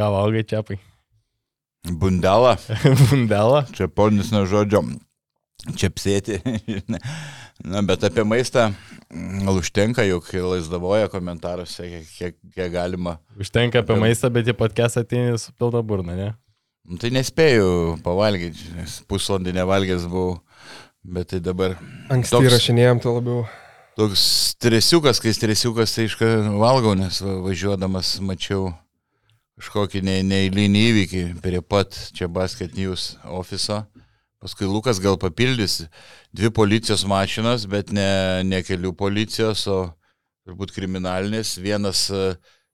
Ką valgai čiapai? Bundelą. Bundelą? Čia ponis nuo žodžio. Čiapsėti. Na, bet apie maistą užtenka, juk laisdavoja komentaruose, kiek, kiek galima. Užtenka apie maistą, bet į podcast ateini su pilna burna, ne? Nu, tai nespėjau pavalgyti, nes pusvalandį nevalgęs buvau, bet tai dabar... Anksti toks, rašinėjom, to labiau. Toks stresiukas, kai stresiukas, tai iška valgau, nes važiuodamas mačiau kažkokį neįlynį įvykį prie pat čia Basket News ofiso. Paskui Lukas gal papildys dvi policijos mašinas, bet ne, ne kelių policijos, o turbūt kriminalinės. Vienas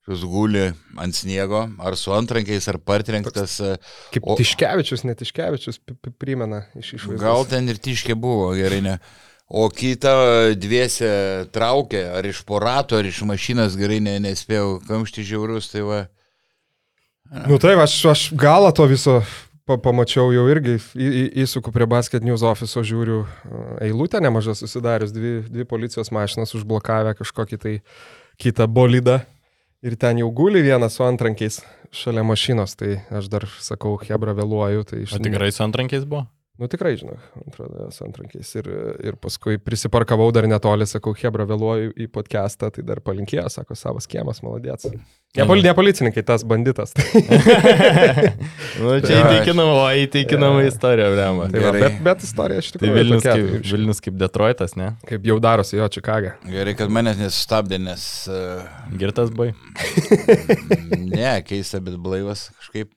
Jūs e, guli ant sniego, ar su antrankiais, ar partrenktas. E, kaip o, Tiškevičius, net Tiškevičius primena iš išvaizdos. Gal ten ir Tiškė buvo, gerai, ne. O kitą dviese traukė, ar iš porato, ar iš mašinas, gerai, ne, nespėjau, kamšti žiaurus, tai va. Nu taip, aš, aš galą to viso pa, pamačiau jau irgi, į, į, įsuku prie Basket News ofiso, žiūriu eilutę nemažą susidarius, dvi, dvi policijos mašinas užblokavę kažkokį tai kitą bolidą. Ir ten jau guli vienas su antrankiais šalia mašinos, tai aš dar sakau, Hebra vėluoju. Tai iš... O tikrai su antrankiais buvo? Nu tikrai, žinau, atrodo, antrankiais. Ir, ir paskui prisiparkavau dar netoli, sakau, Hebra vėluoju į podcastą, tai dar palinkėjo, sako, savo skiemas, maladėts. Ne, pol, ne policininkai, tas banditas. nu, čia įtikinama, o įtikinama istorija, vrema. Tai va, bet, bet istorija iš tikrųjų. Tai Vilnius, tokia, kaip, Vilnius kaip Detroitas, ne? Kaip jau darosi jo Čikagą. Gerai, kad manęs nesustabdė, nes... Uh, Girtas bai. ne, keista, bet blaivas kažkaip.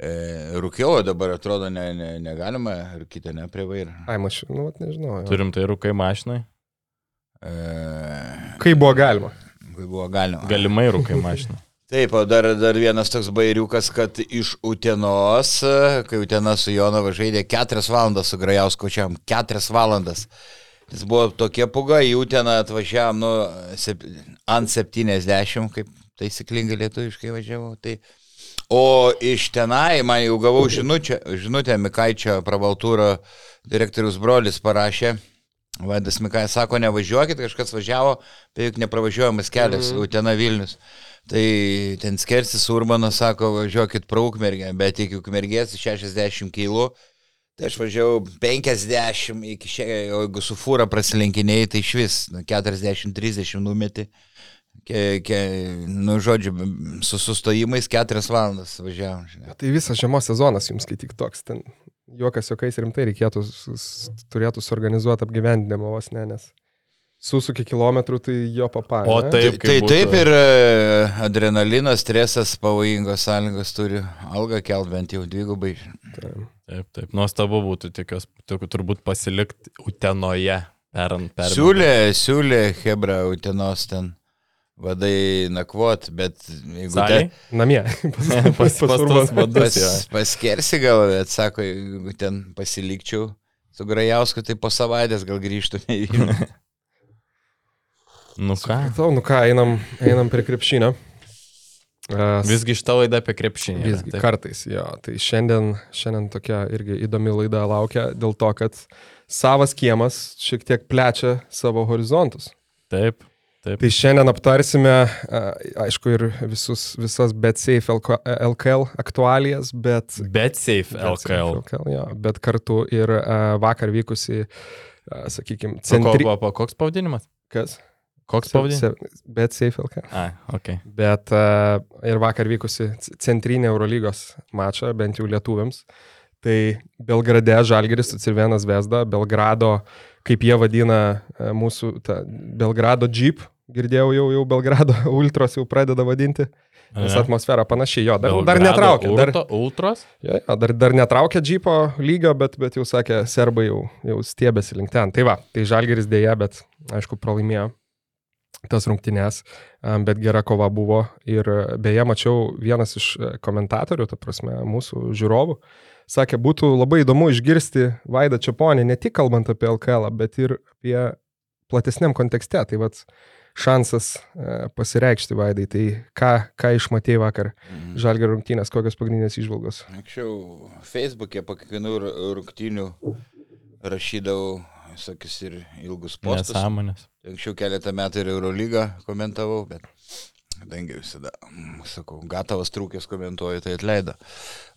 E, rūkiau, dabar atrodo ne, ne, negalima rūkyti, ne prie vairo. Ai, mašinų, nu, nežinau. Jau. Turim tai rūkai mašinai. E... Kai buvo galima. Kai buvo galima. Galimai rūkai mašinai. Taip, o dar, dar vienas toks bairiukas, kad iš Utenos, kai Utena su Jonava žaidė 4 valandas su Grajausku čiam, 4 valandas. Jis buvo tokia puga, į Uteną atvažiavam, nu, ant 70, kaip taisyklingai lietuviškai važiavau. Tai O iš tenai man jau gavau žinutę, žinutę Mikaičio pravaltūro direktorius brolis parašė. Vaidas Mikai sako, nevažiuokit, kažkas važiavo, tai juk nepravažiuojamas kelias, mm. Utena Vilnius. Tai ten skersis Urbanas sako, važiuokit pro Ukmergę, bet iki Ukmergės 60 kg. Tai aš važiavau 50 iki šiandien, o jeigu su fūra prasilenkiniai, tai iš vis 40-30 nu, numeti. Ke, ke, nu, žodžiu, su sustojimais keturias valandas važiavom. Ja, tai visas žiemos sezonas jums kai tik toks, ten juokas juokais rimtai reikėtų, turėtų suorganizuoti apgyvendinimą vos ne, nes susuki kilometrų, tai jo papa. O taip, tai, tai taip ir e, adrenalinas, stresas, pavojingos sąlygos turi algą kelt bent jau dvigubai. Taip, taip, taip. nuostabu būtų tikios, turbūt pasilikti Utenoje. Per, per... Siūlė, siūlė Hebra Utenos ten vadai nakvot, bet jeigu... Te... Namie. pas, pas, pas, pas, pas, paskersi gal, bet sako, jeigu ten pasilikčiau su Grajausku, tai po savaitės gal grįžtume į Vilnių. nu ką? Tau, nu ką, einam, einam prie krepšinio. Uh, visgi šitą laidą apie krepšinį. Visgi yra, kartais, jo. Tai šiandien, šiandien tokia irgi įdomi laida laukia dėl to, kad savas kiemas šiek tiek plečia savo horizontus. Taip. Taip. Tai šiandien aptarsime, aišku, ir visus, visas BetSafe LKL aktualijas, bet... BetSafe LKL. LKL jo, bet kartu ir vakar vykusi, sakykime, centri... Ko, ko, koks pavadinimas? Kas? Koks pavadinimas? BetSafe LKL. A, ok. Bet ir vakar vykusi centrinė Eurolygos mačą, bent jau lietuviams. Tai Belgrade Žalgeris su Cirvenas Vesda, Belgrado uh, kaip jie vadina e, mūsų Belgrado Jeep, girdėjau jau, jau Belgrado Ultros jau pradeda vadinti. Nes atmosfera panašiai, jo, dar, Belgrado dar netraukia. Dar, ultros? Jo, jo, dar, dar netraukia džypo lygio, bet, bet jau sakė, serbai jau, jau stiebėsi link ten. Tai va, tai žalgeris dėja, bet aišku, pralaimėjo tas rungtynės, bet gera kova buvo. Ir beje, mačiau vienas iš e, komentatorių, ta prasme, mūsų žiūrovų, uh, sakė, būtų labai įdomu išgirsti Vaidą Čiaponį, ne tik kalbant apie LKL, bet ir apie platesniam kontekste. Tai vad šansas e, pasireikšti Vaidai. Tai ką, ką išmatėjai vakar mhm. Žalgio rungtynės, kokios pagrindinės išvalgos? Anksčiau Facebook'e po kiekvienų rungtynių rašydavau visokius ir ilgus postus. Nesąmonės. Anksčiau keletą metų ir Eurolygą komentavau, bet kadangi visada, mm, sakau, gatavas trūkės komentuoju, tai atleido.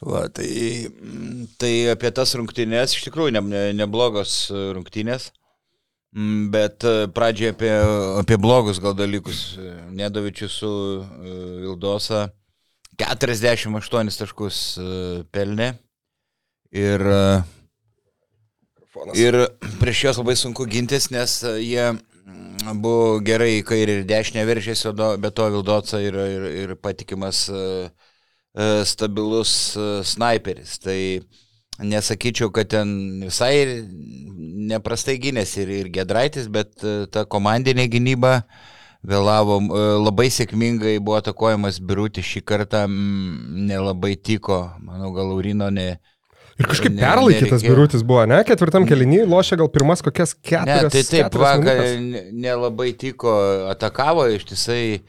Va, tai, mm, tai apie tas rungtynės, iš tikrųjų, ne, ne, neblogos rungtynės, Mm, bet e, pradžiai apie, apie blogus gal dalykus. Nedovičius su e, Vildosa 48 taškus e, pelnė. Ir, ir prieš juos labai sunku gintis, nes jie buvo gerai į kairę ir dešinę veržėsi, bet to Vildosa yra ir, ir patikimas stabilus sniperis. Tai nesakyčiau, kad ten visai neprastai gynėsi ir, ir Gedraitis, bet e, ta komandinė gynyba vėlavo e, labai sėkmingai, buvo atakuojamas Birutis šį kartą, nelabai tiko, manau, gal Laurino ne. Ir kažkaip perlaikytas Birutis buvo, ne? Ketvirtam kelinį lošia gal pirmas kokias keturias. Ne, tai taip, vakar nelabai tiko, atakavo ištisai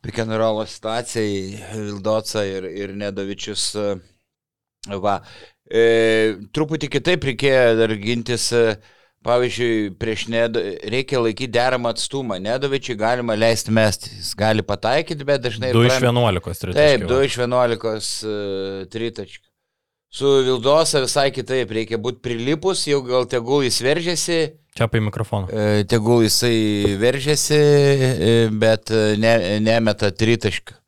Pikenrolo situacijai Vildoca ir, ir Nedovičius. E, va, E, truputį kitaip reikėjo dar gintis, e, pavyzdžiui, prieš Nedo, reikia laikyti deramą atstumą. Nedovičiui galima leisti mesti, jis gali pataikyti, bet dažnai... 2 iš 11 tritaškių. Taip, 2 iš 11 uh, tritaškių. Su Vildosa visai kitaip, reikia būti prilipus, jau gal tegul jis veržiasi. Čia apie mikrofoną. E, tegul jisai veržiasi, e, bet ne, nemeta tritaškių.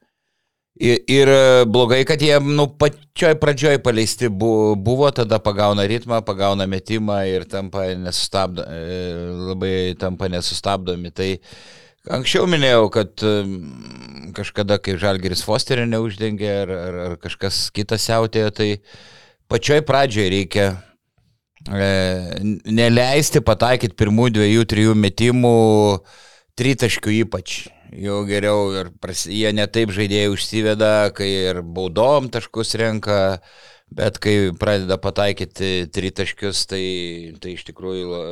Ir, ir e, blogai, kad jie, nu, pačioj pradžioj paleisti buvo, tada pagauna ritmą, pagauna metimą ir tampa nesustabdo, e, labai tampa nesustabdomi. Tai anksčiau minėjau, kad e, kažkada, kai Žalgeris Fosterio neuždengė ar, ar, ar kažkas kitas siautėjo, tai pačioj pradžioj reikia e, neleisti pataikyti pirmų dviejų, trijų metimų, tritaškių ypač jau geriau ir pras, jie netaip žaidėjai užsiveda, kai ir baudom taškus renka, bet kai pradeda pataikyti tritaškius, tai, tai iš tikrųjų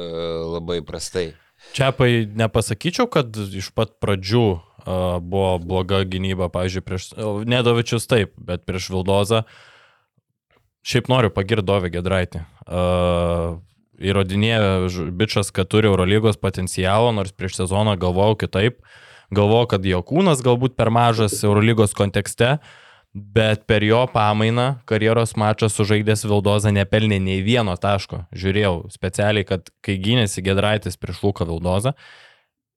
labai prastai. Čiapai nepasakyčiau, kad iš pat pradžių buvo bloga gynyba, pavyzdžiui, prieš Nedovičius taip, bet prieš Vildozą. Šiaip noriu pagirti Dovį Gedraitį. Įrodinėja bičias, kad turi Eurolygos potencialo, nors prieš sezoną galvojau kitaip. Galvoju, kad jo kūnas galbūt per mažas Eurolygos kontekste, bet per jo pamainą karjeros mačą sužaidęs Vildoza nepelnė nei vieno taško. Žiūrėjau specialiai, kad kai gynėsi Gedraitis prieš Luką Vildozą,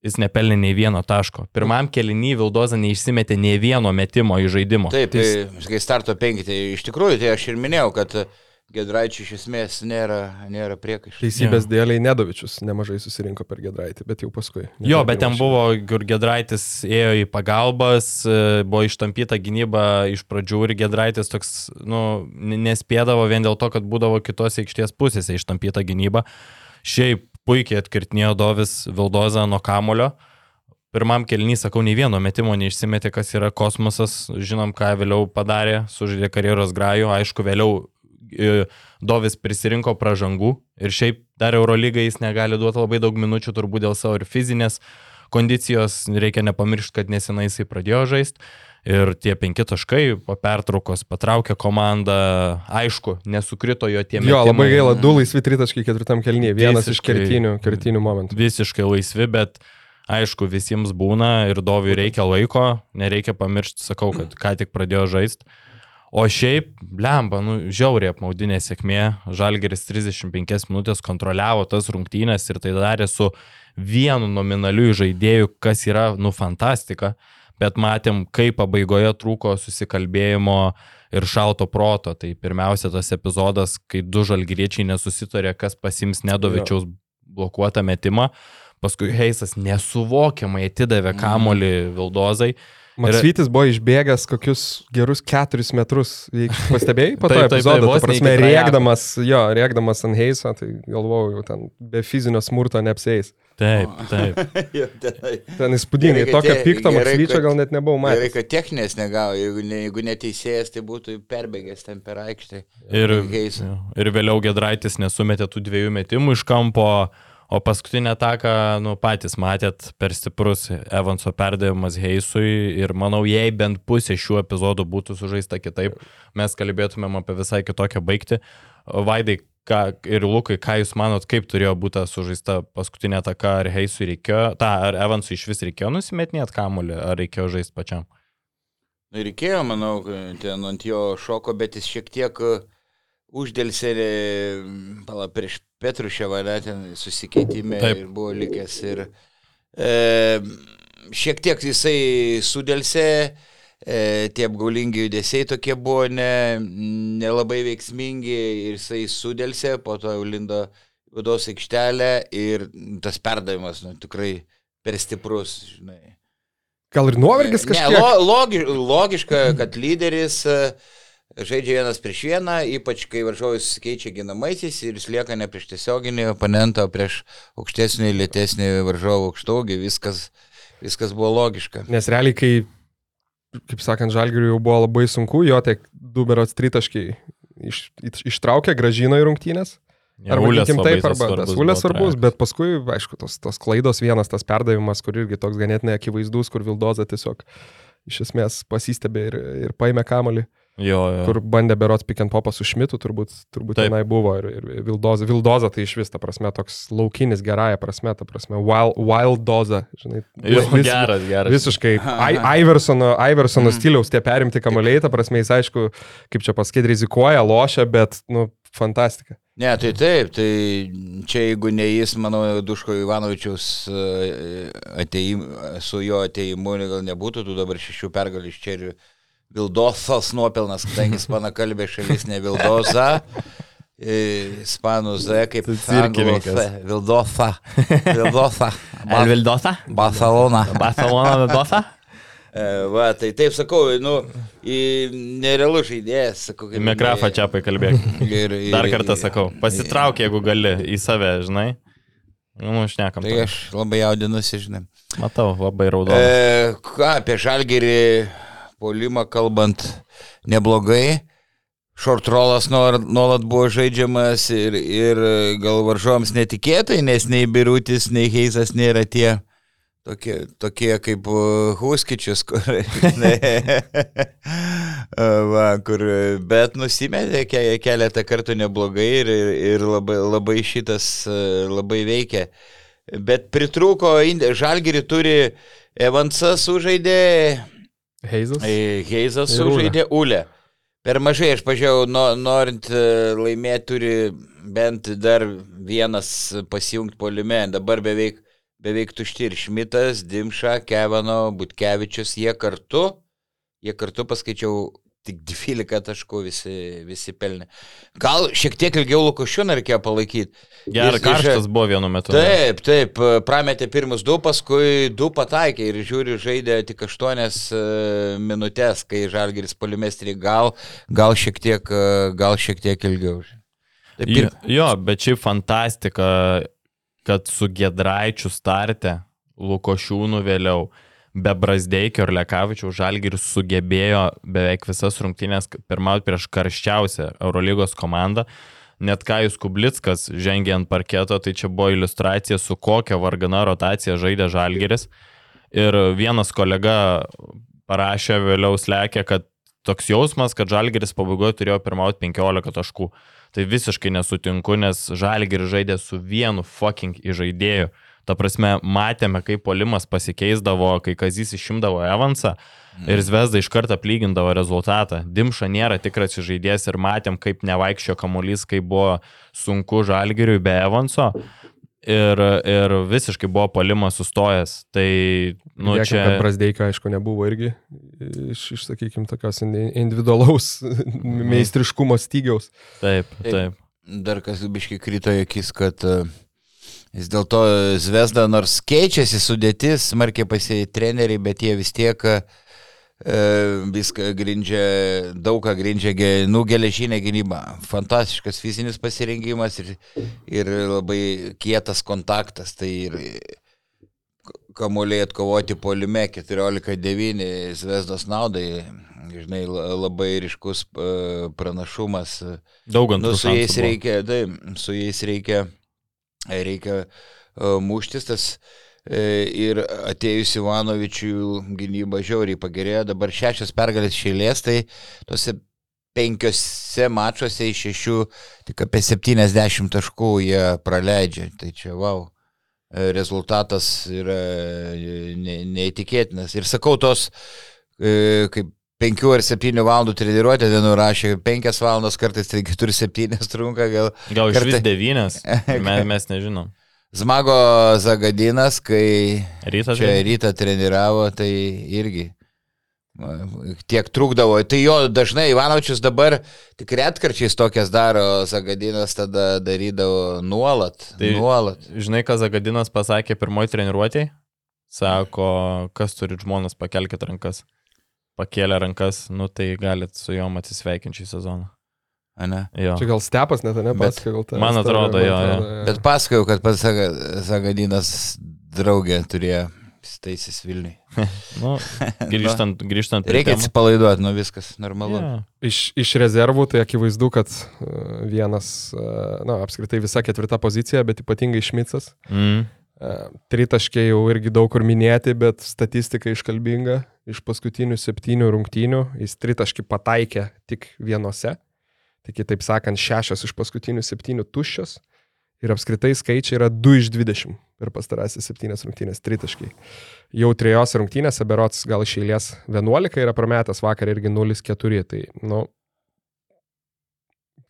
jis nepelnė nei vieno taško. Pirmam kelinį Vildoza neišsimetė nei vieno metimo į žaidimo. Taip, tai, kai starto penkitė, tai iš tikrųjų, tai aš ir minėjau, kad Gedraičių iš esmės nėra, nėra priekaištų. Teisybės ja. dėliai Nedovičius nemažai susirinko per Gedraitį, bet jau paskui. Jo, bet ten buvo, kur Gedraitis ėjo į pagalbas, e, buvo ištampyta gynyba iš pradžių ir Gedraitis toks, nu, nespėdavo vien dėl to, kad būdavo kitos aikštės pusėse ištampyta gynyba. Šiaip puikiai atkirtinėjo Dovis Vildozą nuo kamulio. Pirmam kelnys, sakau, nei vieno metimo neišsimetė, kas yra kosmosas, žinom, ką vėliau padarė, sužaidė karjeros grajų, aišku, vėliau Dovis prisirinko pražangų ir šiaip dar Eurolygai jis negali duoti labai daug minučių, turbūt dėl savo ir fizinės kondicijos, reikia nepamiršti, kad nesenai jisai pradėjo žaisti. Ir tie penki taškai po pertraukos patraukė komandą, aišku, nesukrito jo tie metimai. Jo, labai gaila, du laisvi tritaškai ketvirtam kelnyje, vienas visiškai, iš kertinių, kertinių momentų. Visiškai laisvi, bet aišku, visiems būna ir Doviui reikia laiko, nereikia pamiršti, sakau, kad ką tik pradėjo žaisti. O šiaip, blemba, nu, žiauriai apmaudinė sėkmė. Žalgeris 35 minutės kontroliavo tas rungtynės ir tai darė su vienu nominaliu žaidėju, kas yra, nu, fantastika. Bet matėm, kaip pabaigoje trūko susikalbėjimo ir šalto proto. Tai pirmiausia tas epizodas, kai du žalgyriečiai nesusitarė, kas pasims Nedovičiaus blokuotą metimą. Paskui Heisas nesuvokiamai atidavė kamolį Vildozai. Maksvytis buvo išbėgęs kokius gerus keturis metrus. Pastebėjai po to taip, epizodo, ta prasme, rėkdamas, jo, rėkdamas ant Heiso, tai galvojau, jau ten be fizinio smurto neapsės. Taip, taip. ten įspūdingai, tokio pikto Maksvyčio gal net nebuvau matęs. Gerai, kad techninės negavo, jeigu, ne, jeigu neteisėjas, tai būtų perbėgęs ten per aikštę. Ir, ir vėliau Gedraitis nesumetė tų dviejų metimų iš kampo. O paskutinę ataką, nu, patys matėt, per stiprus Evanso perdavimas Heisui ir manau, jei bent pusė šių epizodų būtų sužaista kitaip, mes kalbėtumėm apie visai kitokią baigtį. Vaidai ką, ir Lukai, ką jūs manot, kaip turėjo būti sužaista paskutinė ataka, ar Heisui reikėjo, ta, ar Evansui iš vis reikėjo nusimetinėti kamuolį, ar reikėjo žaisti pačiam? Nu, reikėjo, manau, ten ant jo šoko, bet jis šiek tiek e, uždėlsė, pala, prieš Petruševą, ten susikeitimė Taip. ir buvo likęs. Ir e, šiek tiek jisai sudėlsė, e, tie apgaulingi judesiai tokie buvo ne, nelabai veiksmingi ir jisai sudėlsė, po to jau lindo vidaus aikštelę ir tas perdavimas, nu, tikrai per stiprus, žinai. Gal ir nuovargis Ne, kažkiek? lo, logi, logiška, kad lyderis e, žaidžia vienas prieš vieną, ypač kai varžovas keičia ginamaisiais ir jis lieka ne prieš tiesioginį oponentą, o prieš aukštesnį, lėtesnį varžovą aukštaugį, viskas, viskas buvo logiška. Nes realiai, kai, kaip sakant, Žalgiriui jau buvo labai sunku, jo tiek du berots tritaškiai iš, iš, ištraukė, gražino į rungtynės. Ja, Arba labai taip, arba tas ulės svarbus, bet paskui, aišku, tos, tos klaidos vienas, tas perdavimas, kur irgi toks ganėtinai akivaizdus, kur Vildoza tiesiog iš esmės pasistebė ir, ir paėmė kamolį, Jo, jo. kur bandė berots pick and popą su Šmitu, turbūt, turbūt Taip. tenai buvo ir, ir Vildoza. Vildoza tai iš vis, ta prasme, toks laukinis gerąją prasme, ta prasme, wild, wild doza, žinai. Jo, vis- geras, geras. Visiškai Iversono, Iversono Mhm. stiliaus tie perimti kamaliai, ta prasme, jis aišku, kaip čia pasakyti, rizikuoja, lošia, bet, nu, fantastika. Ne, tai taip, tai čia jeigu ne jis, manau, Duško Ivanovičiaus ateim, su jo ateimu gal nebūtų, tu dabar šešių pergalių iš čia ir Vildosas nuopelnas, kadangi ispana kalbė šalis ne Vildoza. e, Ispanų Z kaip cirkininkas. Vildosa. Vildosa. El Vildosa? Barcelona. Barcelona Vildosa? E, Va, tai taip sakau, nu, į nerealų žaidėjas, sakau, Į mikrofą čia pakalbėk. Ir, ir, Dar kartą sakau, pasitrauk, jeigu gali į save, žinai. Nu, šnekam. Tai aš labai jaudinusi, žinai. Matau, labai raudonas. E, ką apie žalgerį polimą kalbant, neblogai. Short rollas nuolat, buvo žaidžiamas ir, ir gal varžovams netikėtai, nes nei Birutis, nei Heizas nėra tie tokie, tokie kaip uh, Huskičius, kur, ne, va, kur, bet nusimetė ke, keletą kartų neblogai ir, ir, labai, labai šitas uh, labai veikia. Bet pritrūko, Ind- Žalgirį turi Evansas sužaidė, Heizas. Heizas Ulė. sužaidė Ulę. Per mažai, aš pažiūrėjau, no, norint e, laimėti turi bent dar vienas pasijungti polime. Dabar beveik, beveik tušti ir Šmitas, Dimša, Kevano, Butkevičius, jie kartu, jie kartu paskaičiau tik 12 taškų visi, visi pelnė. Gal šiek tiek ilgiau Lukošiūną reikėjo palaikyti. Geras jis- karštas buvo vienu metu. Taip, taip, prametė pirmus du, paskui du pataikė ir žiūri, žaidė tik aštuonias e, minutės, kai Žalgiris polimestrį gal, gal, šiek tiek, e, gal šiek tiek ilgiau. Taip, ir, jo, bet šiaip fantastika, kad su Gedraičiu starte, Lukošiūnu vėliau, be Brasdeikio ir Lekavičiaus Žalgiris sugebėjo beveik visas rungtynės pirmauti prieš karščiausią Eurolygos komandą. Net Kajus Kublickas žengė ant parketo, tai čia buvo iliustracija, su kokia vargana rotacija žaidė Žalgiris. Ir vienas kolega parašė vėliau slekia, kad toks jausmas, kad Žalgiris pabaigoje turėjo pirmauti 15 taškų. Tai visiškai nesutinku, nes Žalgiris žaidė su vienu fucking įžaidėju. Ta prasme, matėme, kaip polimas pasikeisdavo, kai Kazys išimdavo Evansą ir Zvezda iš karto aplygindavo rezultatą. Dimša nėra tikras žaidėjas ir matėm, kaip nevaikščio kamuolys, kaip buvo sunku Žalgiriui be Evanso. Ir, ir visiškai buvo polimas sustojęs. Tai, nu, Dėkui, čia... Brasdeika, aišku, nebuvo irgi iš, iš sakykime, tokios indi- individualaus meistriškumo stygiaus. Taip, Taip. taip. dar kas biškai krito į akis, kad e, vis dėlto Zvezda, nors keičiasi sudėtis, smarkiai pasėjai treneriai, bet jie vis tiek e, viską grindžia, daug ką grindžia, nu, geležinė gynyba. Fantastiškas fizinis pasirengimas ir, ir labai kietas kontaktas. Tai ir kamuoliai atkovoti polime 14-9 Zvezdos naudai, žinai, la- labai ryškus e, pranašumas. Daug antrų Nu, su jais reikia, taip, su jais reikia, reikia uh, muštis tas. e, Ir atėjus Ivanovičiui gynyba žiauriai pagerėjo, dabar šešios pergalės šėlės, tai tose penkiose mačiuose iš šešių tik apie 70 taškų jie praleidžia. Tai čia, wow, e, rezultatas yra e, ne- neįtikėtinas. Ir sakau, tos, e, kaip 5 ar 7 valandų treniruotė, vienur rašė 5 valandas, kartais 4-7 trunka, gal. Gal iš kartai- 9, mes, mes nežinom. Zmago Zagadinas, kai Rytas. čia rytą treniravo, tai irgi tiek trukdavo. Tai jo dažnai Ivanovičius dabar tik retkarčiais tokias daro, Zagadinas tada darydavo nuolat. Tai- Tai... Nuolat. Žinai, ką Zagadinas pasakė pirmoji treniruotėjai? Sako, kas turi žmonas, pakelkite rankas. Pakėlė rankas, nu tai galit su juom atsisveikinti šį sezoną. Ane? Jo. Čia gal stepas net, ne, pasakoja gal tą man atrodo, jo, jo. Bet pasakojau, kad pats Zagadinas draugė turėjo staisis Vilniui. Nu, grįžtant, grįžtant prie Reikia atsipalaiduoti, nu viskas normalu. Jo. Iš, iš rezervų tai akivaizdu, kad vienas, na, apskritai visa ketvirta pozicija, bet ypatingai Šmicas. Mm. E, Tritaškiai jau irgi daug kur minėti, bet statistika iškalbinga. Iš paskutinių septynių rungtynių jis tritaškį pataikė tik vienose. Tai kitaip sakant, šešios iš paskutinių septynių tuščios. Ir apskritai skaičiai yra 2 iš 20 per pastarąsias septynias rungtynės tritaškiai. Jau trijose rungtynėse, berots gal iš eilės 11 yra prametęs vakar irgi 0-4. Tai, nu,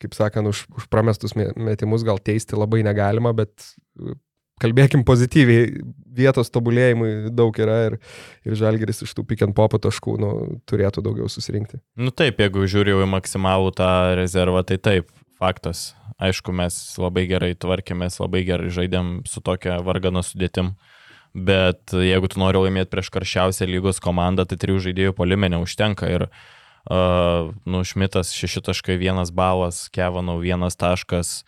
kaip sakant, už, už pramestus me- metimus gal teisti labai negalima, bet e, kalbėkim pozityviai, vietos tobulėjimui daug yra ir, ir žalgeris iš tų pick and pop taškų nu, turėtų daugiau susirinkti. Nu taip, jeigu žiūriu į maksimalų tą rezervą, tai taip, faktas. Aišku, mes labai gerai tvarkėmės, labai gerai žaidėm su tokia vargano sudėtim. Bet jeigu tu nori laimėti prieš karščiausią lygos komandą, tai trijų žaidėjų polime neužtenka. Ir, uh, nu, Šmitas 6.1 balas, Kevanau 1 taškas,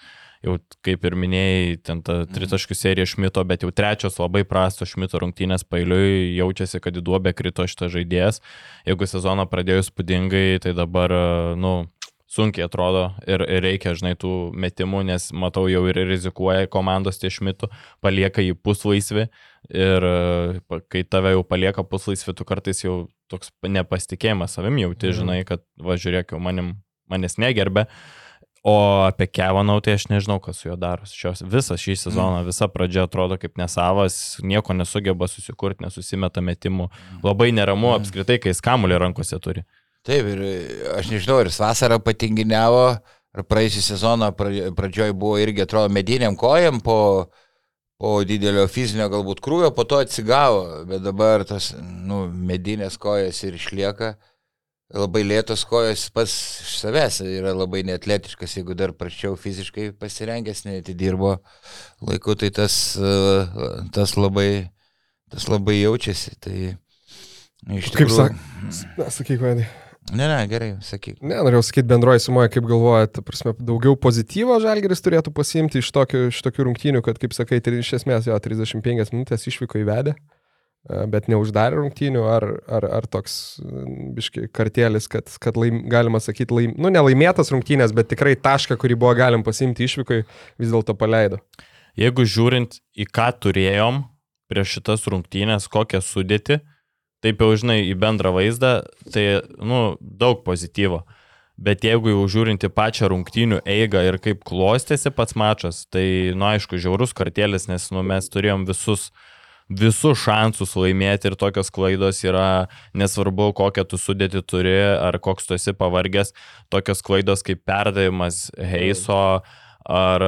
jau kaip ir minėjai, ten ta tritaškių serija Šmito, bet jau trečios labai prastos Šmito rungtynės pailiui, jaučiasi, kad į duobę krito šitas žaidėjas. Jeigu sezoną pradėjo spūdingai, tai dabar, uh, nu, sunkiai atrodo ir, ir reikia, žinai, tų metimų, nes matau jau ir rizikuoja komandos tie Šmitų, palieka jį puslaisvį ir kai tave jau palieka puslaisvį, tu kartais jau toks nepasitikėjimas savim jauti, Mhm. žinai, kad va žiūrėk, jau manim, manęs negerbė. O apie Kevanau tai aš nežinau, kas su juo daro. Šios, visas šį sezoną, visa pradžia atrodo kaip nesavas, nieko nesugeba susikurti, nesusimeta metimų. Labai neramu apskritai, kai jis kamulį rankose turi. Taip, ir aš nežinau, ar jis vasarą patinginiavo, ar praeisį sezoną pra- pradžioj buvo irgi, atrodo, mediniam kojam po, po didelio fizinio galbūt krūvio, po to atsigavo, bet dabar tas, nu, medinės kojas ir išlieka. Labai lėtos kojos pats iš savęs yra labai neatletiškas, jeigu dar prašiau fiziškai pasirengęs, neatidirbo laiku, tai tas, e, tas, labai, tas labai jaučiasi. Tai iš Kaip tikrųjų. sak- Na, sakyk, Vaidai. Ne, ne, gerai, sakyk. Ne, norėjau sakyti bendroji sumoje, kaip galvojate, ta prasme, daugiau pozityvo žalgeris turėtų pasiimti iš tokių, iš tokių rungtynių, kad, kaip sakai, iš esmės jo 35 minutės išvyko įvedę, bet neuždarė rungtynių, ar, ar, ar toks biški kartėlis, kad, kad laim, galima sakyti, laim, nu nelaimėtas rungtynės, bet tikrai tašką, kurį buvo galim pasimti išvykai, vis dėlto paleido. Jeigu žiūrint į ką turėjom prieš šitas rungtynės, kokią sudėti, taip jau žinai į bendrą vaizdą, tai, nu, daug pozityvo. Bet jeigu jau žiūrint į pačią rungtynių eigą ir kaip klostėsi pats mačas, tai, nu, aišku, žiaurus kartėlis, nes, nu, mes turėjom visus, visus šansus laimėti ir tokios klaidos yra, nesvarbu, kokią tu sudėti turi ar koks tu esi pavargęs, tokios klaidos kaip perdavimas Heiso ar,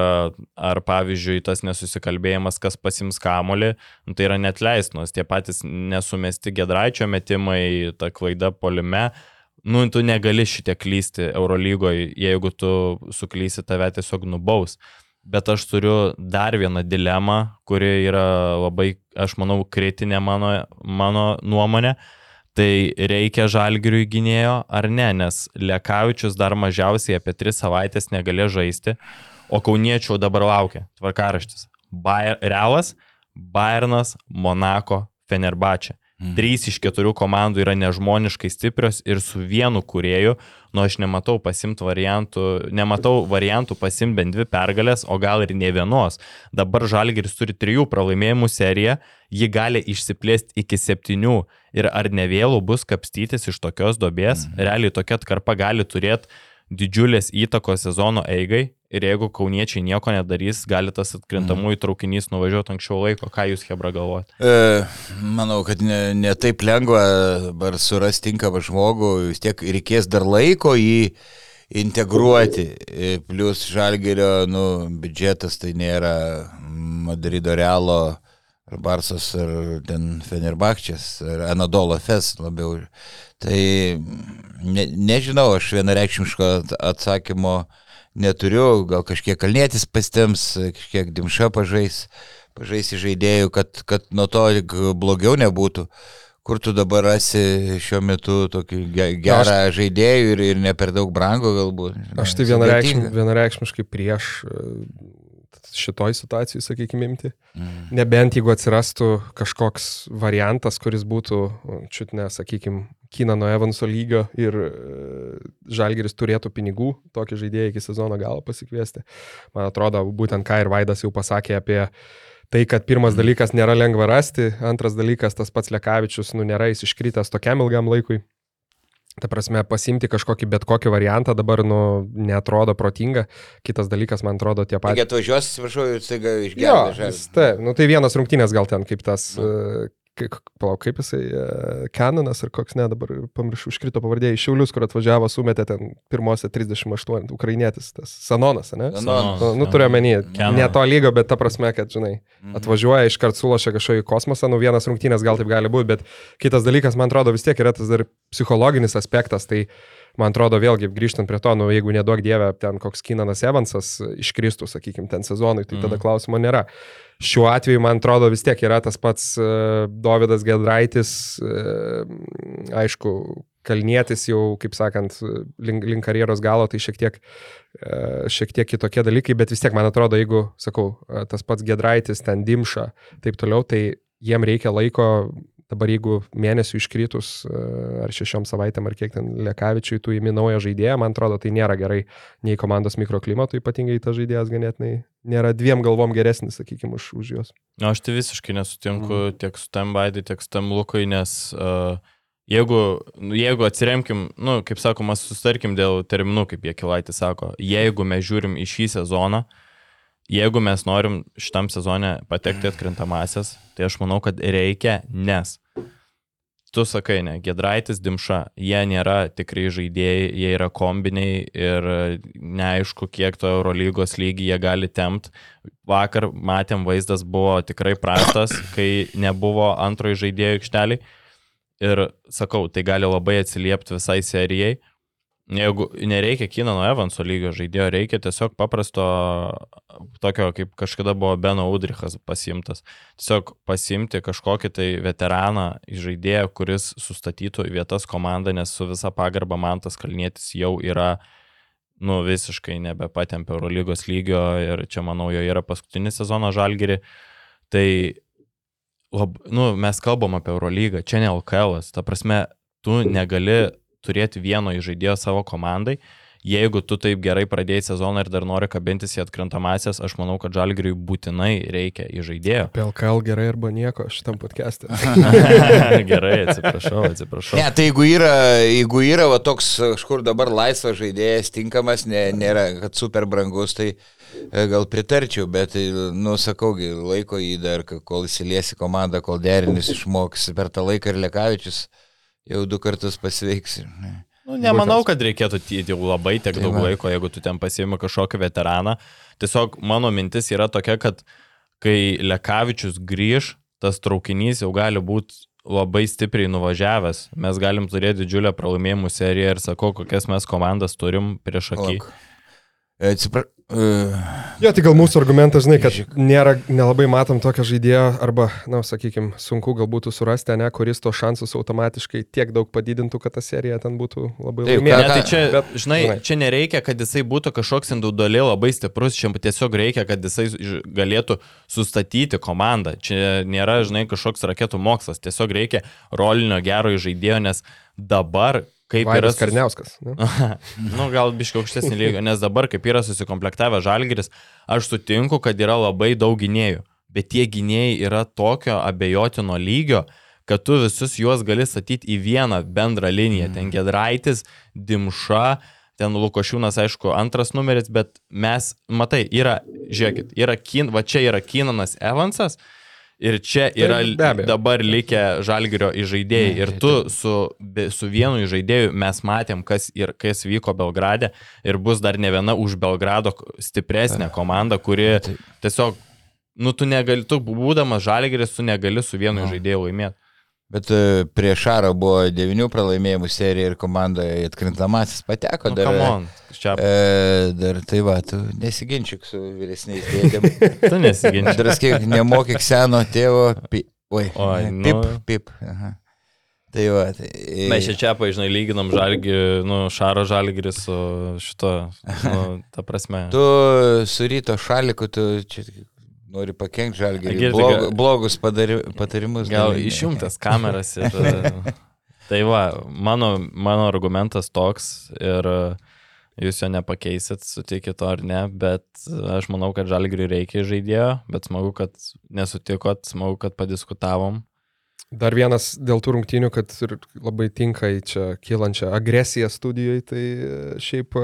ar pavyzdžiui tas nesusikalbėjimas, kas pasims kamolį, nu, tai yra net leisnos, tie patys nesumesti gedraičio metimai, ta klaida polime. Nu, tu negali šitiek klysti Eurolygoje, jeigu tu suklysi, tave tiesiog nubaus. Bet aš turiu dar vieną dilemą, kuri yra labai, aš manau, kritinė mano, mano nuomonė. Tai reikia žalgiriui gynėjo ar ne, nes Lekavičius dar mažiausiai apie 3 savaitės negalė žaisti, o kauniečių dabar laukia tvarkaraštis. Bayer, Realas, Bayernas, Monako, Fenerbahčia. Mhm. Trys iš keturių komandų yra nežmoniškai stiprios ir su vienu kurėju, nu aš nematau pasimti variantų, nematau variantų pasimti bent dvi pergalės, o gal ir ne vienos. Dabar Žalgiris turi trijų pralaimėjimų seriją, ji gali išsiplėsti iki septynių ir ar ne vėlų bus kapstytis iš tokios dobės, Mhm. realiai tokia atkarpa gali turėti didžiulės įtakos sezono eigai ir jeigu kauniečiai nieko nedarys, gali tas atkrintamųjų traukinys nuvažiuoti anksčiau laiko. Ką jūs, Hebra, galvojate? E, manau, kad ne, ne taip lengva dabar surasti tinkamą žmogų, vis tiek reikės dar laiko jį integruoti. E, Plus žalgerio, nu, biudžetas tai nėra Madrido Realo ar Barsos, ar ten Fenerbakčias, ar Anadolo Fes labiau. Tai ne, nežinau, aš vienareikšmiško atsakymo neturiu, gal kažkiek kalnėtis pastems, kažkiek dimša pažais, pažais į žaidėjų, kad, kad nuo to blogiau nebūtų. Kur tu dabar rasi šiuo metu tokį gerą aš, žaidėjų ir, ir ne per daug brango galbūt? Aš tai vienareikšm, vienareikšmiškai prieš šitoj situacijai, sakykime, imti. Mm. Nebent jeigu atsirastų kažkoks variantas, kuris būtų, čiut ne, sakykime, Kinano Evanso lygio ir e, Žalgeris turėtų pinigų tokį žaidėją iki sezono galo pasikviesti. Man atrodo, būtent ką ir Vaidas jau pasakė apie tai, kad pirmas mm. dalykas nėra lengva rasti, antras dalykas tas pats Lekavičius, nu, nėra jis iškritęs tokiam ilgam laikui. Ta prasme, pasimti kažkokį bet kokį variantą dabar, nu, netrodo protinga. Kitas dalykas, man atrodo, tie patys. Jie atvažiuos, atsiprašau, jūs taiga išgelbėjote. Taip, nu tai vienas rungtynės gal ten kaip tas, nu palauk, kaip jisai, Kananas ar koks ne, dabar pamiršau, užkrito pavardė į Šiaulius, kur atvažiavo, sumetė ten pirmose 38, ukrainietis, tas Sanonas, ne? Sanonas. Nu, nu turiu menį, ne to lygo, bet ta prasme, kad, žinai, mhm. atvažiuoja iškart sulošia kažkokį kosmosą, nu vienas rungtynės gal taip gali būti, bet kitas dalykas, man atrodo, vis tiek yra tas dar psichologinis aspektas, tai man atrodo, vėlgi grįžtant prie to, nu, jeigu nedaug dievė, ten koks Kinanas Evansas iškristų, sakykime, ten sezonui, tai tada mhm. klausimo nėra. Šiuo atveju, man atrodo, vis tiek yra tas pats uh, Davidas Gedraitis, uh, aišku, Kalnietis jau, kaip sakant, link, link karjeros galo, tai šiek tiek, uh, šiek tiek kitokie dalykai, bet vis tiek, man atrodo, jeigu, sakau, tas pats Gedraitis, ten Dimša, taip toliau, tai jiem reikia laiko Dabar jeigu mėnesių iškritus ar šešiom savaitėm ar kiek ten Lekavičiui tu įmi naują žaidėją, man atrodo, tai nėra gerai nei komandos mikroklimatui, ypatingai tas žaidėjas ganėtinai nėra dviem galvom geresnis, sakykime, už, už juos. Na, aš tai visiškai nesutinku mm. tiek su tam Baidai, tiek su tam Lukui, nes uh, jeigu, nu, jeigu atsiremkim, nu, kaip sakoma, sustarkim dėl terminų, kaip jie kilaitis sako, jeigu mes žiūrim į šį sezoną, uh, jeigu mes norim šitam sezone patekti atkrintamasias, tai aš manau, kad reikia, nes tu sakai, ne, Gedraitis, Dimša, jie nėra tikrai žaidėjai, jie yra kombiniai ir neaišku, kiek to Eurolygos lygį jie gali tempt. Vakar matėm, vaizdas buvo tikrai prastas, kai nebuvo antrojo žaidėjo aikšteliai. Ir sakau, tai gali labai atsiliepti visai serijai. Jeigu nereikia Kinano Evanso lygio žaidėjo, reikia tiesiog paprasto, tokio kaip kažkada buvo Beno Udrichas pasimtas. Tiesiog pasimti kažkokį tai veteraną žaidėją, kuris sustatytų į vietas komandą, nes su visa pagarba man tas kalnėtis jau yra, nu, visiškai nebepatempia Eurolygos lygio ir čia, manau, jo yra paskutinis sezono žalgiri. Tai, lab, nu, mes kalbam apie Eurolygą, čia ne LKL, ta prasme, tu negali turėti vieno žaidėjo savo komandai. Jeigu tu taip gerai pradėjai sezoną ir dar nori kabintis į atkrintamasias, aš manau, kad žalgiriui būtinai reikia į žaidėjo. Apie LKL gerai arba nieko šitam podcast'e. gerai, atsiprašau, atsiprašau. Ne, tai jeigu yra, jeigu yra va, toks kažkur dabar laisvas žaidėjas, tinkamas, ne, nėra, kad super brangus, tai e, gal pritarčiau, bet, e, nu, sakau, laiko jį dar, kol įsiliesi komandą, kol derinis išmoks per tą laiką ir Lekavičius jau du kartus pasveiks. Ne. Nu, nemanau, kad reikėtų jau labai tiek tai daug laiko, jeigu tu ten pasiimi kažkokį veteraną. Tiesiog mano mintis yra tokia, kad kai Lekavičius grįž, tas traukinys jau gali būti labai stipriai nuvažiavęs. Mes galim turėti didžiulę pralaimėjimų seriją ir sakau, kokias mes komandas turim prieš akį. Atsiprašau, Uh, jo, tai gal mūsų argumentas, žinai, kad nėra, nelabai matom tokio žaidėjo, arba, na, sakykime, sunku galbūt surasti, ne, kuris to šansus automatiškai tiek daug padidintų, kad ta serija ten būtų labai laimėta. Ne, tai čia, bet, žinai, žinai, čia nereikia, kad jisai būtų kažkoks individualiai labai stiprus, čia tiesiog reikia, kad jisai galėtų sustatyti komandą. Čia nėra, žinai, kažkoks raketų mokslas, tiesiog reikia rolinio gero žaidėjo, nes dabar kaip Vaidas yra... Karniauskas. Nu, nu gal biškai aukštesnį lygį, nes dabar kaip yra susikomplektavę žalgeris, aš sutinku, kad yra labai daug gynėjų, bet tie gynėjai yra tokio abejotino lygio, kad tu visus juos gali statyti į vieną bendrą liniją. Mm. Ten Gedraitis, Dimša, ten Lukošiūnas, aišku, antras numeris, bet mes, matai, yra, žiūrėkit, yra Kin, va čia yra Kinanas Evansas. Ir čia yra be abejo. dabar likę žalgerio įžaidėjai. Ir tu su, su vienu įžaidėju mes matėm, kas, ir, kas vyko Belgrade. Ir bus dar ne viena už Belgrado stipresnė komanda, kuri tiesiog, nu tu negali, tu būdamas žalgeris, tu negali su vienu įžaidėju laimėti. Bet e, prie Šaro buvo devinių pralaimėjimų serija ir komanda atkrintamasis pateko. Nu, dar, come on, čia e, dar tai va, tu nesiginčyk su vyresniais dėdėm. tu nesiginči. Draskyk, nemokyk seno tėvo. Pi, oi, Oi, ne, pip, nu. pip. Aha. Tai va. Tai, Mes čia čia, pažinai, lyginam žalgį, nu, šaro žalgį su šito, nu, ta prasme. Tu su ryto šaliku, tu čia nori pakengti žalgį. Blog, blogus padari, patarimus. Gal dalini. išjungtas kameras ir... e, Tai va, mano, mano argumentas toks ir e, jūs jo nepakeisit, sutikit ar ne, bet aš manau, kad žalgiriui reikia žaidėjo, bet smagu, kad nesutikot, smagu, kad padiskutavom. Dar vienas dėl tų rungtynių, kad ir labai tinka į čia kylančią agresiją studijoje, tai e, šiaip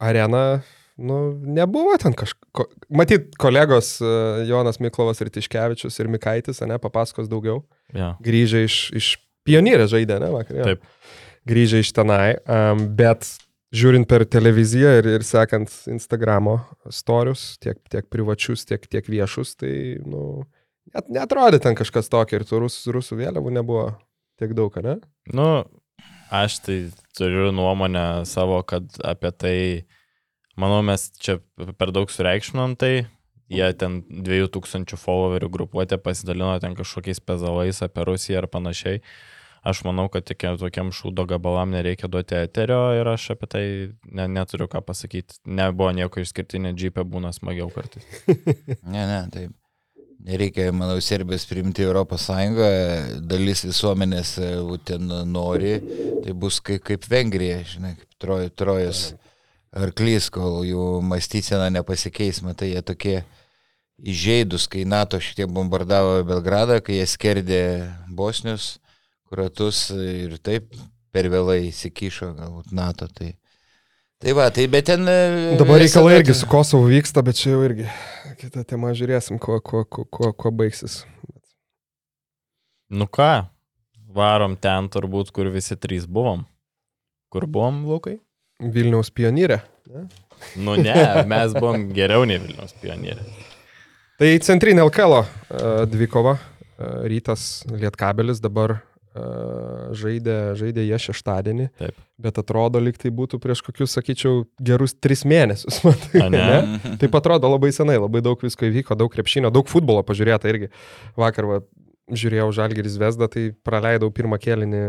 arena, nu, nebuvo ten kažko. Matyt, kolegos e, Jonas Miklovas ir Tiškevičius ir Mikaitis, ne, papasakos daugiau. Ja. Grįžę iš, iš pionierės žaidė, ne, vakar. jo. Taip. Grįžę iš tenai, um, bet žiūrint per televiziją ir, ir sekant Instagramo storius, tiek, tiek privačius, tiek, tiek viešus, tai, nu, net, netrodė ten kažkas tokio ir tų rusų, rusų vėliavų nebuvo tiek daug, ne? Nu, aš tai turiu nuomonę savo, kad apie tai, manau, mes čia per daug sureikšminom tai. Jie ten 2000 followerių grupuotė pasidalino ten kažkokiais pezalais apie Rusiją ar panašiai. Aš manau, kad tik tokiam šūdo gabalam nereikia duoti eterio ir aš apie tai ne, neturiu ką pasakyti. Nebuvo nieko išskirtinė džipė, būna smagiau kartais. Ne, ne, taip. Nereikia, manau, Serbijos priimti Europos Sąjungą, dalis visuomenės e, ten nori, tai bus kaip, kaip Vengrija, žinai, kaip troj, trojas arklys, kol jų mąstysena nepasikeis, matai, jie tokie įžeidus, kai NATO šiek tiek bombardavo Belgradą, kai jie skerdė Bosnius, kuratus ir taip per vėlai įsikišo galbūt NATO. Tai, tai va, tai bet ten... e, Dabar reikalai irgi su Kosovu vyksta, bet čia jau irgi kita tema, žiūrėsim, kuo, kuo, kuo, kuo, kuo baigsis. Nu ką, varom ten turbūt, kur visi trys buvom. Kur buvom, Lukai? Vilniaus pionyrė. Ne? Nu ne, mes buvom geriau nei Vilnius pionieriai. Tai centrinė Alkelo uh, dvikova, uh, rytas Lietkabelis dabar uh, žaidė, žaidė jie šeštadienį, Taip. bet atrodo, lyg tai būtų prieš kokius, sakyčiau, gerus tris mėnesius. matai, ne? Mhm. Taip atrodo labai senai, labai daug visko įvyko, daug krepšinio, daug futbolo pažiūrėta irgi. Vakar va, žiūrėjau Žalgiris Vesdą, tai praleidau pirmą kėlinį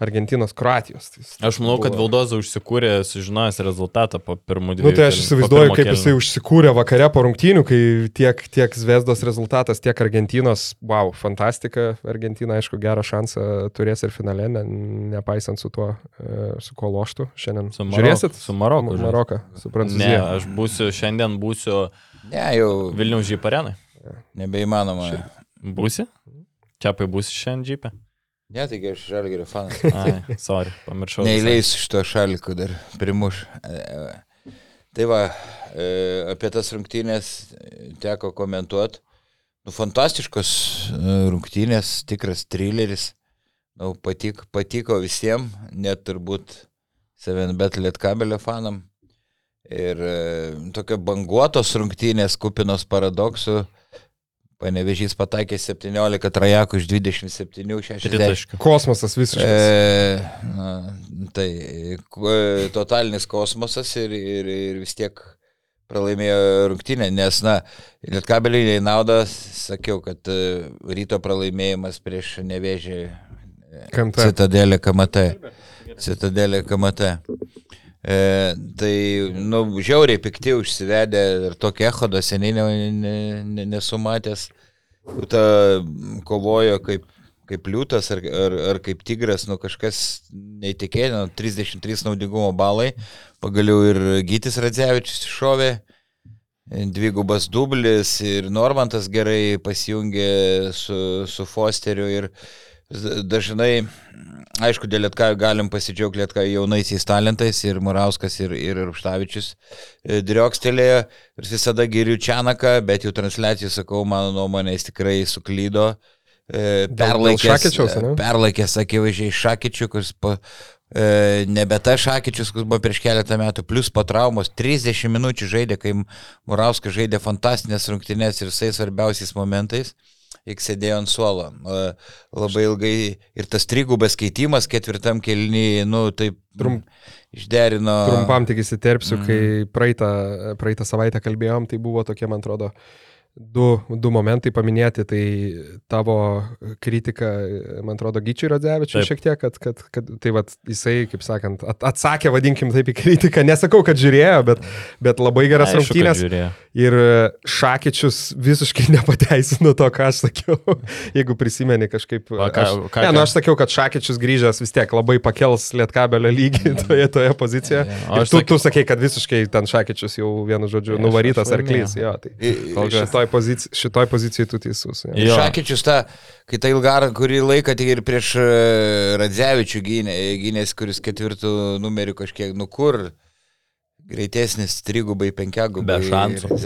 Argentinos Kroatijos. Tai Aš manau, kad buvo- Vildoza užsikūrė, sužinojęs rezultatą po pirmų Na dviejų. nu, tai aš įsivaizduoju, kaip jisai užsikūrė vakare po rungtynių, kai tiek, tiek Zvezdos rezultatas, tiek Argentinos, wow, fantastika. Argentina, aišku, gerą šansą turės ir finale, ne, nepaisant su tuo, e, su kuo loštų šiandien. Su Maroku- Žiūrėsit? su Maroku. Maroką, su Ne, Prancūzija. aš būsiu, šiandien būsiu Ne, jau Vilniaus žyparenai. nebeįmanoma. Būsi? Čiapai būsi šiandien žypė? Ne, taigi aš žalgerio fanas. Ai, sorry, pamiršau. Neįleisiu šito šalikų dar primuš. Tai va, e, apie tas rungtynės e, teko komentuoti. Nu, fantastiškos e, rungtynės, tikras trileris. Nu, patiko, patiko visiems, net turbūt 7bet lietkabelio fanam. Ir tokio banguotos rungtynės, kupinos paradoksų. Panevežys pataikė 17 trajakų iš 27, 60. Tritaškių. Kosmosas visiškai. E, na, tai e, totalinis kosmosas ir, ir, ir vis tiek pralaimėjo rungtynę, nes, na, Lietkabeliai naudą, sakiau, kad e, ryto pralaimėjimas prieš nevėžį KMT. Citadelė KMT. Citadelė KMT. E, tai, nu, žiauriai pikti užsivedė ir tokio echodo seniai ne, ne, ne, nesu matęs. Jau Ta kovojo kaip, kaip liūtas ar, ar, ar kaip tigras, nu kažkas neįtikėtino, 33 naudingumo balai, pagaliau ir Gytis Radzevičius iššovė, dvigubas dublis ir Normantas gerai pasijungė su, su Fosteriu ir dažnai, aišku, dėl Lietkavio galim pasidžiaugti Lietkavio jaunaisiais talentais ir Murauskas ir, ir Rupštavičius e, driokstelėjo ir visada giriu Čianaką, bet jau transliacijų sakau, mano nuomonė, jis tikrai suklydo. E, perlaikęs, perlaikęs akivaizdžiai Šakičių, kuris po, e, nebe ta Šakičius, kuris buvo prieš keletą metų, plus po traumos 30 minučių žaidė, kai Murauskas žaidė fantastinės rungtynės ir visais svarbiausiais momentais. Jis sėdėjo ant suolo labai ilgai ir tas trigubas keitimas ketvirtam kelnyje, nu, taip Trum, išderino. Trumpam tik įsiterpsiu, mm. kai praeitą, praeitą savaitę kalbėjom, tai buvo tokie, man atrodo, du, du momentai paminėti, tai tavo kritika, man atrodo, Gyčiui Radzevičiui šiek tiek, kad, kad, kad tai vad jisai, kaip sakant, at, atsakė, vadinkim taip, į kritiką. Nesakau, kad žiūrėjo, bet, bet labai geras rungtynės. Ir Šakyčius visiškai nepateisino to, ką aš sakiau, jeigu prisimeni kažkaip. O, ką, aš, ką, ne, nu, aš sakiau, kad Šakyčius grįžęs vis tiek labai pakels lietkabelio lygį toje, toje pozicijoje. O tu, sak... tu sakei, kad visiškai ten Šakyčius jau vienu žodžiu nuvarytas arklys. Jo, tai, šitoj šitoj, pozici šitoj pozicijai tu teisus. Ja. Šakyčius tą, kai tą ilgarą, kurį laiką tik ir prieš e, Radzevičių gynė, gynės, kuris ketvirtų numerių kažkiek, nu kur, greitesnis, trigubai, penkiagubai. Be šansų.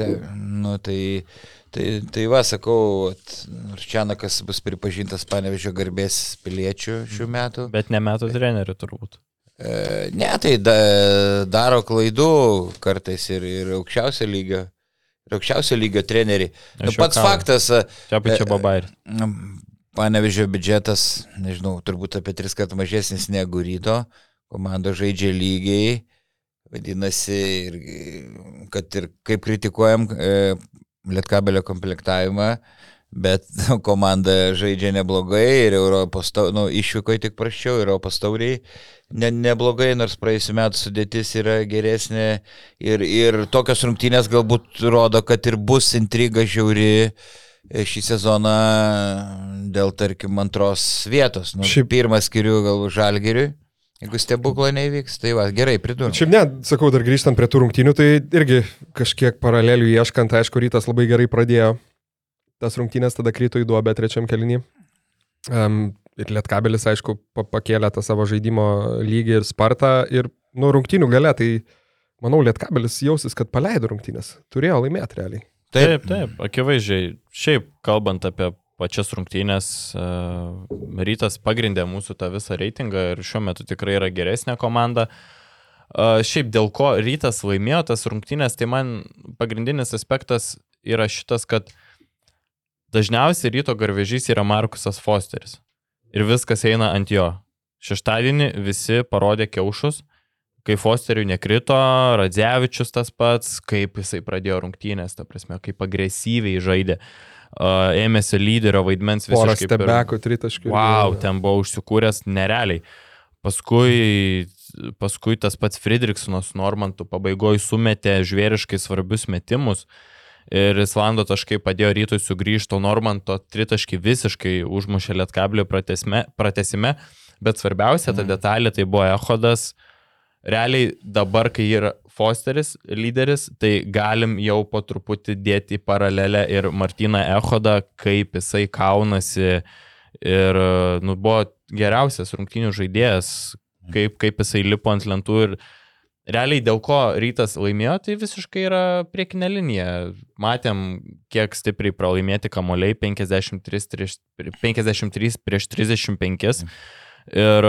Nu, tai, tai, tai va, sakau, Čianakas bus pripažintas panevežio garbės piliečių šių metų. Bet ne metų trenerių turbūt. E, ne, tai da, daro klaidų kartais ir, ir aukščiausio lygio ir aukščiausio lygio treneriai. Nu, pats kavą. faktas. Čia pačia babai. Panevežio biudžetas, nežinau, turbūt apie tris kart mažesnis negu ryto. Komanda žaidžia lygiai. Vadinasi, ir, kad ir kaip kritikuojam e, Lietkabelio komplektavimą, bet komanda žaidžia neblogai ir Europos, nu, išvyko tik praščiau, Europos tauriai ne, neblogai, nors praėjusiu metu sudėtis yra geresnė ir, ir tokios rungtynės galbūt rodo, kad ir bus intriga žiauri e, šį sezoną dėl, tarkim, antros vietos. Nu, Šiaip pirmas skiriu galbūt žalgiriui. Jeigu stebuklo nevyks, tai va, gerai, pridursiu. Šiaip ne, sakau, dar grįžtant prie tų rungtynių, tai irgi kažkiek paralelių ieškant, aišku, rytas labai gerai pradėjo tas rungtynės, tada krito į duobę trečiam kelinį. Um, ir Lietkabelis, aišku, pakėlė tą savo žaidimo lygį ir spartą. Ir, nu, rungtynių gale, tai manau, Lietkabelis jausis, kad paleido rungtynės. Turėjo laimėti realiai. Taip, taip, akivaizdžiai. Šiaip, kalbant apie pačias rungtynės, e, rytas pagrindė mūsų tą visą reitingą ir šiuo metu tikrai yra geresnė komanda. E, šiaip dėl ko rytas laimėjo tas rungtynės, tai man pagrindinis aspektas yra šitas, kad dažniausiai ryto garvežys yra Markusas Fosteris ir viskas eina ant jo. Šeštadienį visi parodė kiaušus, kai Fosteriui nekrito, Radzevičius tas pats, kaip jisai pradėjo rungtynės, ta prasme, kaip agresyviai žaidė. Ėmėsi lyderio vaidmens visiškai. Porą stebekų, tritaškių. Wow, ten buvo užsikūręs nerealiai. Paskui, paskui tas pats Friedrichsonas Normantų pabaigoje sumetė žvėriškai svarbius metimus. Uh, ir Islando taškai padėjo rytui sugrįžti, o Normanto tritaškai visiškai užmušė Lietkablio pratesime, bet svarbiausia ta mhm. detalė tai buvo Ehodas. Realiai dabar, kai yra Fosteris lyderis, tai galim jau po truputį dėti paralelę ir Martyną Ehodą, kaip jisai kaunasi ir nu, buvo geriausias rungtynių žaidėjas, kaip, kaip jisai lipo ant lentų ir realiai dėl ko rytas laimėjo, tai visiškai yra priekinė linija. Matėm, kiek stipriai pralaimėti kamoliai 53 prieš, 53 prieš 35. Ir,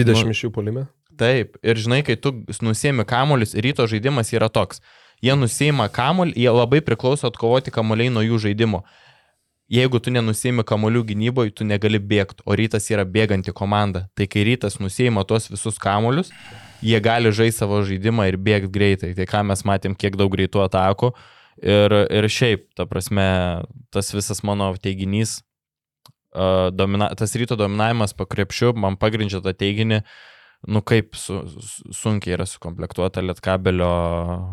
20 nu, iš jų polime. Taip, ir žinai, kai tu nusėmi kamolius, ryto žaidimas yra toks. Jie nusėima kamolį, jie labai priklauso atkovoti kamoliai nuo jų žaidimo. Jeigu tu nenusėmi kamolių gynyboje, tu negali bėgti, o rytas yra bėganti komanda. Tai kai rytas nusėima tuos visus kamolius, jie gali žaisti savo žaidimą ir bėgti greitai. Tai ką mes matėm, kiek daug greitų atakų. Ir, ir šiaip, ta prasme, tas visas mano teiginys, uh, domina, tas ryto dominavimas pakrepšiu, man pagrindžia tą teiginį, nu kaip su, sunkiai yra sukomplektuota lietkabelio,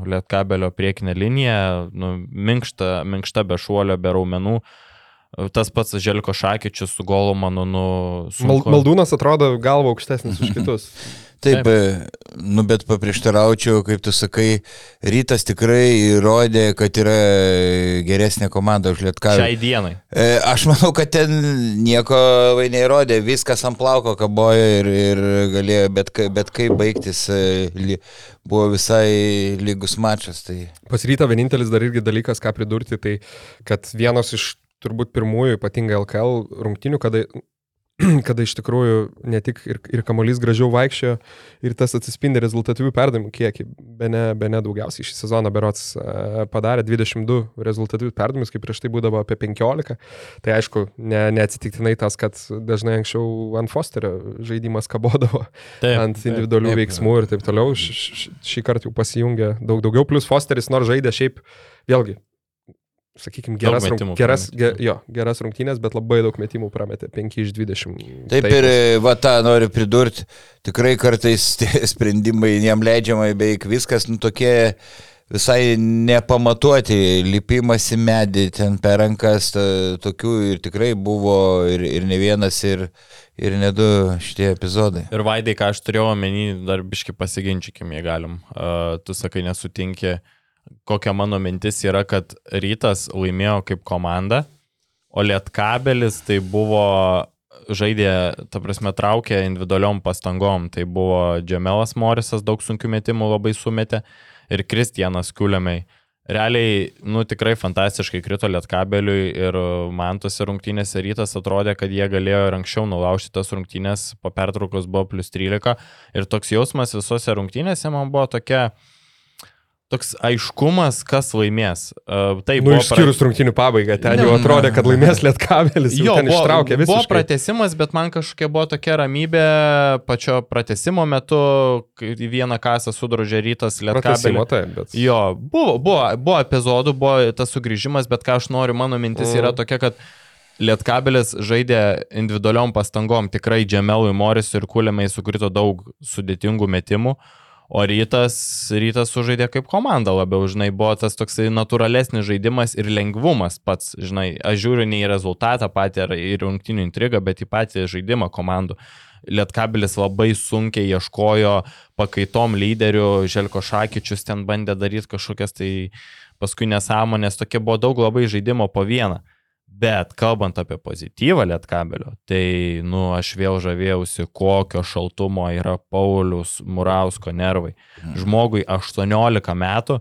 lietkabelio priekinė linija, nu, minkšta, minkšta be šuolio, be raumenų. Tas pats Želko Šakyčius su Golomanu. Nu, sunku. Maldūnas atrodo galvo aukštesnis už kitus. Taip, Taip, nu bet paprieštaraučiau, kaip tu sakai, rytas tikrai įrodė, kad yra geresnė komanda už Lietkavį. Šiai dienai. E, aš manau, kad ten nieko vai neįrodė, viskas ant plauko kabojo ir, ir galėjo bet, bet kaip baigtis, e, buvo visai lygus mačas. Tai... Pas rytą vienintelis dar irgi dalykas, ką pridurti, tai kad vienos iš turbūt pirmųjų, ypatingai LKL rungtinių, kada kada iš tikrųjų ne tik ir, ir kamuolys gražiau vaikščiojo, ir tas atsispindi rezultatyvių perdavimų kiekį. Be ne, be ne daugiausiai šį sezoną Berots padarė 22 rezultatyvių perdavimus, kaip prieš tai būdavo apie 15. Tai aišku, ne, neatsitiktinai tas, kad dažnai anksčiau ant Fosterio žaidimas kabodavo taip, ant individualių taip, veiksmų ir taip toliau. Š, š, šį kartą jau pasijungė daug daugiau, plus Fosteris nors žaidė šiaip, vėlgi, sakykime, geras, rung, geras, ge, jo, geras rungtynės, bet labai daug metimų prametė, 5 iš 20. Taip, taip ir va tą noriu pridurti, tikrai kartais sprendimai jam leidžiama beveik viskas, nu tokie visai nepamatuoti, lipimas į medį ten per rankas, ta, tokių ir tikrai buvo ir, ir ne vienas, ir, ir ne du šitie epizodai. Ir Vaidai, ką aš turėjau omeny, dar biški pasiginčykim, jei galim. Uh, tu sakai, nesutinkė uh, kokia mano mintis yra, kad rytas laimėjo kaip komanda, o lietkabelis tai buvo žaidė, ta prasme, traukė individualiom pastangom. Tai buvo Džemelas Morisas, daug sunkių metimų labai sumetė ir Kristijanas Kiuliamai. Realiai, nu tikrai fantastiškai krito lietkabeliui ir man tose rungtynėse rytas atrodė, kad jie galėjo ir anksčiau nulaužti tas rungtynės, po pertraukos buvo plus 13 ir toks jausmas visose rungtynėse man buvo tokia, uh, toks aiškumas, kas laimės. Uh, tai nu, išskyrus pra... rungtinių pabaigą, ten ne, jau atrodė, kad laimės Lietkabelis, jo, ten buvo, ištraukė visą. Buvo pratesimas, bet man kažkokia buvo tokia ramybė pačio pratesimo metu, kai vieną kasą sudrožė rytas Lietkabelį. Taip, bet... Jo, buvo, buvo, buvo epizodų, buvo tas sugrįžimas, bet ką aš noriu, mano mintis mm. yra tokia, kad Lietkabelis žaidė individualiom pastangom, tikrai Džemelui Morisui ir Kuliamai sukrito daug sudėtingų metimų. O rytas, rytas sužaidė kaip komanda labiau, žinai, buvo tas toksai natūralesnis žaidimas ir lengvumas pats, žinai, aš žiūriu ne į rezultatą patį ar į rungtinių intrigą, bet į patį žaidimą komandų. Lietkabilis labai sunkiai ieškojo pakaitom lyderių, Želko Šakyčius ten bandė daryti kažkokias tai paskui nesąmonės, tokie buvo daug labai žaidimo po vieną. Bet kalbant apie pozityvą Lietkabelio, tai, nu, aš vėl žavėjausi, kokio šaltumo yra Paulius Murausko nervai. Mhm. Žmogui 18 metų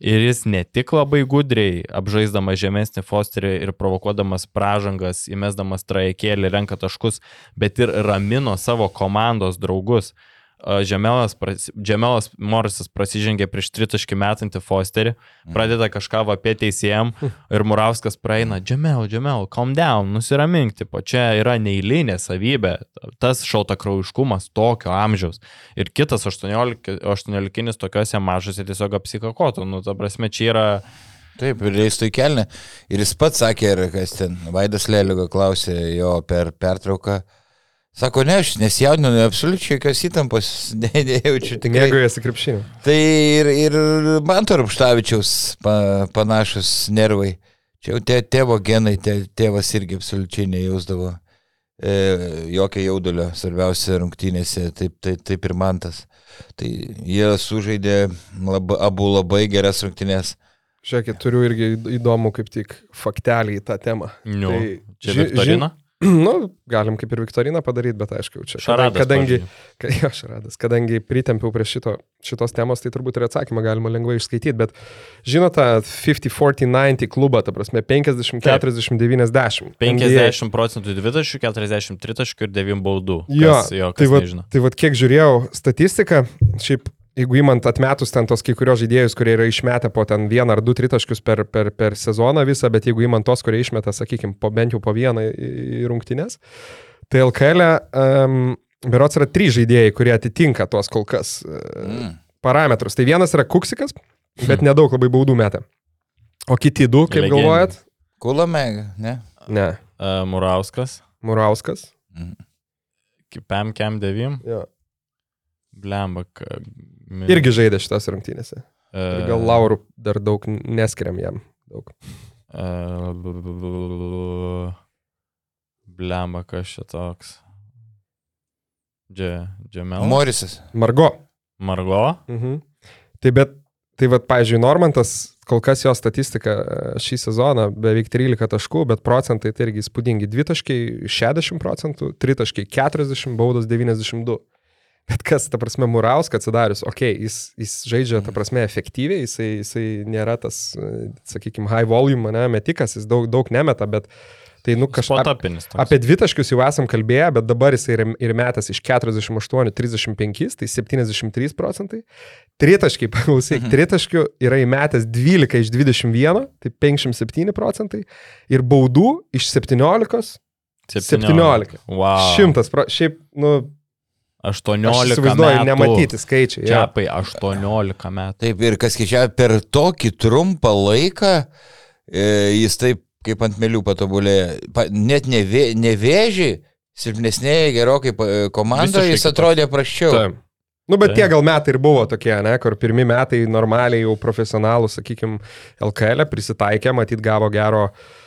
ir jis ne tik labai gudriai, apžaisdamas žemesnį Fosterį ir provokuodamas pražangas, įmesdamas trajekėlį, renka taškus, bet ir ramino savo komandos draugus. Žemelas, Žemelas Morisas prasižengė prieš tritaškį metantį Fosterį, mhm. pradeda kažką apie teisėjam ir Murauskas praeina, Žemel, Žemel, calm down, nusiramink, tipo, čia yra neįlinė savybė, tas šaltakraujiškumas tokio amžiaus. Ir kitas 18, 18 tokiuose mažose tiesiog apsikakotų, nu, ta prasme, čia yra... Taip, ir leistų į kelnę. Ir jis pats sakė, ir kas ten, Vaidas Leligo klausė jo per pertrauką. Sako, ne, aš nesijaudinu, absoliučiai jokios įtampos, ne, nejaučiu tikrai. Mėgojasi krepšiniu. Tai ir, ir man to Rupštavičiaus pa, panašus nervai. Čia jau tė, tėvo genai, tė, tėvas irgi absoliučiai nejausdavo e, jokio jaudulio, svarbiausia rungtynėse, taip, taip, taip ir man tas. Tai jie sužaidė lab, abu labai geras rungtynės. Žiūrėkit, turiu irgi įdomų kaip tik faktelį į tą temą. Nu, tai, čia Viktorina? Nu, galim kaip ir Viktoriną padaryti, bet aišku, čia. Šaradas, kadangi, ka, jo, šaradas, kadangi pritempiau prie šito, šitos temos, tai turbūt ir atsakymą galima lengvai išskaityti, bet žinote, 50-40-90 klubą, ta prasme, 50-40-90. 50 procentų dvitaškių, 40 tritaškių ir 9 baudų. Jo, jo tai va, tai va, kiek žiūrėjau statistiką, šiaip jeigu įmant atmetus ten tos kai kurios žaidėjus, kurie yra išmetę po ten vieną ar du tritaškius per, per, per sezoną visą, bet jeigu įmant tos, kurie išmeta, sakykime, po bent jau po vieną į rungtynės, tai LKL um, berots yra trys žaidėjai, kurie atitinka tuos kol kas uh, mm. parametrus. Tai vienas yra Kuksikas, bet hmm. nedaug labai baudų metę. O kiti du, kaip Legendė. galvojat? Kulameg, ne? Ne. Uh, Murauskas. Murauskas. Mm. Pam Kem 9. Jo. Blemba. Irgi žaidė šitas rungtynėse. Ir gal Laurų dar daug neskiriam jam. Daug. Blemba, kas čia toks. Dže, Džemel. Morisas. Margo. Margo. Mhm. Tai bet, tai vad, pažiūrėjau, Normantas, kol kas jo statistika e, šį sezoną beveik 13 taškų, bet procentai tai irgi įspūdingi. 2 taškai 60 procentų, 3 taškai 40, baudos 92. Bet kas, ta prasme, Murauskas atsidarius, okei, okay, jis, jis žaidžia, ta prasme, efektyviai, jisai, jisai nėra tas, sakykime, high volume, ne, metikas, jis daug, daug nemeta, bet tai, nu. Spotapinis. toks. Apie dvitaškius jau esam kalbėję, bet dabar jisai yra ir metas iš 48-35, tai 73 procentai. Tritaškiai, paklausyk, Mhm. tritaškių yra įmetęs 12 iš 21, tai 57 procentai. Ir baudų iš 17, 17. Wow. 100 pro... Šiaip, nu, 18 aš įsivaizduoju, metų. nematyti skaičiai. Čiapai 18 metų. Taip, ir kas keičia, per tokį trumpą laiką e, jis taip kaip ant mėlių patobulėjo. Pa, net nevė, nevėžiai, silpnesnėje gerokai pa- komandoje jis atrodė praščiau. Taip. Nu, bet Taip. tie gal metai ir buvo tokie, ne, kur pirmi metai normaliai jau profesionalų, sakykime, LKL prisitaikė, matyt, gavo gero, uh,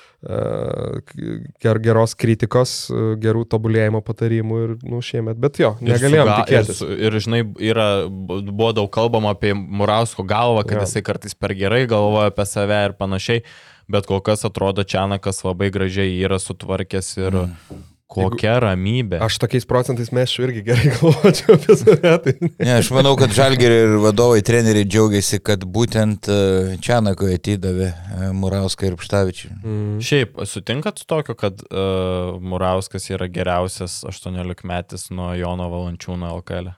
ger, geros kritikos, gerų tobulėjimo patarimų ir, nu, šiemet. Bet jo, Ir negalėjom su ga- tikėtis. Ir, ir žinai, yra, buvo daug kalbama apie Murausko galvą, kad ja. jisai kartais per gerai galvoja apie save ir panašiai, bet kol kas atrodo Čianakas labai gražiai yra sutvarkęs ir mm. Kokia ramybė. Aš tokiais procentais mešiu irgi gerai galvočiau apie save. Tai... Ne, aš manau, kad Žalgeri ir vadovai, treneriai džiaugiasi, kad būtent e, Čianakui atidavė e, Murauską ir Pštavičių. Mm. Šiaip, sutinkat su tokiu, kad uh, Murauskas yra geriausias 18 metis nuo Jono Valančiūno LKL?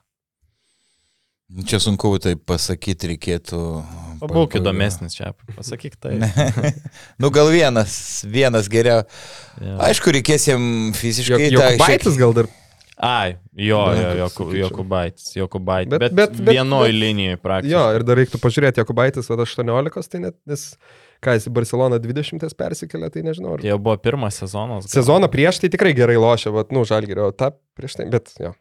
Čia sunku tai pasakyti, reikėtų. Būk pa- įdomesnis čia, pasakyk tai. nu gal vienas, vienas geriau. Ja. Aišku, reikės jam fiziškai. Jo, Jokubaitis gal dar. Ai, jo, jo, sakyčiau. Jokubaitis, Jokubaitis. Bet- Bet, bet, bet- bet, bet- vienoj bet- linijoje praktiškai. Jo, ir dar reiktų pažiūrėti, Jokubaitis, va 18, tai net, nes, ką jis į Barceloną 20 persikėlė, tai nežinau. Ar... Tai jau buvo pirmas sezonas. gal. Sezoną prieš tai tikrai gerai lošia, va, nu, žalgerio, tą prieš tai, bet jo.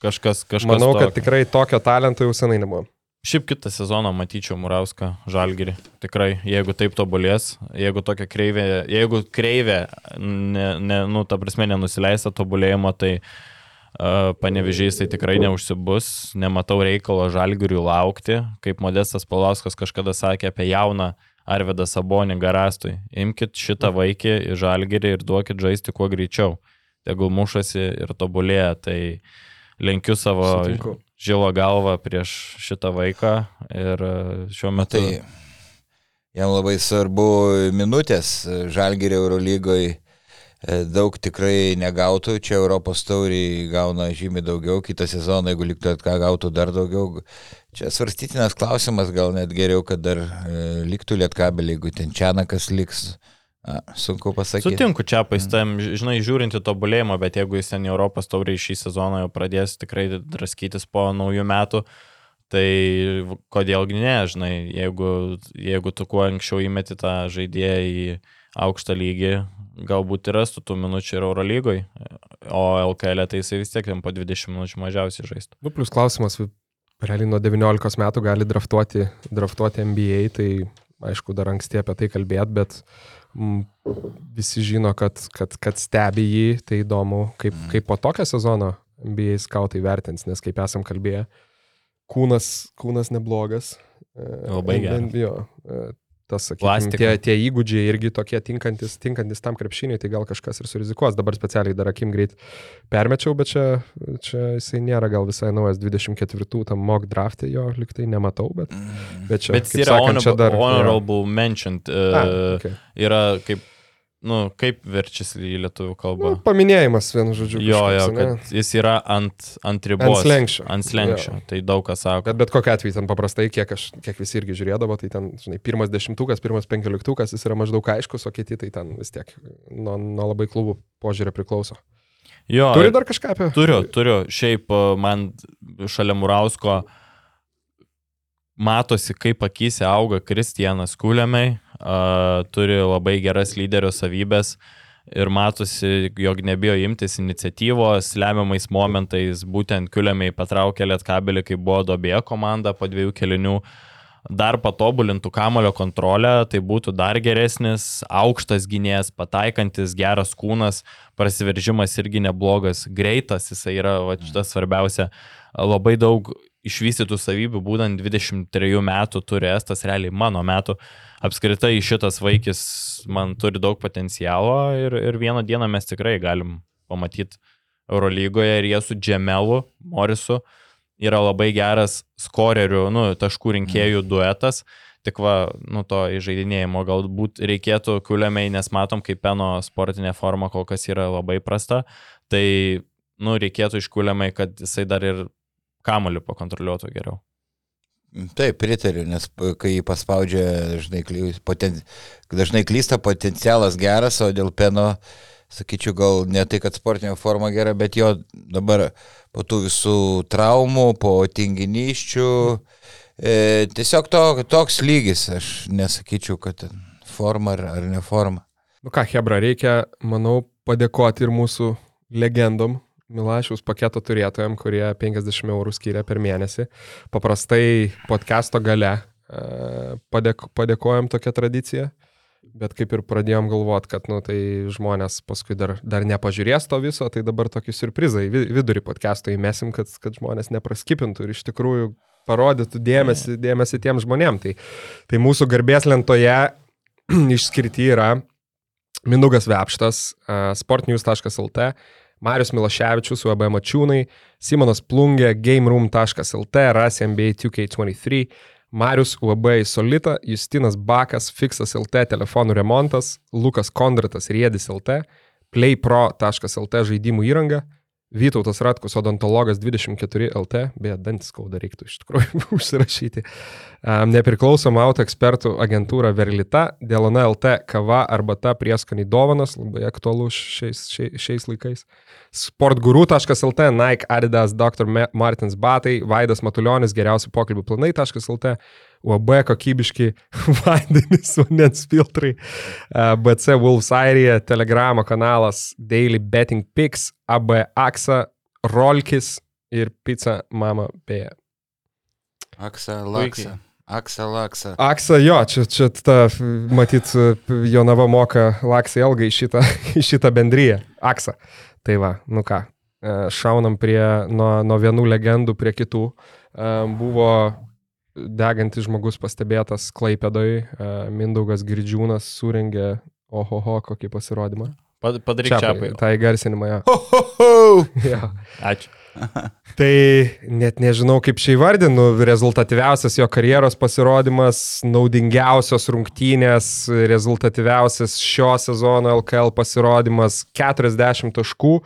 Kažkas, kažkas. Manau, kad tokio. tikrai tokio talento jau senai nebuvo. Šiaip kitą sezoną matyčiau Murauską žalgerį. Tikrai, jeigu taip tobulės, jeigu tokia kreivė, jeigu kreivė, ne, ne, nu, ta prasme, nenusileista tobulėjimo, tai uh, panevežiais tai tikrai neužsibus. Nematau reikalo žalgeriui laukti. Kaip Modestas Palauskas kažkada sakė apie jauną Arvedą Sabonį Garastui. Imkite šitą vaikį į žalgerį ir duokit žaisti kuo greičiau. Tegul mušasi ir tobulėja. Tai lenkiu savo Sutinku. žilo galvą prieš šitą vaiką ir e, šiuo metu... Tai jam labai svarbu minutės Žalgerio Eurolygoje. Daug tikrai negautų, čia Europos tauriai gauna žymiai daugiau, kitą sezoną, jeigu liktų ką gautų dar daugiau. Čia svarstytinas klausimas, gal net geriau, kad dar e, liktų lietkabelį, jeigu ten Čianakas liks. A, sunku pasakyti. Sutinku čia paistam, žinai, žiūrint į tobulėjimą, bet jeigu jis ten Europos tauriai šį sezoną jau pradės tikrai draskytis po naujų metų, tai kodėlgi ne, žinai, jeigu, jeigu tu kuo anksčiau įmeti tą žaidėją į aukštą lygį, galbūt ir rastų tų minučių ir Eurolygoj, o LKL tai jisai vis tiek po 20 minučių mažiausiai žaistų. Nu, plus klausimas, realiai nuo 19 metų gali draftuoti, draftuoti NBA, tai aišku, dar anksti apie tai kalbėt, bet mm, visi žino, kad, kad, kad stebi jį, tai įdomu, kaip, kaip po tokio sezono NBA skautai vertins, nes kaip esam kalbėję, kūnas, kūnas neblogas. E, Labai geras. E, tas, sakykime, tie, tie įgūdžiai irgi tokie tinkantis, tinkantis tam krepšiniui, tai gal kažkas ir surizikuos. Dabar specialiai dar akim greit permečiau, bet čia, čia jisai nėra gal visai naujas 24 tam mock draftė, jo liktai nematau, bet, bet čia, Bet jis yra sakant, honorable, dar... honorable mentioned, A, uh, okay. yra kaip, nu, kaip verčiasi į lietuvių kalbą. nu, paminėjimas, vienu žodžiu. Jo, jo, kažkoks, ane? kad jis yra ant, ant ribos. Ant slenksčio. Ant slenksčio. Jo. Tai daug kas sako. Bet bet kokia atveju ten paprastai, kiek, aš, kiek visi irgi žiūrėdavo, tai ten, žinai, pirmas dešimtukas, pirmas penkioliktukas, jis yra maždaug aiškus, o kiti tai ten vis tiek nuo, nuo labai klubų požiūrį priklauso. Jo, Turi dar kažką apie? Turiu, turiu. Šiaip e, man šalia Murausko matosi, kaip akise auga Kristijanas Kuliamai, uh, turi labai geras lyderio savybės ir matosi, jog nebijo imtis iniciatyvos, lemiamais momentais būtent Kuliamai patraukė lietkabelį, kai buvo dobėje komanda po dviejų kelinių. dar patobulintų kamulio kontrolę, tai būtų dar geresnis, aukštas gynėjas, pataikantis, geras kūnas, prasiveržimas irgi neblogas, greitas, jisai yra, va, šitas svarbiausia, labai daug išvystytų savybių, būtent 23 metų turi Estas, realiai mano metų. Apskritai šitas vaikis man turi daug potencialo ir, ir vieną dieną mes tikrai galim pamatyti Eurolygoje ir jie su Džemelu, Morisu, yra labai geras skorerių, nu, taškų rinkėjų duetas. Tik va, nu to įžeidinėjimo galbūt reikėtų kiuliamiai, nes matom, kaip Peno sportinė forma kol kas yra labai prasta. Tai, nu, reikėtų iškiuliamiai, kad jisai dar ir kamoliu pakontroliuotų geriau. Taip, pritariu, nes kai jį paspaudžia, dažnai, poten, dažnai klysta potencialas geras, o dėl Peno, sakyčiau, gal ne tai, kad sportinė forma gera, bet jo dabar po tų visų traumų, po tinginiščių. E, tiesiog to, toks lygis, aš nesakyčiau, kad forma ar, ar ne forma. Nu ką, Hebra, reikia, manau, padėkoti ir mūsų legendom, Milašiaus paketo turėtojam, kurie 50 eurų skiria per mėnesį. Paprastai podcast'o gale e, padėk, padėkojom tokią tradiciją. Bet kaip ir pradėjom galvoti, kad nu, tai žmonės paskui dar, dar nepažiūrės to viso, tai dabar tokį surprizą į vidurį podcast'o įmesim, kad, kad žmonės nepraskipintų ir iš tikrųjų parodytų dėmesį, dėmesį tiem žmonėm. Tai, tai mūsų garbės lentoje išskirti yra Minugas Vepštas, sportnews.lt, Marius Miloševičius, UAB Mačiūnai, Simonas Plungė, GameRoom.lt, Rasi NBA 2K23, Marius UAB Solita, Justinas Bakas, Fixas LT telefonų remontas, Lukas Kondratas Riedis LT, playpro.lt žaidimų įranga, Vytautas Ratkus odontologas 24 LT, beje, dantis skauda reiktų iš tikrųjų užsirašyti. Nepriklausoma auto ekspertų agentūra Verlita, Delona LT kava arba ta prieskoniai dovanas, labai aktualu šiais, šiais, šiais laikais. Sportguru.lt, Nike, Adidas, Dr. Martins Batai, Vaidas Matuljonis, geriausi pokalbių planai.lt, UAB kokybiški vandenys, vandens filtrai, BC Wolves Airija, Telegramo kanalas, Daily Betting Picks, AB Aksa, Rolkis ir Pizza Mama P. Aksa, Laksa. Aksa, Laksa. Aksa, jo, čia, čia ta, matyt, Jonava moka Laksai algai į šitą, šitą bendryją. Aksa. Tai va, nu ką, e, šaunam prie, nuo, nuo vienų legendų prie kitų. E, buvo degantis žmogus pastebėtas Klaipėdoj, e, Mindaugas Girdžiūnas surengė, ohoho, kokį pasirodymą. Padaryk čia, tą įgarsinimą. Ja. Ho, ho, ho! ja. Ačiū. Tai net nežinau, kaip čia įvardinu, rezultatyviausias jo karjeros pasirodymas, naudingiausios rungtynės, rezultatyviausias šio sezono LKL pasirodymas, 40 taškų.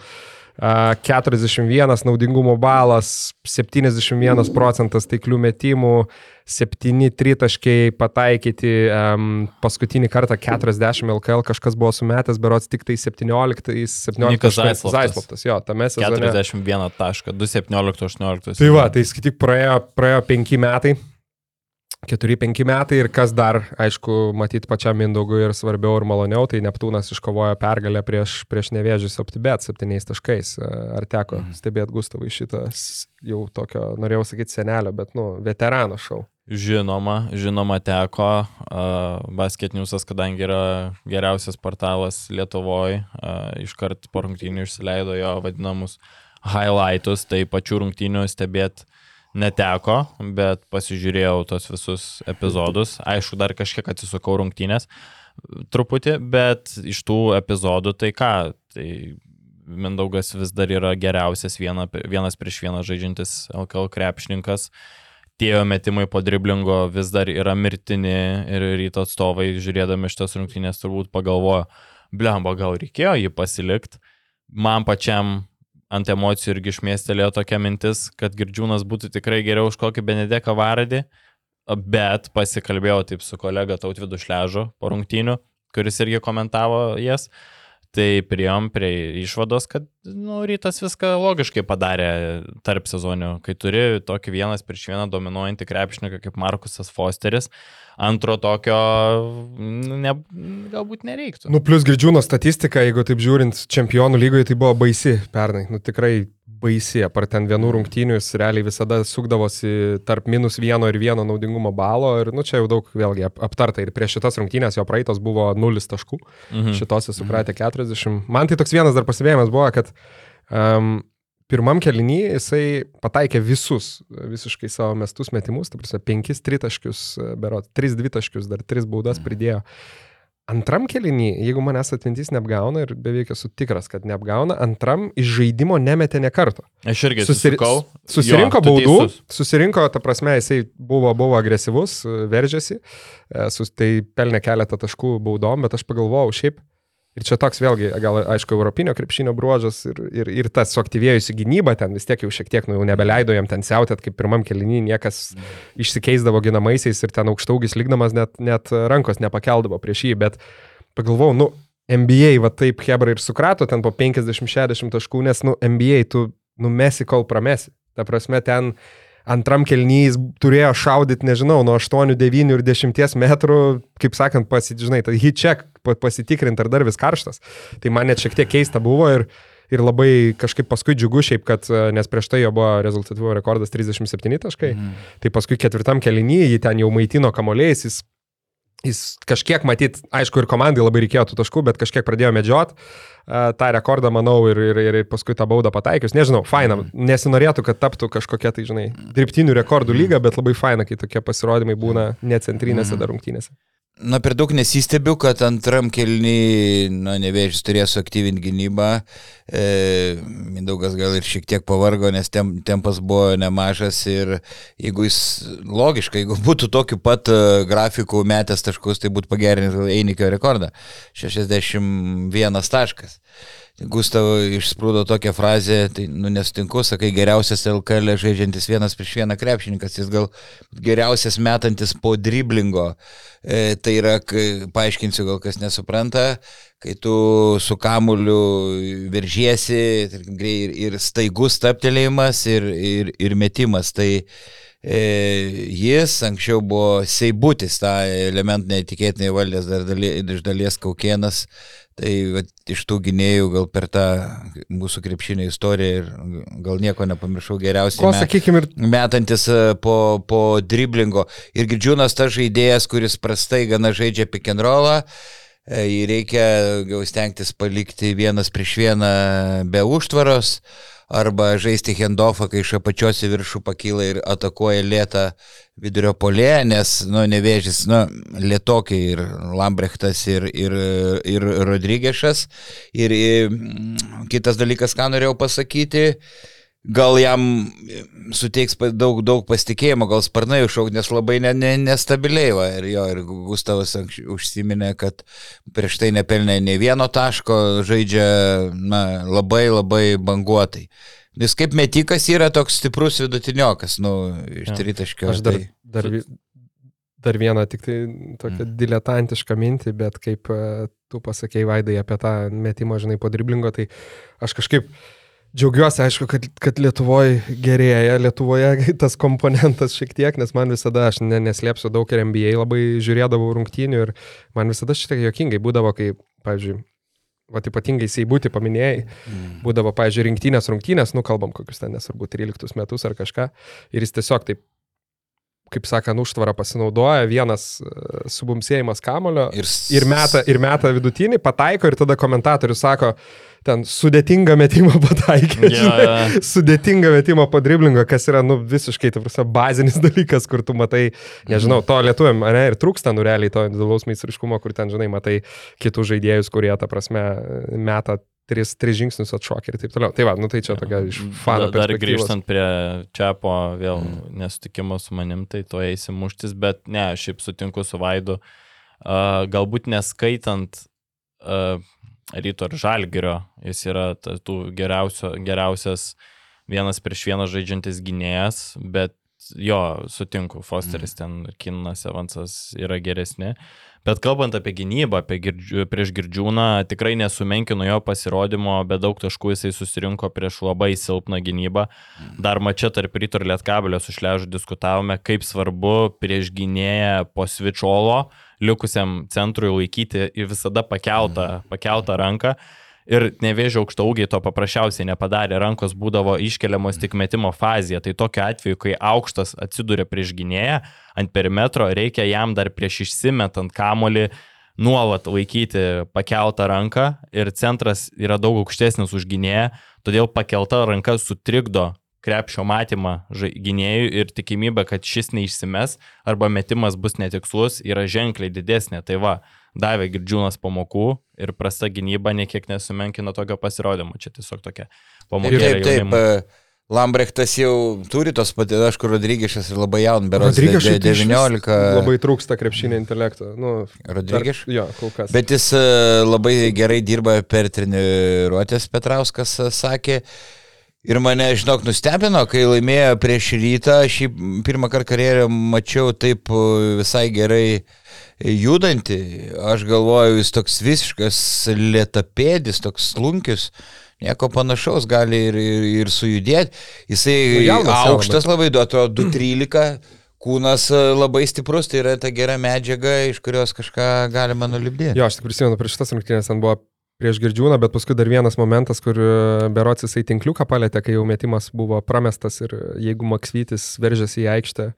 41 naudingumo balas, 71 procentas taiklių metimų, 7 tritaškiai pataikyti, um, paskutinį kartą 40 LKL kažkas buvo sumetęs, berots tik tai 17, 17 Zaisloptas, jo, tame sezone. 41 tašką, 217, 18. Tai va, tai skaityk, praėjo, praėjo 5 metai. 4-5 metai ir kas dar, aišku, matyti pačiam Mindaugui ir svarbiau ir maloniau, tai Neptūnas iškovojo pergalę prieš, prieš nevėžius OptiBet 7 taškais. Ar teko mhm. stebėti Gustavai šitą jau tokio, norėjau sakyti senelio, bet, nu, veterano šau. Žinoma, žinoma teko. Basket Newsas, kadangi yra geriausias portalas Lietuvoje, iškart po rungtynių išsileido jo vadinamus highlightus, tai pačių rungtynių stebėti neteko, bet pasižiūrėjau tos visus epizodus. Aišku, dar kažkiek atsisukau rungtynės truputį, bet iš tų epizodų tai ką, tai Mindaugas vis dar yra geriausias viena, vienas prieš vieną žaidžiantis LKL krepšininkas. Tie metimai po driblingo vis dar yra mirtini ir ryto atstovai, žiūrėdami šitas rungtynės, turbūt pagalvojo, blemba, gal reikėjo jį pasilikti. Man pačiam ant emocijų irgi išmėstelėjo tokia mintis, kad Girdžiūnas būtų tikrai geriau už kokį Benedeką Varadį, bet pasikalbėjau taip su kolega Tautvidu Šležu po rungtynių, kuris irgi komentavo jas. Tai priejom prie išvados, kad nu, rytas viską logiškai padarė tarp sezonių, kai turi tokį vienas prieš vieną dominuojantį krepšininką kaip Markusas Fosteris, antro tokio nu, ne, galbūt nereiktų. Nu, plus Girdžiūno statistika, jeigu taip žiūrint, čempionų lygoje tai buvo baisi pernai. Nu, tikrai baisi, apart ten vienų rungtynių jis realiai visada sukdavosi tarp minus vieno ir vieno naudingumo balo ir, nu, čia jau daug vėlgi ap- aptarta ir prieš šitas rungtynės jo praeitos buvo 0 taškų, Mhm. šitos jis sukratė 40. Man tai toks vienas dar pasivėjimas buvo, kad um, pirmam kelnyje jisai pataikė visus visiškai savo mestus metimus, tai prasme, 5 tritaškius, berot, 3 dvitaškius, dar 3 baudas pridėjo. Antram kelinį, jeigu manęs atmintis neapgauna ir beveik esu tikras, kad neapgauna, antram iš žaidimo nemetė ne karto. Aš irgi Susiri- susikau. Susirinko Jo, baudų, teisus. susirinko, ta prasme, jisai buvo, buvo agresyvus, veržėsi, e, tai pelnė keletą taškų baudom, bet aš pagalvojau šiaip, ir čia toks vėlgi, gal aišku, europinio krepšinio bruožas ir, ir, ir tas suaktyvėjusi gynyba ten vis tiek jau šiek tiek, nu jau nebeleido jam ten siautėt, kaip pirmam kelinį niekas išsikeisdavo ginamaisiais ir ten aukštaugis lygdamas net, net rankos nepakeldavo prieš jį, bet pagalvojau, nu, NBA va taip Hebra ir sukrato ten po 50-60 taškų, nes, nu, NBA tu numesi, kol pramesi. Ta prasme, ten antram kelnys turėjo šaudyti, nežinau, nuo 8, 9 ir 10 metrų, kaip sakant, pasižinai, tai hit check pa- pasitikrinti, ar dar vis karštas. Tai man net šiek tiek keista buvo ir, ir labai kažkaip paskui džiugu šiaip, kad, e, nes prieš tai jo buvo rezultatyvo rekordas 37 taškai, Mhm. tai paskui ketvirtam kelnyje jį ten jau maitino kamoliais, jis Jis kažkiek matyt, aišku, ir komandai labai reikėjo tų taškų, bet kažkiek pradėjo medžiot tą rekordą, manau, ir, ir, ir, paskui tą baudą pataikius. Nežinau, faina, nesinorėtų, kad taptų kažkokia, tai žinai, dirbtinių rekordų lyga, bet labai faina, kai tokie pasirodymai būna ne centrinėse dar rungtynėse. Na, per daug nesistebiu, kad antram kelniui, na, nevėžys turėjo suaktyvinti gynybą. E, Mindaugas gal ir šiek tiek pavargo, nes tem, tempas buvo nemažas ir jeigu jis, logiškai, jeigu būtų tokiu pat e, grafiku metęs taškus, tai būtų pagerinęs Einikio rekordą. 61 taškas. Gustavo išsprūdo tokią frazę, tai nu nesutinku, sakai, geriausias LKL žaidžiantis vienas prieš vieną krepšininkas, jis gal geriausias metantis po driblingo. E, tai yra, kai, paaiškinsiu, gal kas nesupranta, kai tu su kamuliu veržiesi ir, ir staigus taptelėjimas ir, ir, ir metimas. Tai e, jis anksčiau buvo Seibutis, tą elementą neįtikėtinai valdęs dar daly, iš dalies Kaukienas. Tai vat, iš tų gynėjų gal per tą mūsų krepšinio istoriją ir gal nieko nepamiršau geriausiai. Ko, me- sakykime, ir metantis e, po, po driblingo. Ir Girdžiūnas tas žaidėjas, kuris prastai gana žaidžia pick and rollą, e, jį reikia gal stengtis palikti vienas prieš vieną be užtvaros, arba žaisti handoffą, kai iš apačios į viršų pakyla ir atakuoja lėtą vidurio polė, nes, nu, nevėžys, nu, lietokiai ir Lambrechtas ir, ir, ir Rodrygešas. Ir, ir kitas dalykas, ką norėjau pasakyti, gal jam suteiks daug, daug pasitikėjimo, gal sparnai užšauk, nes labai ne, ne, nestabiliai va. Ir jo, ir Gustavas užsiminė, kad prieš tai nepelnė ne vieno taško, žaidžia na, labai labai banguotai. Jis kaip metikas yra toks stiprus vidutiniokas, nu, iš Jo. tritaškio. aš dar, tai- dar, dar vieną tik tai tokią Mm. diletantišką mintį, bet kaip e, tu pasakėjai Vaidai apie tą metimą, žinai, po driblingo, tai aš kažkaip Džiaugiuosi, aišku, kad, kad Lietuvoje gerėja, Lietuvoje tas komponentas šiek tiek, nes man visada, aš ne, neslėpsiu, daug ir NBA labai žiūrėdavau rungtynių ir man visada šiek tiek jokingai būdavo, kai, pavyzdžiui, va ypatingai Seibūti paminėjai, Mm. būdavo, pavyzdžiui, rinktinės rungtynės, nukalbam kokius ten, nesvarbu, 13 metus ar kažką, ir jis tiesiog taip, kaip sakant, užtvarą pasinaudoja, vienas uh, subumsėjimas kamulio Ir, ir meta, ir meta vidutinį, pataiko ir tada komentatorius sako, ten sudėtingą metimą pataikė. Ja, žinai. Sudėtingą metimą po driblingo, kas yra, nu, visiškai, tai prasme, bazinis dalykas, kur tu matai, nežinau, to lietuviam, ne, ir trūksta, nu, realiai to individualaus meistriškumo, kur ten, žinai, matai kitus žaidėjus, kurie, ta prasme, meta tris, tris žingsnius atšokį ir taip toliau. Tai va, nu, tai čia tokia iš fano Da- Dar grįžtant prie Čiapo vėl mm. nesutikimo su manim, tai to eisim muštis, bet ne, šiaip sutinku su Vaidu. Uh, galbūt neskaitant uh, ryto ir žalgerio, jis yra tų geriausias vienas prieš vieną žaidžiantis gynėjas, bet jo, sutinku, Fosteris ten ir Kinas Evansas yra geresni. Bet kalbant apie gynybą, apie girdžių, prieš girdžiūną, tikrai nesumenkinu jo pasirodymo, bet daug taškų jisai susirinko prieš labai silpną gynybą. Dar mačia tarp ryto ir lietkabelio su šležu diskutavome, kaip svarbu prieš gynėją po svičiolo likusiam centrui laikyti į visada pakeltą, pakeltą ranką. Ir nevėžio aukšto ūgiai to paprasčiausiai nepadarė, rankos būdavo iškeliamos tik metimo fazėje. Tai tokiu atveju, kai aukštas atsiduria prieš gynėją ant perimetro, reikia jam dar prieš išsimetant kamolį nuolat laikyti pakeltą ranką ir centras yra daug aukštesnis už gynėją, todėl pakelta ranka sutrikdo krepšio matymą gynėjui ir tikimybė, kad šis neišsimes arba metimas bus netikslus, yra ženkliai didesnė. Tai va, davė girdžiūnas pamokų ir prasta gynyba niekiek nesumenkina tokio pasirodymo. Čia tiesiog tokia pamokė. Taip, taip. taip. E, Lambrechtas jau turi tos patirties, aišku, Rodrygišas ir labai jaun, berods 19. Labai trūksta krepšinio intelekto. Nu, Rodrygiš? Jo, kol kas. Bet jis e, labai gerai dirba per treniruotės, Petrauskas e, sakė. Ir mane, žinok, nustebino, kai laimėjo prieš rytą, aš jį pirmą kartą karjerą mačiau taip visai gerai judanti. Aš galvoju, jis toks visiškas lietapėdis, toks slunkis. Nieko panašaus gali ir, ir, ir sujudėti. Jisai nu, jaunas, aukštas labai duoto 213, kūnas labai stiprus, tai yra ta gera medžiaga, iš kurios kažką galima nulipdyti. Jo, aš tik prisimenu, prieš šitas rungtynės ten buvo prieš girdžiūną, bet paskui dar vienas momentas, kur e, berots jisai tinkliuką palėtė, kai jau metimas buvo pramestas ir jeigu Maksvytis veržėsi į aikštę e,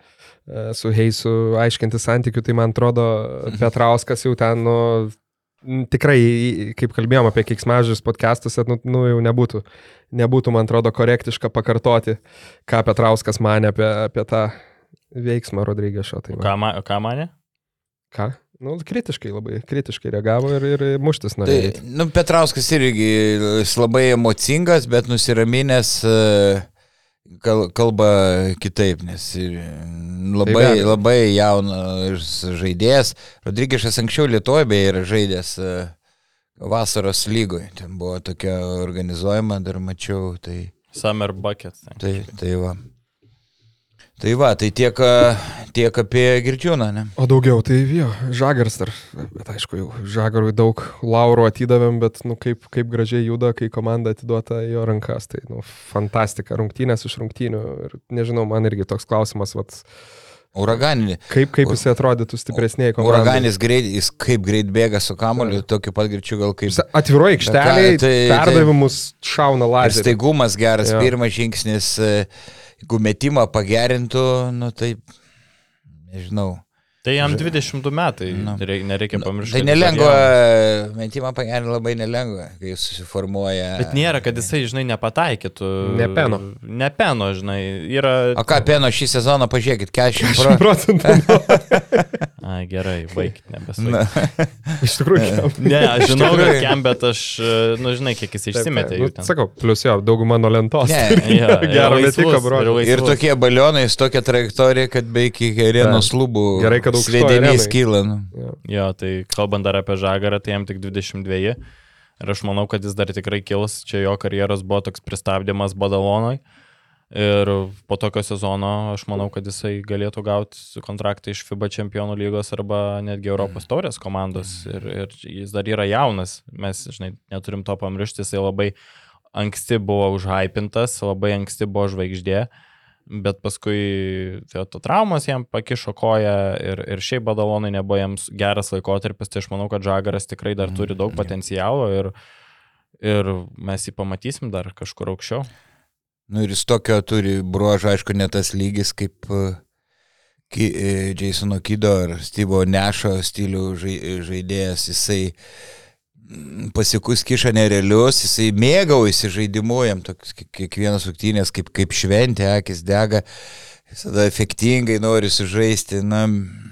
su Heisu aiškinti santykių, tai man atrodo. Petrauskas jau ten, nu, tikrai, kaip kalbėjom apie kiksmažius podcastuose, nu, nu jau nebūtų, nebūtų, man atrodo, korektiška pakartoti, ką Petrauskas mane apie, apie tą veiksmą Rodrygėšo. Tai ką, ma, ką mane? Ką? Nu, kritiškai labai, kritiškai reagavo ir, ir muštis norėjo. Tai, nu, Petrauskas irgi labai emocingas, bet nusiraminęs e, kal, kalba kitaip, nes labai, tai labai jaunas žaidėjas. Rodrygišas anksčiau Lietuvoje yra žaidęs e, vasaros lygoje. Ten buvo tokia organizuojama, dar mačiau. Tai, Summer Bucket. Tai, tai va. Tai va, tai tiek, tiek apie Girčiūną, ne? O daugiau, tai jo, Žagars dar, bet aišku, jau Žagarui daug laurų atidavėm, bet, nu, kaip, kaip gražiai juda, kai komanda atiduota jo rankas, tai, nu, fantastika, rungtynės iš rungtynių ir, nežinau, man irgi toks klausimas, vat, Uraganinį. Kaip, kaip jis atrodytų stipresniai komandai? Uraganis greit, jis kaip greit bėga su kamoliu, tokiu pat greičiu gal kaip. Atviroje aikštelėje, tai, perdavimus tai, šauna lazeriu. Staigumas geras, jo. pirmas žingsnis. Uh, jeigu metimą pagerintų, nu tai, nežinau. Tai jam 22 metai, nu. nereikia pamiršti. Tai nelengva, metimą pagerinti labai nelengva, kai jis susiformuoja. Bet nėra, kad jisai, žinai, nepataikytų. Nepeno. Nepeno, žinai, yra... O ką peno šį sezoną, pažiūrėkit, 40 procentų. A, gerai, baigit, nebesakyti. Iš tikrųjų, ne, aš žinau, kad kem, bet aš, nu, žinai, kiek jis išsimetė. Nu, sakau, plus jo, dauguma nuo lentos. Ne, ja, Gerą metiką, bro. Ir tokie balionai, tokia trajektorija, kad be iki arenos lubų. Gerai, kad daug svedinys kyla. Nu. Jo. jo, tai kalbant dar apie Žagarą, tai jam tik 22. Ir aš manau, kad jis dar tikrai kils. Čia jo karjeros buvo toks pristabdymas Badalonui. Ir po tokio sezono aš manau, kad jisai galėtų gauti kontraktą iš FIBA čempionų lygos arba netgi Europos taurės komandos. Ir, ir jis dar yra jaunas. Mes, žinai, neturim to pamiršti. Jisai labai anksti buvo užhypintas, labai anksti buvo žvaigždė. Uh, bet paskui tai to traumas jam pakišo koją ir, ir šiaip badalonai nebuvo jiems geras laikotarpis, tai aš manau, kad Žagaras tikrai dar turi daug mm, potencialo ir, ir mes jį pamatysim dar kažkur aukščiau. Nu ir jis tokio turi bruožą, aišku, ne tas lygis kaip uh, Jasono Kido ar Steve'o Nešo stilių žaidėjas, jisai pasikus kiša nerealius, jisai mėgaujasi žaidimu, jam toks kiekvienas rungtynės kaip, kaip šventė, akis dega, visada efektingai nori sužaisti. Na.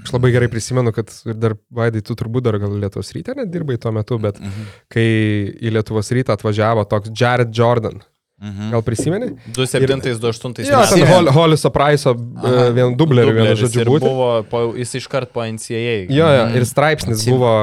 Aš labai gerai prisimenu, kad ir dar Vaidai, tu turbūt dar gal Lietuvos ryte net dirbai tuo metu, bet mhm. kai į Lietuvos rytą atvažiavo toks Jared Jordan. Mhm. Gal prisimeni? 27-28 jo, ten Hol, Holiso Price'o uh, vien dublerį, vienu žodžiu, būtų. Buvo, po, jis iškart po NCAA. Jo, jo, ir straipsnis Atsim. buvo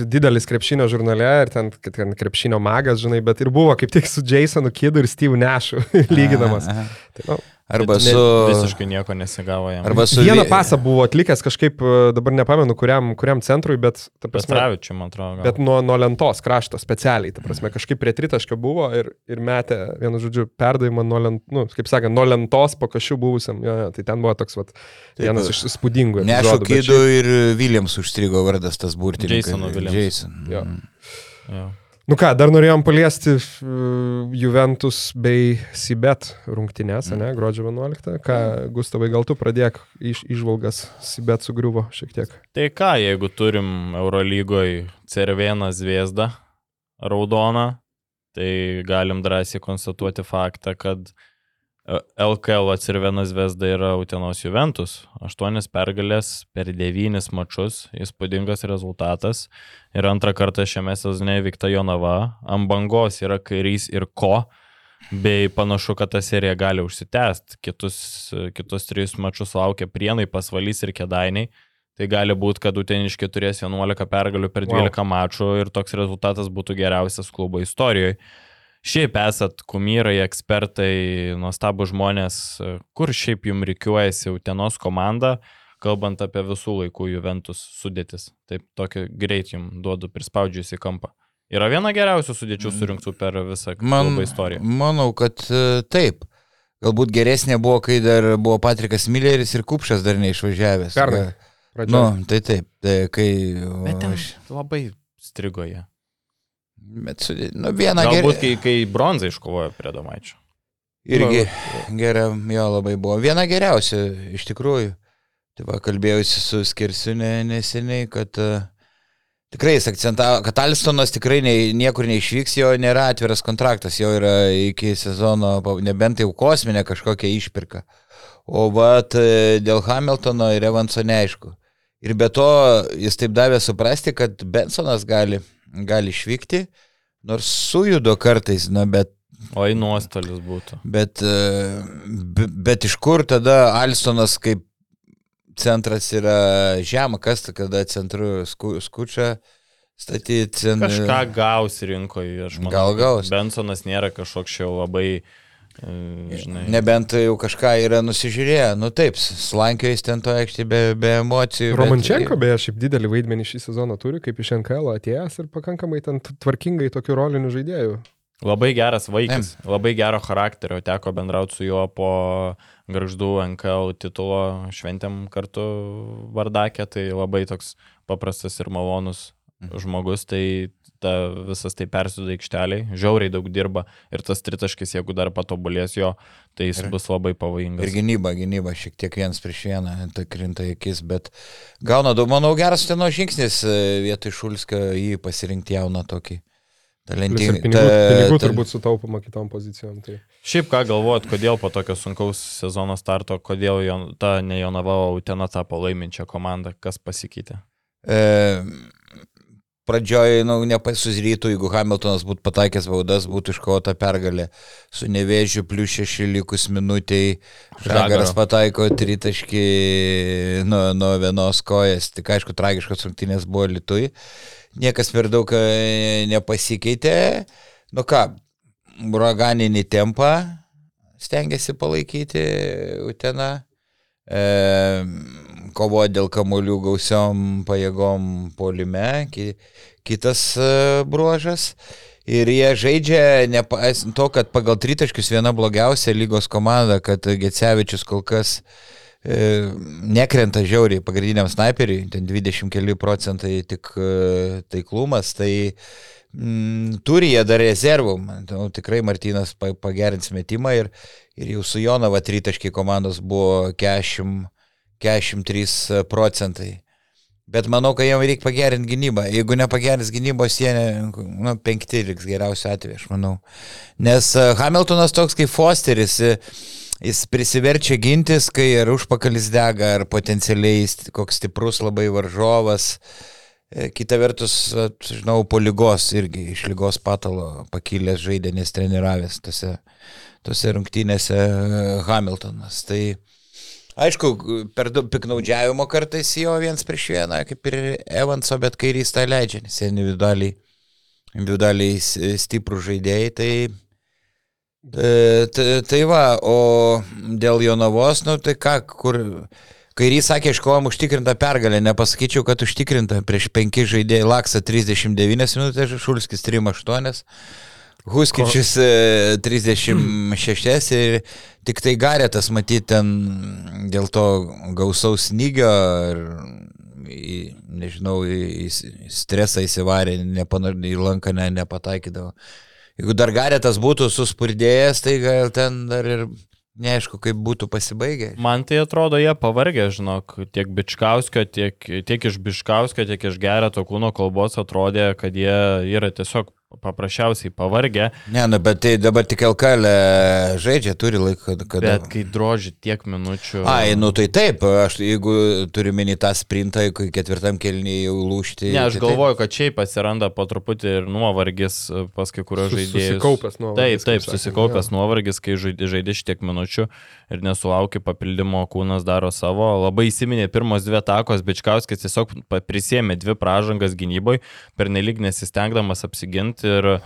didelis krepšinio žurnale, ir ten, ten krepšinio magas, žinai, bet ir buvo kaip tik su Jasonu Kidu ir Steve Nashu lyginamas. Aha, aha. Tai, nu, Arba su... Visiškai nieko nesigavo jam. Arba su... Vieną pasą buvo atlikęs kažkaip, e, dabar nepamenu, kuriam, kuriam centrui, bet... Pestravičiu, man atrodo. Gal. Bet nuo, nuo lentos krašto specialiai, ta prasme, kažkaip prie tritaškio buvo ir, ir metė, vienu žodžiu, perdavimą nuo lentos, nu, kaip sakant, nuo lentos po kažkių buvusiam. Jo, jo, tai ten buvo toks, vat, vienas Taip, iš spūdingų. Nešu Kidų šiaip... ir Williams užstrigo vardas tas burtininkas. Jasono Williams. Jason. Jo. Mm. Jo. Nu ką, dar norėjom paliesti uh, Juventus bei Sibet rungtynės, ne, gruodžio 11. Ką, Gustavai, gal tu pradėk iš, išvalgas, Sibet sugriuvo šiek tiek. Tai ką, jeigu turim Eurolygoje Cervėną Zviesdą raudoną, tai galim drąsiai konstatuoti faktą, kad LKL atsirvenas Vesda yra Utenos Juventus. Aštuonias pergalės per devynis mačius, įspūdingas rezultatas. Ir antrą kartą šiame sezone vykta Jonava. Ant bangos yra kairys ir ko. Bei panašu, kad ta serija gali užsitęsti. Kitus, kitus trijus mačius laukia Prienai, Pasvalys ir Kedainiai. Tai gali būti, kad Uteniški turės 11 pergalių per 12 wow. mačų ir toks rezultatas būtų geriausias klubo istorijoje. Šiaip esat kumyrai, ekspertai, nuostabų žmonės, kur šiaip jums reikiuojasi Utenos komanda, kalbant apie visų laikų Juventus sudėtis. Taip, tokį greit jums duodu prispaudžiusi kampą. Yra viena geriausių sudėčių surinktų per visą Man, istoriją. Manau, kad e, taip. Galbūt geresnė buvo, kai dar buvo Patrikas Milleris ir Kupšas dar neišvažiavęs. Pernai. Nu, tai taip, tai kai... Bet ten aš... labai strigoje. Bet su, nu, vieną gerą. Galbūt, kai, kai bronzą iškovojo prie Domaičio. Irgi geria, jo labai buvo. Viena geriausia, iš tikrųjų. Tai va, kalbėjausi su Skirsiu neseniai, kad uh, tikrai jis akcentavo, kad Alstonas tikrai ne, niekur neišvyks, jo nėra atviras kontraktas, jo yra iki sezono, nebent jau kosminė kažkokia išpirka. O vat e, dėl Hamiltono ir Evanso neaišku. Ir be to jis taip davė suprasti, kad Bensonas gali gali išvykti, nors sujudo kartais, na, bet O į nuostolius būtų. Bet, e, bet iš kur tada Alstonas kaip centras yra žemą, kas kada centru sku, skučia statyti. Cent... Kažką gaus rinkoje, aš manau. Gal gaus. Bensonas nėra kažkoks jau labai Žinai. Nebent jau kažką yra nusižiūrėję, nu taip, slankiojais ten to aikštė be, be emocijų. Romančenko bet... beje šiaip didelį vaidmenį šį sezoną turi, kaip iš NKL atėjęs ir pakankamai ten tvarkingai tokių rolinių žaidėjų. Labai geras vaikas, ne. labai gero charakterio, teko bendrauti su juo po garždų NKL titulo šventėm kartu Vardakė, tai labai toks paprastas ir malonus mhm. žmogus, tai ta, visas tai persiduoda aikšteliai, žiauriai daug dirba ir tas tritaškis, jeigu dar patobulės jo, tai jis ir, bus labai pavojingas. Ir gynyba, gynyba šiek tiek vienas prieš vieną, tai krinta akis, bet gauna daug, manau, geras teno žingsnis e, vietoj Šulskio jį pasirinkti jauną tokį. Talentingą. Pinigų, ta, pinigų ta, turbūt sutaupama kitom pozicijom. Tai. Šiaip ką galvojat, kodėl po tokio sunkaus sezono starto, kodėl jo, ta ne Jonava, o Utena tapo laiminčia komanda, kas pasikeitė? E, pradžioje, nu, nepasuzrytų, jeigu Hamiltonas būtų pataikęs baudas, būtų iškovota pergalė. Su nevėžiu plus šeši likus minutiai. Žagaras pataiko tritaškį nuo, nuo vienos kojas. Tik aišku, tragiškos rungtynės buvo Lietuvai. Niekas per daug e, nepasikeitė. Nu ką, uraganinį tempą stengiasi palaikyti Utena. E, kovoja dėl kamolių gausiom pajėgom polime, ki, kitas e, bruožas. Ir jie žaidžia, nepaisant to, kad pagal tritaškius viena blogiausia lygos komanda, kad Gecevičius kol kas e, nekrenta žiauriai pagrindiniam snaiperiui, ten 20 keli procentai tik e, taiklumas, tai mm, turi jie dar rezervų. Nu, tikrai Martinas pagerins metimą ir, ir jau su Jonava tritaškiai komandos buvo 40 43 procentai. Bet manau, kad jam reikia pagerinti gynybą. Jeigu nepagerins gynybos, jie, nu, penkti liks geriausiu atveju, aš manau. Nes e, Hamiltonas toks kaip Fosteris, e, jis prisiverčia gintis, kai ar užpakalis dega, ar potencialiai koks stiprus labai varžovas. E, kita vertus, žinau, po lygos irgi iš lygos patalo pakilęs žaidė, nes treniravęs tose, tose rungtynėse Hamiltonas. Tai Aišku, per daug piknaudžiavimo kartais jo viens prieš vieną, kaip ir Evanso, bet kairys tą leidžia, nes individualiai, individualiai stiprų žaidėjai, tai, tai, tai va, o dėl Jonavos, nu tai ką, kur, kairys sakė, iškovojom užtikrintą pergalę, nepasakyčiau, kad užtikrinta prieš penki žaidėjai, Laksa 39 minutės, Šulskis 3-8. Huskičius 36 e, ir tik tai Garetas matyti ten dėl to gausaus snygio ir nežinau, į, stresą įsivarė, nepana, į lanką ne, nepataikydavo. Jeigu dar Garetas būtų suspurdėjęs, tai gal ten dar ir neaišku, kaip būtų pasibaigę. Man tai atrodo, jie pavargė, žinok, tiek Bičkauskio, tiek, tiek iš Bičkauskio, tiek iš Gereto kūno kalbos atrodė, kad jie yra tiesiog paprasčiausiai pavargę. Ne, nu, bet tai dabar tik LKL žaidžia, turi laiką, kad... Bet kai droži tiek minučių. Ai, nu tai taip, aš jeigu turiu meni tą sprintą, kai ketvirtam kelnyje jau lūšti. Ne, aš tai galvoju, kad šiaip atsiranda po truputį ir nuovargis pas kai kurios žaidėjus. Susikaupęs nuovargis. Taip, taip, susikaupęs nuovargis, kai žaidži, šitiek minučių ir nesulauki papildymo, kūnas daro savo. Labai įsiminė pirmos dvi atakos, Bičkauskis tiesiog prisėmė dvi pražangas gynyboje, pernelyg nesistengdamas apsiginti ir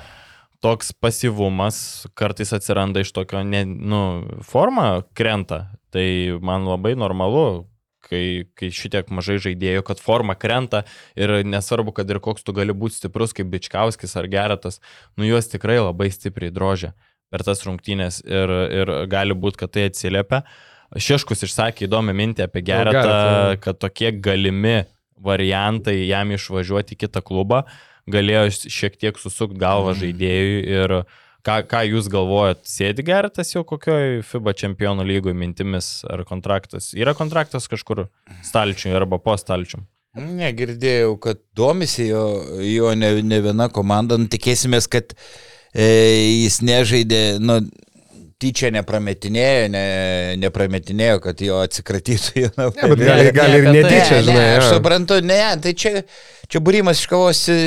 toks pasivumas kartais atsiranda iš tokio, ne, nu, forma krenta. Tai man labai normalu, kai, kai šitiek mažai žaidėjų, kad forma krenta ir nesvarbu, kad ir koks tu gali būti stiprus kaip Bičkauskis ar Geretas, nu juos tikrai labai stipriai drožia per tas rungtynės ir, ir gali būti, kad tai atsiliepia. Šeškus išsakė įdomią mintį apie Geretą, kad tokie galimi variantai jam išvažiuoti į kitą klubą galėjo šiek tiek susukti galvą žaidėjui ir ką, ką jūs galvojat, sėdi Geretas jau kokioj FIBA čempionų lygoje mintimis ar kontraktas? Yra kontraktas kažkur stalčiui arba po stalčium? Negirdėjau, kad domisi jo, jo ne, ne viena komanda, nu, tikėsimės, kad e, jis nežaidė, nu, tyčia neprametinėjo, ne, neprametinėjo, kad jo atsikratytų. Ne, bet gali, gali ir netyčia, ne, žinai. ne, aš suprantu, ne, tai čia, čia būrimas iš kavos e,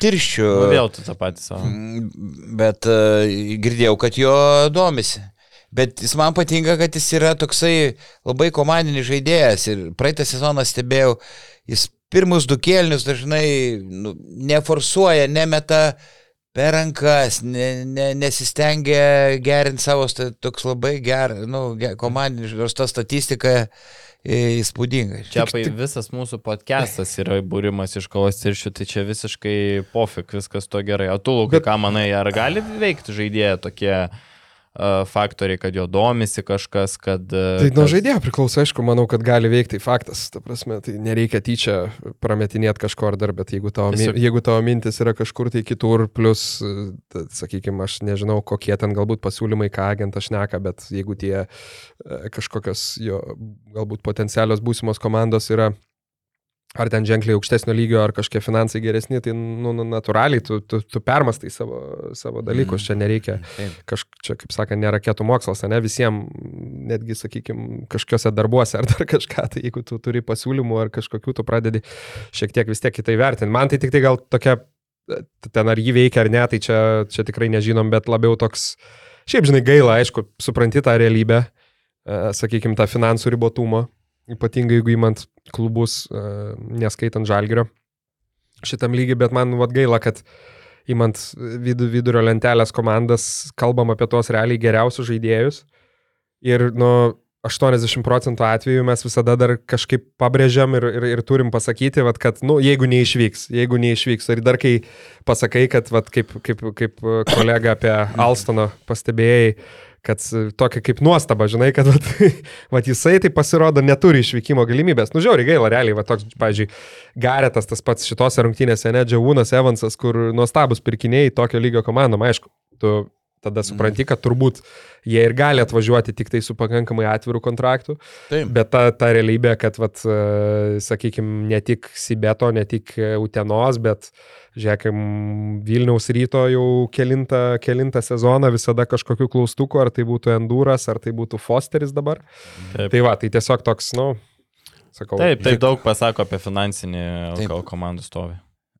tirščių. Nu, vėl tu tą patį savo. Mm, Bet uh, girdėjau, kad jo domisi. Bet jis man patinka, kad jis yra toksai labai komandinis žaidėjas. Ir praeitą sezoną stebėjau, jis pirmus du kėlinius dažnai nu, neforsuoja, nemeta per rankas, ne, ne, nesistengia gerinti savo, toks labai geras, nu, komandinis, nors ta statistika e, įspūdinga. Čia pai visas mūsų podcastas yra būrimas iš kovos tiršių, tai čia visiškai pofik, viskas to gerai. O tu, Lukai, Bet- ką manai, ar gali veikti žaidėjai tokie faktoriai, kad jo domisi kažkas, kad... Tai nuo žaidėjo priklauso, aišku, manau, kad gali veikti, tai faktas, ta prasme, tai nereikia tyčia prametinėti kažko ar dar, bet jeigu tavo, Tiesiog- jeigu tavo mintis yra kažkur tai kitur, plus, sakykime, aš nežinau, kokie ten galbūt pasiūlymai, ką agentas šneka, bet jeigu tie e, kažkokios jo galbūt potencialios būsimos komandos yra ar ten ženkliai aukštesnio lygio, ar kažkiek finansai geresni, tai nu, nu, natūraliai tu, tu, tu permastai savo, savo dalykus, čia nereikia Taip. kažkaip, čia, kaip sakant, nėra raketų mokslas, ne visiems, netgi, sakykime, kažkokiuose darbuose ar dar kažką, tai jeigu tu turi pasiūlymų ar kažkokių, tu pradedi šiek tiek vis tiek kitai vertinti. Man tai tik tai gal tokia, ten ar jį veikia ar ne, tai čia, čia tikrai nežinom, bet labiau toks, šiaip žinai, gaila, aišku, supranti tą realybę, sakykime, tą finansų ribotumą, ypatingai jeigu įmant klubus, e, neskaitant žalgerio šitam lygiui, bet man vad gaila, kad įmant vid vidurio lentelės komandas, kalbam apie tuos realiai geriausius žaidėjus. Ir nu, 80 procentų atveju mes visada dar kažkaip pabrėžiam ir, ir, ir turim pasakyti, vat, kad, nu, jeigu neišvyks, jeigu neišvyks. Ir dar kai pasakai, kad, vat, kaip, kaip, kaip kolega apie Alstoną pastebėjai, kad tokia kaip nuostaba, žinai, kad vat, vat jisai tai pasirodo neturi išvykimo galimybės. Nu, žiauriai gaila, realiai, va toks, pavyzdžiui, Garetas tas pats šitose rungtynėse, ne, Džiaūnas Evansas, kur nuostabus pirkiniai tokio lygio komandom, aišku, tu tada supranti, kad turbūt jie ir gali atvažiuoti tik tai su pakankamai atvirų kontraktų, Taip. bet ta, ta realybė, kad, vat, sakykime, ne tik Sibeto, ne tik Utenos, bet, žiūrėkim, Vilniaus ryto jau kelintą, kelintą sezoną visada kažkokių klaustukų, ar tai būtų Enduras, ar tai būtų Fosteris dabar. Taip. Tai va, tai tiesiog toks, nu, sakau. Taip, taip daug pasako apie finansinį. LKL komandų stovį.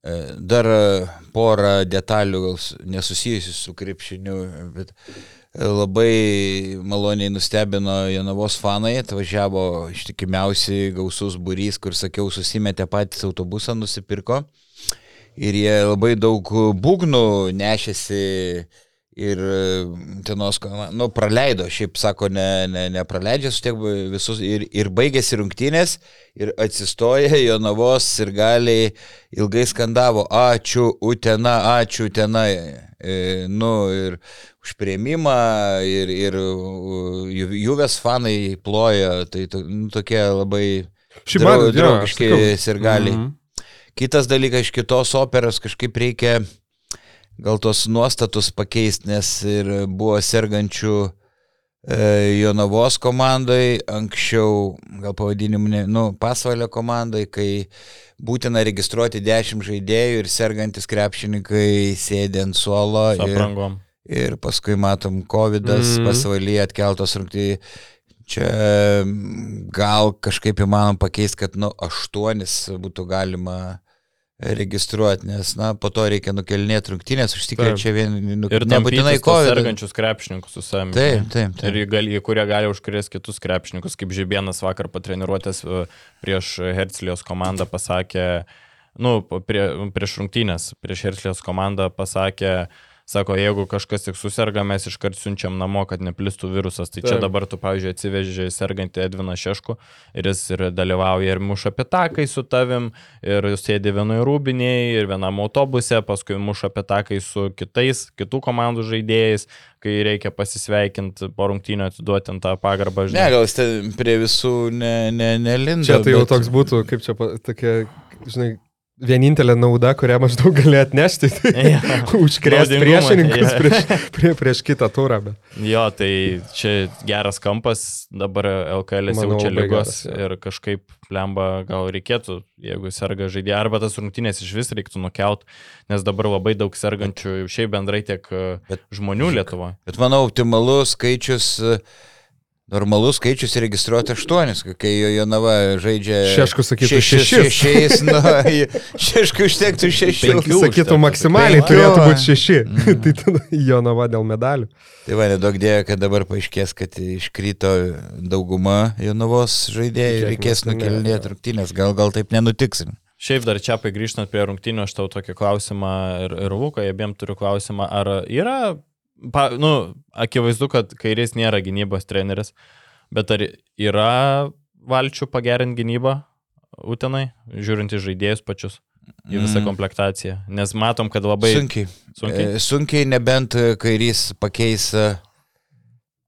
E, Dar e, porą detalių, gal nesusijusių su krepšiniu, bet e, labai maloniai nustebino Janavos fanai, atvažiavo ištikimiausi gausus būrys, kur sakiau, susimetė patys autobusą, nusipirko. Ir jie labai daug būgnų nešėsi ir tenos, nu, praleido, šiaip sako, ne, ne, nepraleidžia su tiek visus ir, ir baigėsi rungtynės ir atsistoja Jonavos ir galiai ilgai skandavo, ačiū Utena, ačiū Utena, e, nu ir už prieimimą ir, ir u, Ju- Juvės fanai plojo, tai to, nu, tokie labai Šiaip aš draugiški sakau. sirgaliai. Mhm. Kitas dalykas, iš kitos operos kažkaip reikia gal tos nuostatus pakeisti, nes ir buvo sergančių e, Jonavos komandai, anksčiau, gal pavadinimu, ne, nu, pasvalio komandai, kai būtina registruoti 10 žaidėjų ir sergantis krepšininkai sėdė ant suolo. Su Ir, aprangom. ir paskui matom, COVID Mhm. pasvalyje atkeltos rungtynės. Čia mm, gal kažkaip įmanom pakeisti, kad nu aštuonis būtų galima registruoti, nes na, po to reikia nukelinėti rungtynės, užtikrinti čia vien, nu, Ir nebūtinai COVID. sergančius krepšininkus su savimi. Taip, taip, taip. Ir gali, kurie gali užkrės kitus krepšininkus, kaip Žibienas vakar patreniruotės e, prieš Herclijos komandą pasakė, nu, prie, prieš rungtynės, prieš Herclijos komandą pasakė, sako, jeigu kažkas tik susirga, mes iškart siunčiam namo, kad neplistų virusas. Tai čia Taip. dabar tu, pavyzdžiui, atsiveži sergantį Edviną Šešku ir jis ir dalyvauja ir muša pitakai su tavim, ir sėdi vienoje rūbinėje, ir vienam autobuse, paskui muša pitakai su kitais, kitų komandų žaidėjais, kai reikia pasisveikinti po rungtynio atiduoti ant tą pagarbą. Ne, gal jis prie visų ne, ne, nelindo. Čia tai jau bet- toks būtų, kaip čia, tokia, žinai, vienintelė nauda, kurią maždaug gali atnešti, tai Jo. užkrėsti priešininkus jo. prieš, prie, prieš kitą turą. Bet. Jo, tai čia geras kampas, dabar LKL jaučia lygos geras, jo. ir kažkaip lemba gal reikėtų, jeigu serga žaidėjai, arba tas rungtynės iš vis reiktų nukelt, nes dabar labai daug sergančių šiaip bendrai tiek Bet- žmonių Lietuvoje. Bet manau, optimalus skaičius, e, normalus skaičius registruoti aštuonis, kai jo Jonava žaidžia. Šeškų sakytų šešis. Šešiais, nu, šeškų užtektų šešių. Penkių. Sakytų, maksimaliai Penkių. turėtų būti šeši. tai tada Jonava dėl medalių. Tai va, nedaug dėjo, kad dabar paaiškės, kad iškrito dauguma Jonavos žaidėjų reikės nukelinėti rungtynės. Gal, gal taip nenutiksim. Šiaip dar čia grįžtant prie rungtynių, aš tau tokį klausimą ir, ir Luką, abiem turiu klausimą, ar yra, pa, nu, akivaizdu, kad kairės nėra gynybos treneris, bet ar yra valčių pagerinti gynybą Utenai, žiūrint į žaidėjus pačius, į visą Mm. komplektaciją, nes matom, kad labai Sunkiai. sunkiai. E, Sunkiai, nebent kairys pakeis e,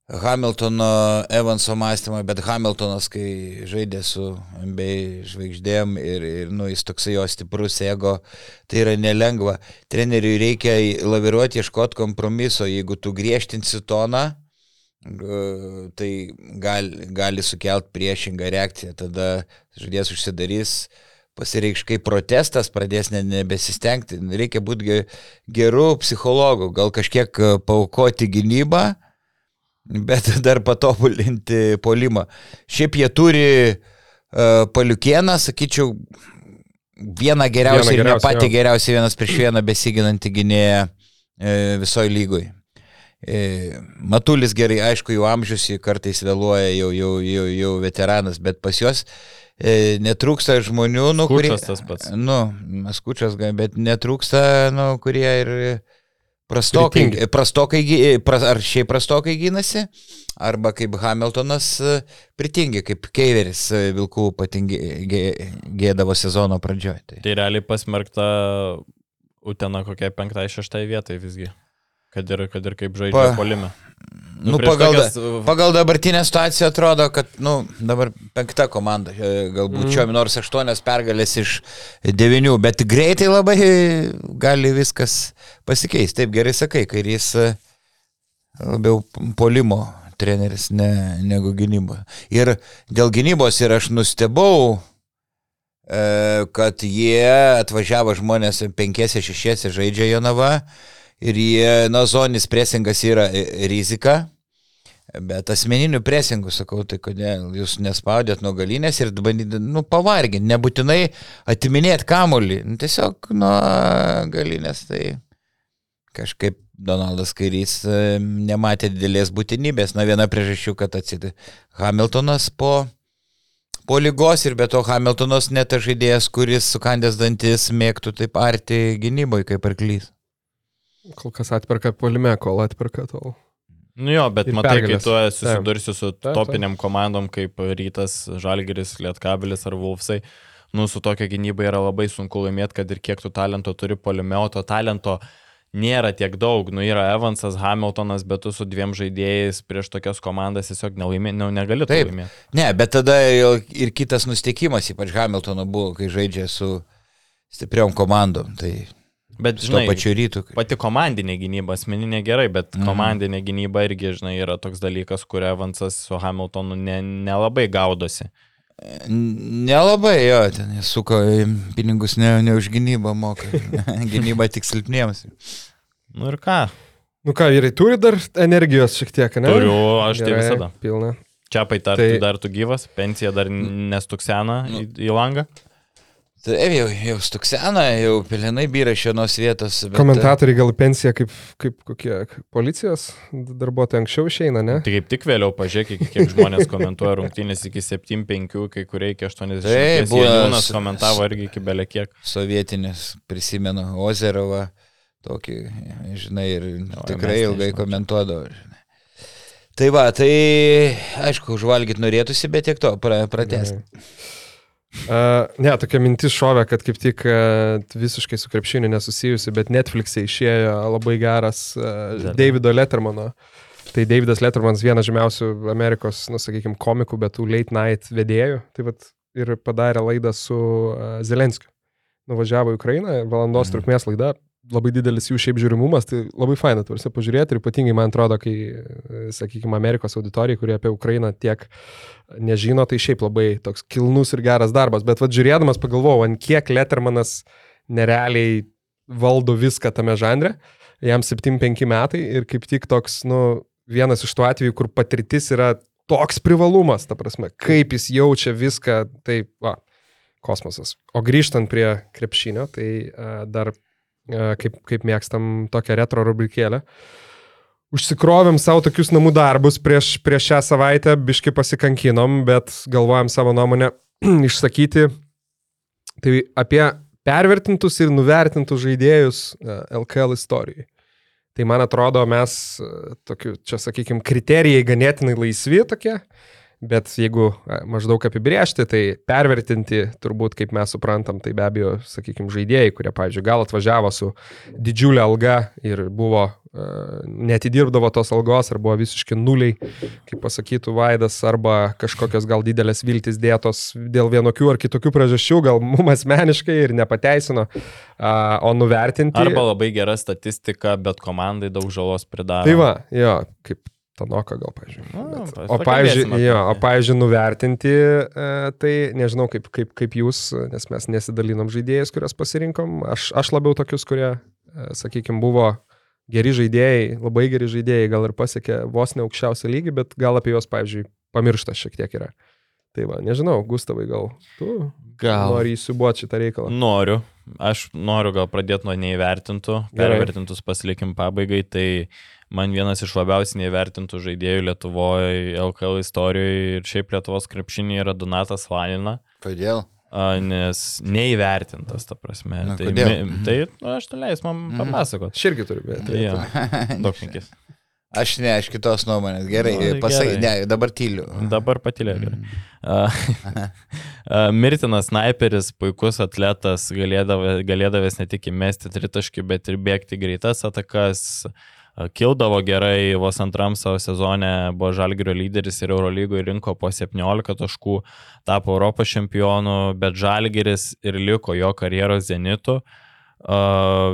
Hamiltono Evanso mąstymą, bet Hamiltonas, kai žaidė su NBA žvaigždėm ir, ir nu, jis toksai jo stiprus ego, tai yra nelengva. Treneriui reikia laviruoti, ieškoti kompromiso, jeigu tu griežtinsi toną, tai gali, gali sukelt priešingą reakciją, tada žaidėjas užsidarys, pasireikš kaip protestas, pradės ne, nebesistengti. Reikia būti ge- gerų psichologų, gal kažkiek paukoti gynybą, bet dar patobulinti polimą. Šiaip jie turi uh, paliukieną, sakyčiau, vieną geriausią Vieną ir ne patį geriausią vienas prieš vieną besiginantį gynėją e, visoje lygoje. Matulis gerai, aišku, jų amžius jį kartais vėluoja, jau, jau, jau, jau veteranas, bet pas juos e, netrūksta žmonių, nu, kurie... Skučas tas pats. Nu, maskučias, bet netrūksta, nu, kurie ir prastokai, prastokai, gy- pras, ar šiaip prastokai gynasi, arba kaip Hamiltonas e, pritingi, kaip Keiveris e, Vilkų patingi gė- gėdavo sezono pradžioje. Tai. Tai realiai pasmerkta Utena kokiai penktai, šeštai vietai visgi. Kad ir, kad ir kaip žaidžia pa... polime. Nu, prieš pagal, tokias, uh, pagal dabartinę situaciją atrodo, kad, nu, dabar penkta komanda, e, galbūt Mm. čia nors aštuonios pergalės iš devinių, bet greitai labai gali viskas pasikeisti. Taip gerai sakai, kai jis e, labiau polimo treneris ne, negu gynybo. Ir dėl gynybos ir aš nustebau, e, kad jie atvažiavo žmonės penkiese, šešiese žaidžia Jonava ir jie, na, zoninis presingas yra e, rizika, bet asmeninių presingų, sakau, tai kodėl jūs nespaudėt nuo galinės ir bandydėt, nu, pavarginti, nebūtinai atiminėti kamolį, nu, tiesiog nuo galinės, tai kažkaip Donaldas Kairys e, nematė didelės būtinybės. Na, viena priežasčių, kad atsidė Hamiltonas po, po lygos ir be to Hamiltonas net tas žaidėjas, kuris sukandęs dantis mėgtų taip arti gynyboje kaip arklys. Kol kas atperka polime, kol atperka tol. Nu jo, bet matai, kai pergalės. tu susidursi su Taip, taip. topiniam komandom kaip Rytas, Žalgeris, Lietkabilis ar Vulfsai, nu su tokia gynyba yra labai sunku laimėti, kad ir kiek tu talento turi polime, o to talento nėra tiek daug. Nu, yra Evansas, Hamiltonas, bet tu su dviem žaidėjais prieš tokias komandas tiesiog nelaimė, nu, negali Taip. laimėti. Ne, bet tada ir kitas nusteikimas, ypač Hamiltono buvo, kai žaidžia su stipriom komandom. Tai Bet, žinai, pačiu rytu. pati komandinė gynyba, asmeninė gerai, bet Mhm. mm. komandinė gynyba irgi, žinai, yra toks dalykas, kur Evansas su Hamiltonu ne, nelabai gaudosi. Nelabai jo, ten jie suko pinigus ne, ne už gynybą moka. Gynyba tik silpniems. Nu ir ką? Nu ką, vyrai, turi dar energijos šiek tiek, ne? Turiu, aš tai Gerai, visada. Pilna. Čiapai, ar Tai- tai... tu dar tu gyvas, pensija dar nestuksena į, į langą? Taip, jau, jau stuksena, jau pelenai byra iš vienos vietos. Bet, Komentatoriai gal pensiją kaip, kaip kokie policijos darbuotojai anksčiau išeina, ne? Tai kaip tik vėliau pažiūrėk, kiek žmonės komentuoja rungtynės iki 7-5, kai kurie iki 80. Taip, būna Jėnūnas s- komentavo irgi iki belekiek. Sovietinis, prisimenu, Ozerovą, tokį, žinai, ir O, tikrai mes ilgai komentuodavo. žinai. Tai va, tai aišku, užvalgyti norėtųsi, bet tiek to, pra, pratęs. Uh, ne, tokia mintis šovė, kad kaip tik uh, visiškai su krepšiniu nesusijusi, bet Netflix'e išėjo labai geras uh. Davido Lettermano. Tai Davidas Lettermanas vienas žymiausių Amerikos, nu, sakykime, komikų, bet tų late night vedėjų. Tai vat ir padarė laidą su uh, Zelenskiu. Nuvažiavo į Ukrainą, valandos Mhm. trukmės laida, labai didelis jų šiaip žiūrimumas, tai labai faina, turisi pažiūrėti ir ypatingai man atrodo, kai, e, sakykime, Amerikos auditorijai, kurie apie Ukrainą tiek nežino, tai šiaip labai toks kilnus ir geras darbas. Bet vad žiūrėdamas pagalvojau, ant kiek Lettermanas nerealiai valdo viską tame žanre. Jam 7-5 metai ir kaip tik toks, nu, vienas iš tų atvejų, kur patirtis yra toks privalumas, ta prasme, kaip jis jaučia viską, tai, va, kosmosas. O grįžtant prie krepšinio, tai uh, dar, uh, kaip, kaip mėgstam tokią retro rubrikėlę, Užsikrovėm savo tokius namų darbus prieš, prieš šią savaitę, biški pasikankinom, bet galvojam savo nuomonę išsakyti. Tai apie pervertintus ir nuvertintus žaidėjus e, LKL istorijai. Tai man atrodo, mes e, tokiu, čia sakykime, kriterijai ganėtinai laisvi tokie, bet jeigu maždaug apibriežti, tai pervertinti turbūt, kaip mes suprantam, tai be abejo, sakykime, žaidėjai, kurie, pavyzdžiui, gal atvažiavo su didžiulė alga ir buvo netidirbdavo tos algos, ar buvo visiškai nuliai, kaip pasakytų Vaidas, arba kažkokios gal didelės viltis dėtos dėl vienokių ar kitokių priežasčių, gal mums asmeniškai ir nepateisino, o nuvertinti. Arba labai gera statistika, bet komandai daug žalos pridaro. Tai va, jo, kaip Tanoka gal, pavyzdžiui. Na, Bet- pas- O, apie jo, tai. o, pavyzdžiui, nuvertinti, e, tai nežinau kaip, kaip, kaip jūs, nes mes nesidalinom žaidėjais, kurias pasirinkom. Aš, aš labiau tokius, kurie, sakykime, buvo geri žaidėjai, labai geri žaidėjai, gal ir pasiekė vos ne aukščiausią lygį, bet gal apie juos, pavyzdžiui, pamirštas šiek tiek yra. Tai va, nežinau, Gustavai, gal tu Gal. nori įsibuoti šitą reikalą. Noriu. Aš noriu gal pradėti nuo neįvertintų, pervertintus pasilikim pabaigai. Tai man vienas iš labiausiai neįvertintų žaidėjų Lietuvoje, LKL istorijoje ir šiaip Lietuvos krepšinį yra Donatas Vanina. Kodėl? A, Nes neįvertintas, ta prasme. Na, tai, mi- tai nu, aš leis man Mhm. papasakot. Aš irgi turiu, bet. Tai daug penkis. Aš ne, aš kitos nuomonės. Gerai, Nu, tai pasakai, ne, dabar tyliu. Dabar patylėk. Mirtinas sniperis, puikus atletas, galėdavęs, galėdavęs ne tik įmesti tritaškį, bet ir bėgti greitas atakas. A, Kildavo gerai, vos antram savo sezone buvo Žalgirio lyderis ir Eurolygoje rinko po 17 taškų, tapo Europos čempionu, bet Žalgiris ir liko jo karjeros zenitu.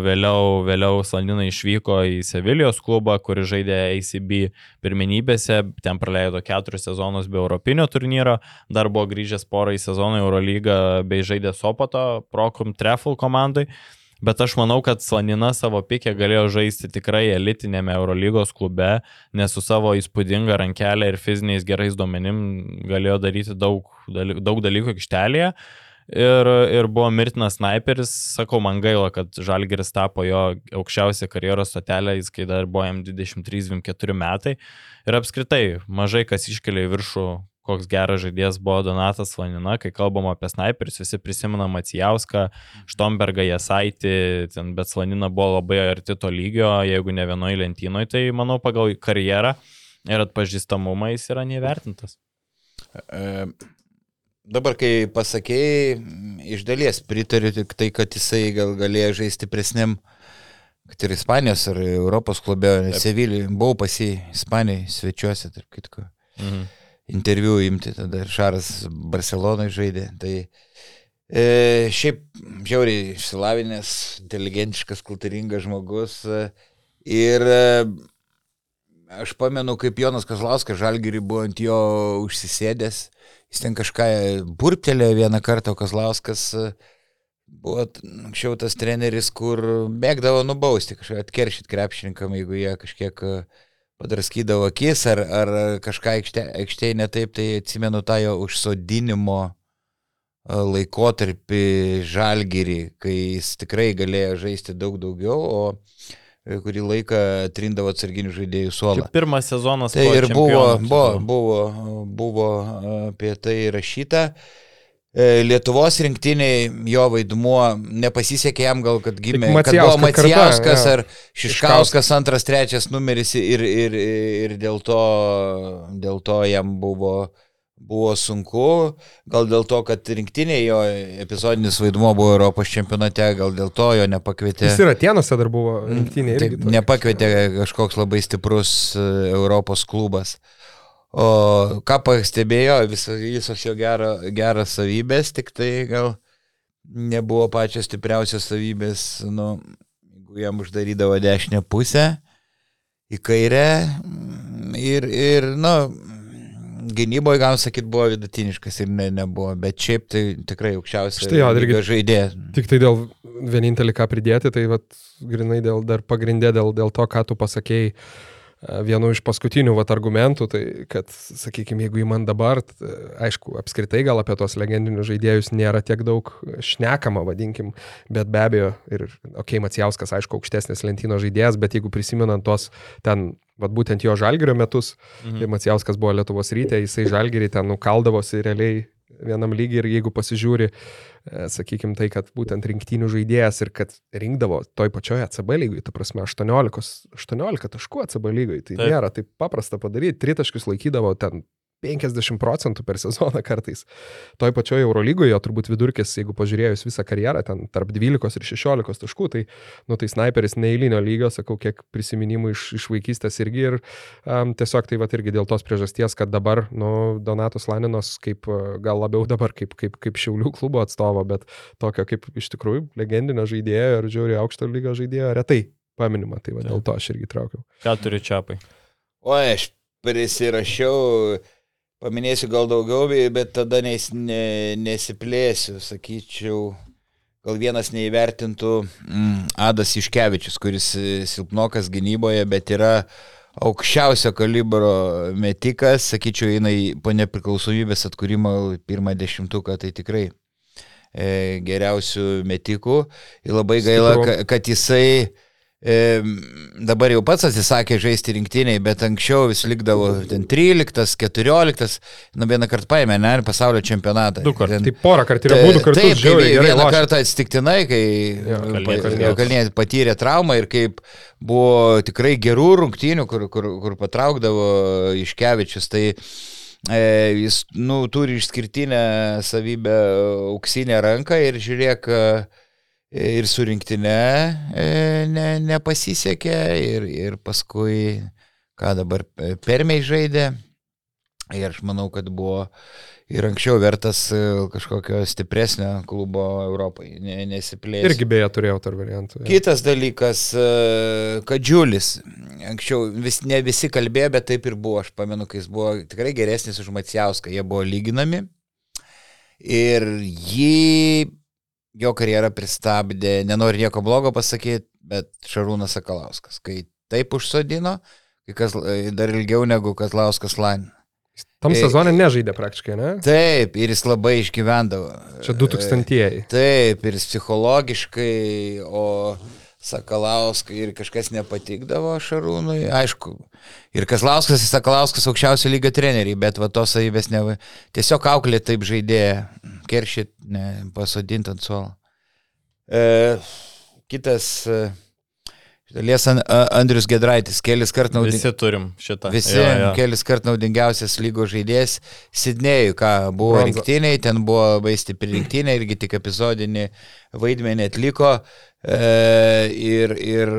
Vėliau, vėliau Slandina išvyko į Sevilijos klubą, kuris žaidė ACB pirmenybėse, ten praleido keturis sezonus be Europinio turnyro, dar buvo grįžęs porą į sezoną Eurolygą bei žaidė Sopoto, Prokum Trefl komandai. Bet aš manau, kad Slanina savo pikė galėjo žaisti tikrai elitinėme Eurolygos klube, nes su savo įspūdinga rankelė ir fiziniais gerais duomenim galėjo daryti daug, daug dalykų aikštelėje. Ir, ir buvo mirtinas sniperis, sakau, man gaila, kad Žalgeris tapo jo aukščiausia karjeros stotelė, jis kai dar buvo jam 23-24 metai. Ir apskritai, mažai kas iškelia į viršų, koks geras žaidėjas buvo Donatas Vanina, kai kalbam apie sniperius, visi prisimena Macijauską, Štombergą, Jasaitį, bet Vanina buvo labai arti to lygio, jeigu ne vienoje lentynoje, tai manau pagal karjerą ir atpažįstamumą jis yra nevertintas. E, Dabar, kai pasakėjai, iš dalies pritariu tik tai, kad jisai gal galėjo žaisti stipresniam kad ir Ispanijos ar Europos klube, Sevilijai, buvau pasi Ispanijai svečiuose, tarp kitko. Mhm. Interviu imti, tada ir Šaras Barcelonai žaidė. Tai e, šiaip žiauriai išsilavinęs, inteligentiškas, kultūringas žmogus. E, ir e, aš pamenu, kaip Jonas Kazlauskas žalgiri buvo ant jo užsisėdęs. Jis ten kažką burptelėjo vieną kartą, o Kazlauskas e, buvo anksčiau tas treneris, kur mėgdavo nubausti, kažką atkeršyti krepšininkam, jeigu jie kažkiek e, padraskydavo akis ar, ar kažką aikštėje netaip, tai atsimenu tą jo užsodinimo e, laikotarpį žalgyrį, kai jis tikrai galėjo žaisti daug daugiau, o kurį laiką trindavo atsarginių žaidėjų suolą. Pirmas sezonas. Tai ir buvo, buvo, buvo, buvo apie tai rašyta. E, Lietuvos rinktiniai jo vaidmuo nepasisekė jam gal, kad gimė, kad buvo Macijauskas karta, ar Šiškauskas antras, trečias numeris ir, ir, ir dėl, to, dėl to jam buvo, buvo sunku, gal dėl to, kad rinktiniai jo epizodinis vaidmuo buvo Europos čempionate, gal dėl to jo nepakvietė. Jis ir Atenuose dar buvo rinktiniai. Taip, nepakvietė kažkoks labai stiprus e, Europos klubas. O ką pastebėjo, visos, visos jo gero, geras savybės, tik tai gal nebuvo pačios stipriausios savybės, nu, jeigu jam uždarydavo dešinę pusę į kairę ir, ir nu, gynyboje, galim sakyti, buvo vidutiniškas ir ne, nebuvo, bet šiaip tai tikrai aukščiausias žaidėjas. Tik tai dėl vienintelį ką pridėti, tai vat, grinai dėl, dar pagrindė dėl, dėl to, ką tu pasakėjai vienu iš paskutinių vat, argumentų, tai kad, sakykime, jeigu įman dabar, aišku, apskritai gal apie tos legendinius žaidėjus nėra tiek daug šnekama, vadinkim, bet be abejo, ir, okei, okay, Macijauskas, aišku, aukštesnės lentyno žaidėjas, bet jeigu prisimenant tos ten, vad būtent jo žalgerio metus, mhm. tai Macijauskas buvo Lietuvos rytė, jisai žalgerį ten nukaldavosi realiai vienam lygiai ir jeigu pasižiūri, e, sakykime, tai, kad būtent rinktinių žaidėjas ir kad rinkdavo toj pačioje ACB lygoje, ta prasme, 18, 18 taškų ACB lygoje, tai Taip. nėra taip paprasta padaryti, tritaškius laikydavo ten 50 procentų per sezoną kartais. Toj pačioj Eurolygoje turbūt vidurkis, jeigu pažiūrėjus visą karjerą, ten tarp 12 ir 16 taškų, tai, nu, tai sniperis neįlinio lygio, sakau, kiek prisiminimų iš, iš vaikystės irgi ir um, tiesiog tai va irgi dėl tos priežasties, kad dabar, nu, Donatos Laninos kaip, gal labiau dabar kaip, kaip, kaip Šiaulių klubo atstovo, bet tokio kaip iš tikrųjų legendinio žaidėjo ir žiūri aukšto lygio žaidėjo retai paminima, tai va dėl to aš irgi traukiau. Ką turi čiapai? O aš prisirašiau Paminėsiu gal daugiau, bet tada nes, ne, nesiplėsiu, sakyčiau, gal vienas neįvertintų mm, Adas Iškevičius, kuris silpnokas gynyboje, bet yra aukščiausio kalibro metikas, sakyčiau, eina į po nepriklausomybės atkūrimo pirmą dešimtuką, tai tikrai e, geriausių metikų. Ir labai gaila, kad jisai E, dabar jau pats atsisakė žaisti rinktiniai, bet anksčiau vis likdavo ten 13, 14, nu vieną kartą paėmė, ne, pasaulio čempionatą. Du kartus. Tai porą kartų yra būdų kartu. Taip, žiauriai, vieną lošia. kartą atsitiktinai, kai Kalnė patyrė traumą ir kaip buvo tikrai gerų rungtynių, kur, kur, kur patraukdavo Iškevičius, tai e, jis nu, turi išskirtinę savybę auksinę ranką ir žiūrėk, e, ir su rinktinė e, ne, nepasisekė ir, ir paskui, ką dabar permiai žaidė. Ir aš manau, kad buvo ir anksčiau vertas e, kažkokio stipresnio klubo Europai, nesiplėsti. Irgi beje turėjau tarp variantų. Ja. Kitas dalykas, e, kad Džiulis, anksčiau vis, ne visi kalbėjo, bet taip ir buvo, aš pamenu, kai jis buvo tikrai geresnis už Macijauską, jie buvo lyginami. Ir jį jo karjerą pristabdė, nenori nieko blogo pasakyti, bet Šarūnas Sakalauskas, kai taip užsodino, kai kas dar ilgiau negu Katlauskas Lan. Tam e, sezonė nežaidė praktiškai, ne? Taip, ir jis labai išgyvendavo. Čia 2000-ieji. Taip, ir jis psichologiškai, o Sakalauskai ir kažkas nepatikdavo Šarūnui, aišku. Ir Kazlauskas ir Sakalauskas aukščiausio lygio treneriai, bet va tos savybės ne... Tiesiog auklė taip žaidėja, keršyt, ne, pasodint ant suolo. E, kitas, e, Dalies Andrius Gedraitis, kelis kart naudingiausias. Visi turim šitą. Visi, Jo, jo. kelis kart naudingiausias lygos žaidėjas. Sidnėjui, ką buvo Bronza. rinktiniai, ten buvo labai stipri rinktinė, irgi tik epizodinį vaidmenį atliko. E, ir, ir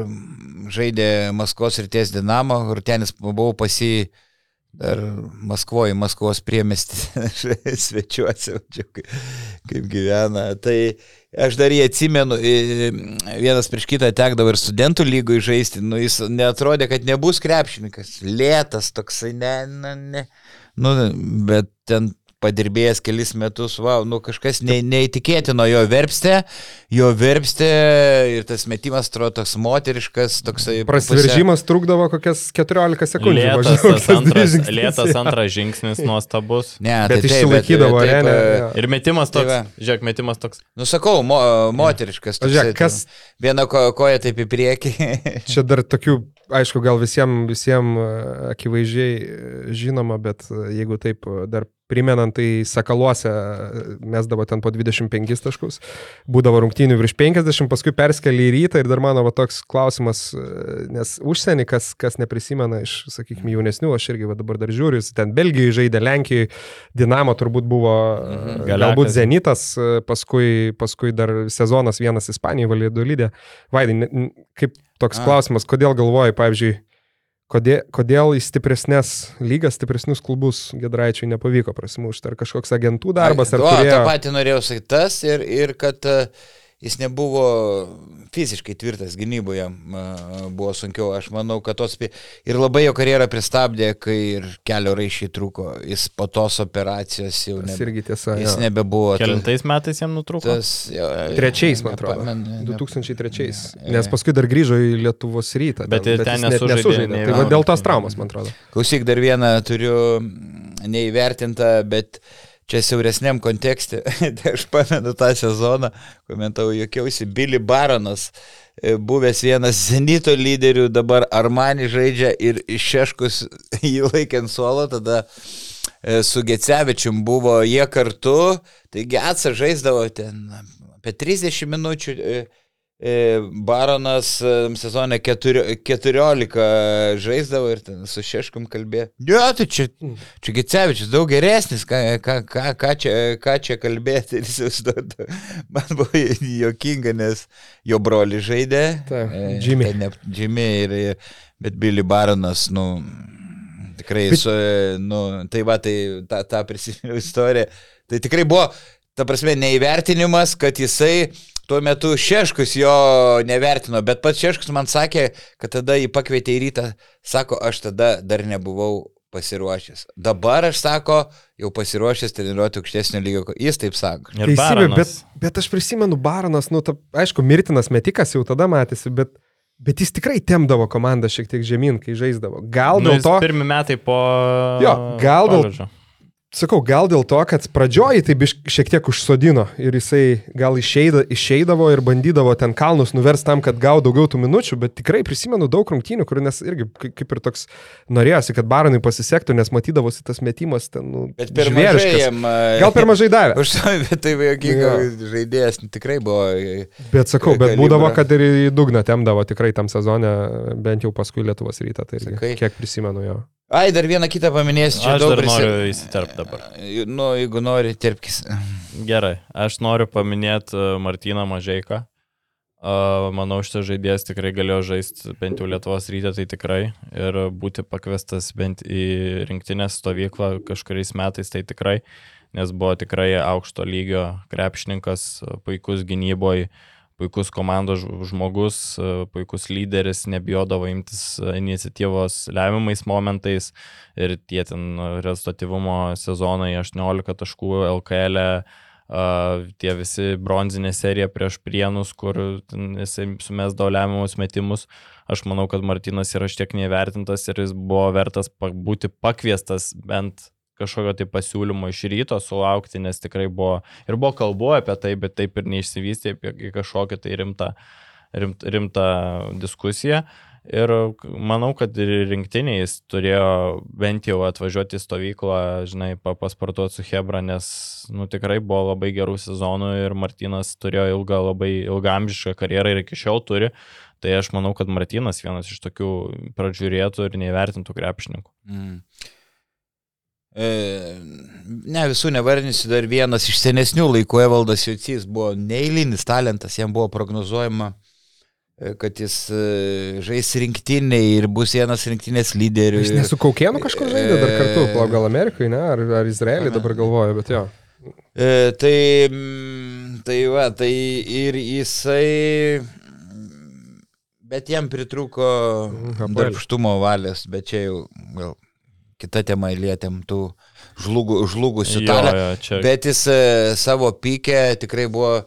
žaidė Maskvos ir ties Dinamo, ir tenis buvau pasi dar Maskvoje, Maskvos priemesti svečiuose, kaip, gyvena. Tai aš dar jį atsimenu, vienas prieš kitą tekdavo ir studentų lygoj žaisti, nu jis netrodė, kad nebus krepšininkas, lėtas toksai, ne, ne, ne. Nu, bet ten padirbėjęs kelis metus, wow, nu kažkas ne, neįtikėtino jo verpstė, jo verpstė ir tas metimas atrodo toks moteriškas, toksai... Prasiveržimas trukdavo kokias 14 sekundžių. Lėtas, tas antras, žingsnis. lėtas antras žingsnis nuostabus. Ne, Bet tai taip, išsilaikydavo, taip, ne, ne, ne. Ir metimas Tai toks, va. žiūrėk, metimas toks. Nu sakau, mo, moteriškas. O žiūrėk, toksai, kas- Viena ko, koja taip į priekį. Čia dar tokių, aišku, gal visiems visiem e, akivaizdžiai e, žinoma, bet e, jeigu taip dar primenant, tai Sakaluose e, mesdavo ten po 25 taškus, būdavo rungtynių virš 50, paskui perskeli į rytą ir dar mano va, toks klausimas, e, nes užsienį, kas, kas neprisimena iš, sakykime, jaunesnių, aš irgi va, dabar dar žiūriu, jis ten Belgijoje žaidė, Lenkijoje, Dinamo turbūt buvo mhm. Galiakas. galbūt Zenitas, e, paskui, paskui dar sezonas vienas Ispanijoje valydų lydė. Vaidai, kaip toks. A. klausimas, kodėl galvoji, pavyzdžiui, kodėl, kodėl į stipresnės lygas, stipresnius klubus Gedraičiui nepavyko prasimušti? Ar kažkoks agentų darbas, ar o, turėjo... tą patį norėjau sakyti tas ir, ir kad e, jis nebuvo fiziškai tvirtas gynyboje, buvo sunkiau. Aš manau, kad tos... Ir labai jo karjerą pristabdė, kai ir kelio raišiai trūko. Jis po tos operacijos jau Tas nebe, irgi tiesa. jis jo. nebebuvo. ta- Kelintais metais jam nutrūko. Tas, jo, Trečiais, man atrodo. ne- 2003. ne- Nes paskui dar grįžo į Lietuvos rytą. Bet ir ten nesužaidė nei Tai va dėl tos traumos, man atrodo. Klausyk, dar vieną turiu neįvertintą, bet čia siauresniam kontekste. tai aš pamenu tą sezoną, komentavau, jokiausi, Billy Baronas, e, buvęs vienas Zenito lyderių, dabar Armani žaidžia ir Šeškus jį laikė ant suolo, tada e, su Gecevičium buvo jie kartu, tai Getsa žaisdavo ten apie 30 minučių. e, Baronas e, sezone keturi- 14 žaisdavo ir su Šeškum kalbėjo. Ne, tai čia, čia Gecevičius daug geresnis, ką, ką, ką, ką, čia, ką čia kalbėti. Man buvo jokinga, nes jo broli žaidė. Taip, e, tai Ne, Jimmy ir, bet Billy Baronas, nu, tikrai, Bet- su, nu, tai va, tai tą, tą prisiminiau istoriją. Tai tikrai buvo, ta prasme, neįvertinimas, kad jisai tuo metu Šeškus jo nevertino, bet pats Šeškus man sakė, kad tada jį pakvietė į rytą, sako, aš tada dar nebuvau pasiruošęs. Dabar aš sako, jau pasiruošęs treniruoti aukštesnio lygio. Jis taip sako. Ir Teisybė, bet, bet aš prisimenu Baronas, nu, ta, aišku, mirtinas metikas jau tada matėsi, bet, bet jis tikrai temdavo komandą šiek tiek žemyn, kai žaisdavo. Gal Nu, dėl to... Pirmi metai po... Jo, gal dėl-. Sakau, gal dėl to, kad pradžioj tai šiek tiek užsodino ir jisai gal išeida, išeidavo ir bandydavo ten kalnus nuversti tam, kad gautų daugiau tų minučių, bet tikrai prisimenu daug rungtynių, kur nes irgi kai- kaip ir toks norėjosi, kad baronui pasisektų, nes matydavosi tas metimas ten. Nu, Bet per mažai žvėriškas. jam. Gal per mažai davė. Už to, bet tai jokinga Jo. žaidėjas tikrai buvo. Bet sakau, bet kalibrą. būdavo, kad ir į dugną temdavo tikrai tam sezone, bent jau paskui Lietuvos rytą, tai irgi, kiek prisimenu jo. Ai, dar vieną kitą paminėsiu. Čia Aš daug dar prisi- noriu įsiterpti dabar. Nu, jeigu nori, terpkis. Gerai, aš noriu paminėti uh, Martyną Mažeiką. Uh, manau, šitas žaidėjas tikrai galėjo žaisti bent jau Lietuvos rytę, tai tikrai. Ir būti pakvestas bent į rinktinės stovyklą kažkuriais metais, tai tikrai. Nes buvo tikrai aukšto lygio krepšininkas, puikus gynyboje, puikus komandos žmogus, uh, puikus lyderis, nebijodavo imtis uh, iniciatyvos lemiamais momentais. Ir tie ten rezultatyvumo sezonai 18 taškų LKL. E, Uh, tie visi bronzinė serija prieš prienus, kur jisai sumesdavo lemiamus metimus. Aš manau, kad Martinas yra šiek tiek nevertintas ir jis buvo vertas būti pakviestas bent kažkokio tai pasiūlymo iš ryto sulaukti, nes tikrai buvo ir buvo kalbu apie tai, bet taip ir neišsivystė apie kažkokią tai rimtą, rimt, rimtą diskusiją. Ir manau, kad ir rinktiniai jis turėjo bent jau atvažiuoti į stovyklą, žinai, pasportuoti su Hebra, nes, nu, tikrai buvo labai gerų sezonų ir Martinas turėjo ilgą, labai ilgamžišką karjerą ir iki šiol turi. Tai aš manau, kad Martinas vienas iš tokių pradžiūrėtų ir neįvertintų krepšininkų. Mm. E, ne, visų nevardinsiu, dar vienas iš senesnių laikų Evaldas Jucys buvo neįlinis talentas, jam buvo prognozuojama E, kad jis e, žais rinktiniai ir bus vienas rinktinės lyderių. Jis nesu Kaukienu kažkur žaidė dar kartu, e, gal Amerikai, ne, ar, ar Izraelį dabar galvoju, bet jo. Tai, tai va, tai ir jisai, bet jam pritruko mhm, darbštumo valios, bet čia jau gal kita tema lietėm tų žlugu, žlugusių talentų. Bet jis savo pykę tikrai buvo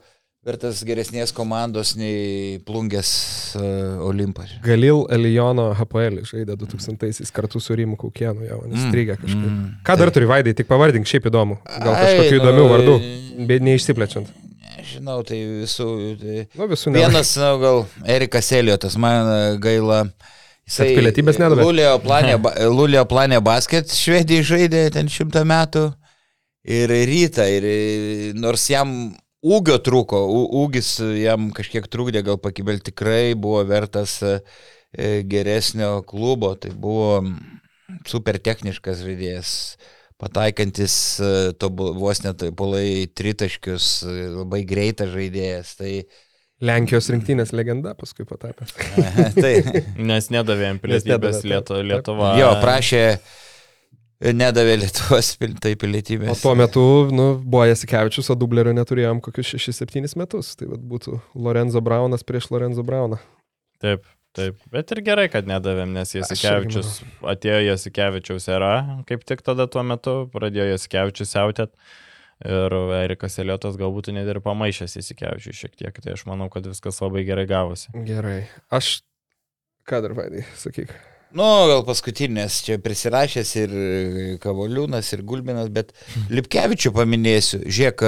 vertas geresnės komandos nei plungės uh, Olimpas. Galil Elijono HPL žaidė 2000-aisiais kartu su Rimu Kaukienu, jau nestrigė mm, kažkaip. Mm, Ką dar tai. turi vaidai, tik pavardink, šiaip įdomu. Gal kažkokių Ai, įdomių nu, vardų, bet neišsiplečiant. Žinau, tai visų. Tai nu, visų vienas, na, gal Erikas Eliotas, man e, gaila. Jisai pilietybės nedavė. Lulio planė, Lulio planė basket švedijai žaidė ten šimtą metų. Ir rytą, ir nors jam ūgio trūko, ūgis jam kažkiek trūkdė, gal pakibel tikrai buvo vertas e, geresnio klubo, tai buvo super techniškas žaidėjas, pataikantis e, vos net polai tritaškius, e, labai greitas žaidėjas. Tai, Lenkijos rinktinės legenda paskui patapė. tai. Nes nedavėm pilietybės Lietuva. Jo, prašė nedavė Lietuvos tai pilietybės. O tuo metu, nu, buvo Jasikevičius, o dublerio neturėjom kokius 6-7 metus. Tai vat, būtų Lorenzo Braunas prieš Lorenzo Brauną. Taip, taip. Bet ir gerai, kad nedavėm, nes Jasikevičius atėjo Jasikevičiaus era, kaip tik tada tuo metu pradėjo Jasikevičius siautėt. Ir Erikas Eliotas galbūt net ir pamaišęs įsikevičiui šiek tiek, tai aš manau, kad viskas labai gerai gavosi. Gerai. Aš, ką dar vaidai, sakyk. Nu, gal paskutinės čia prisirašęs ir Kavoliūnas, ir Gulbinas, bet Lipkevičių paminėsiu. Žiūrėk,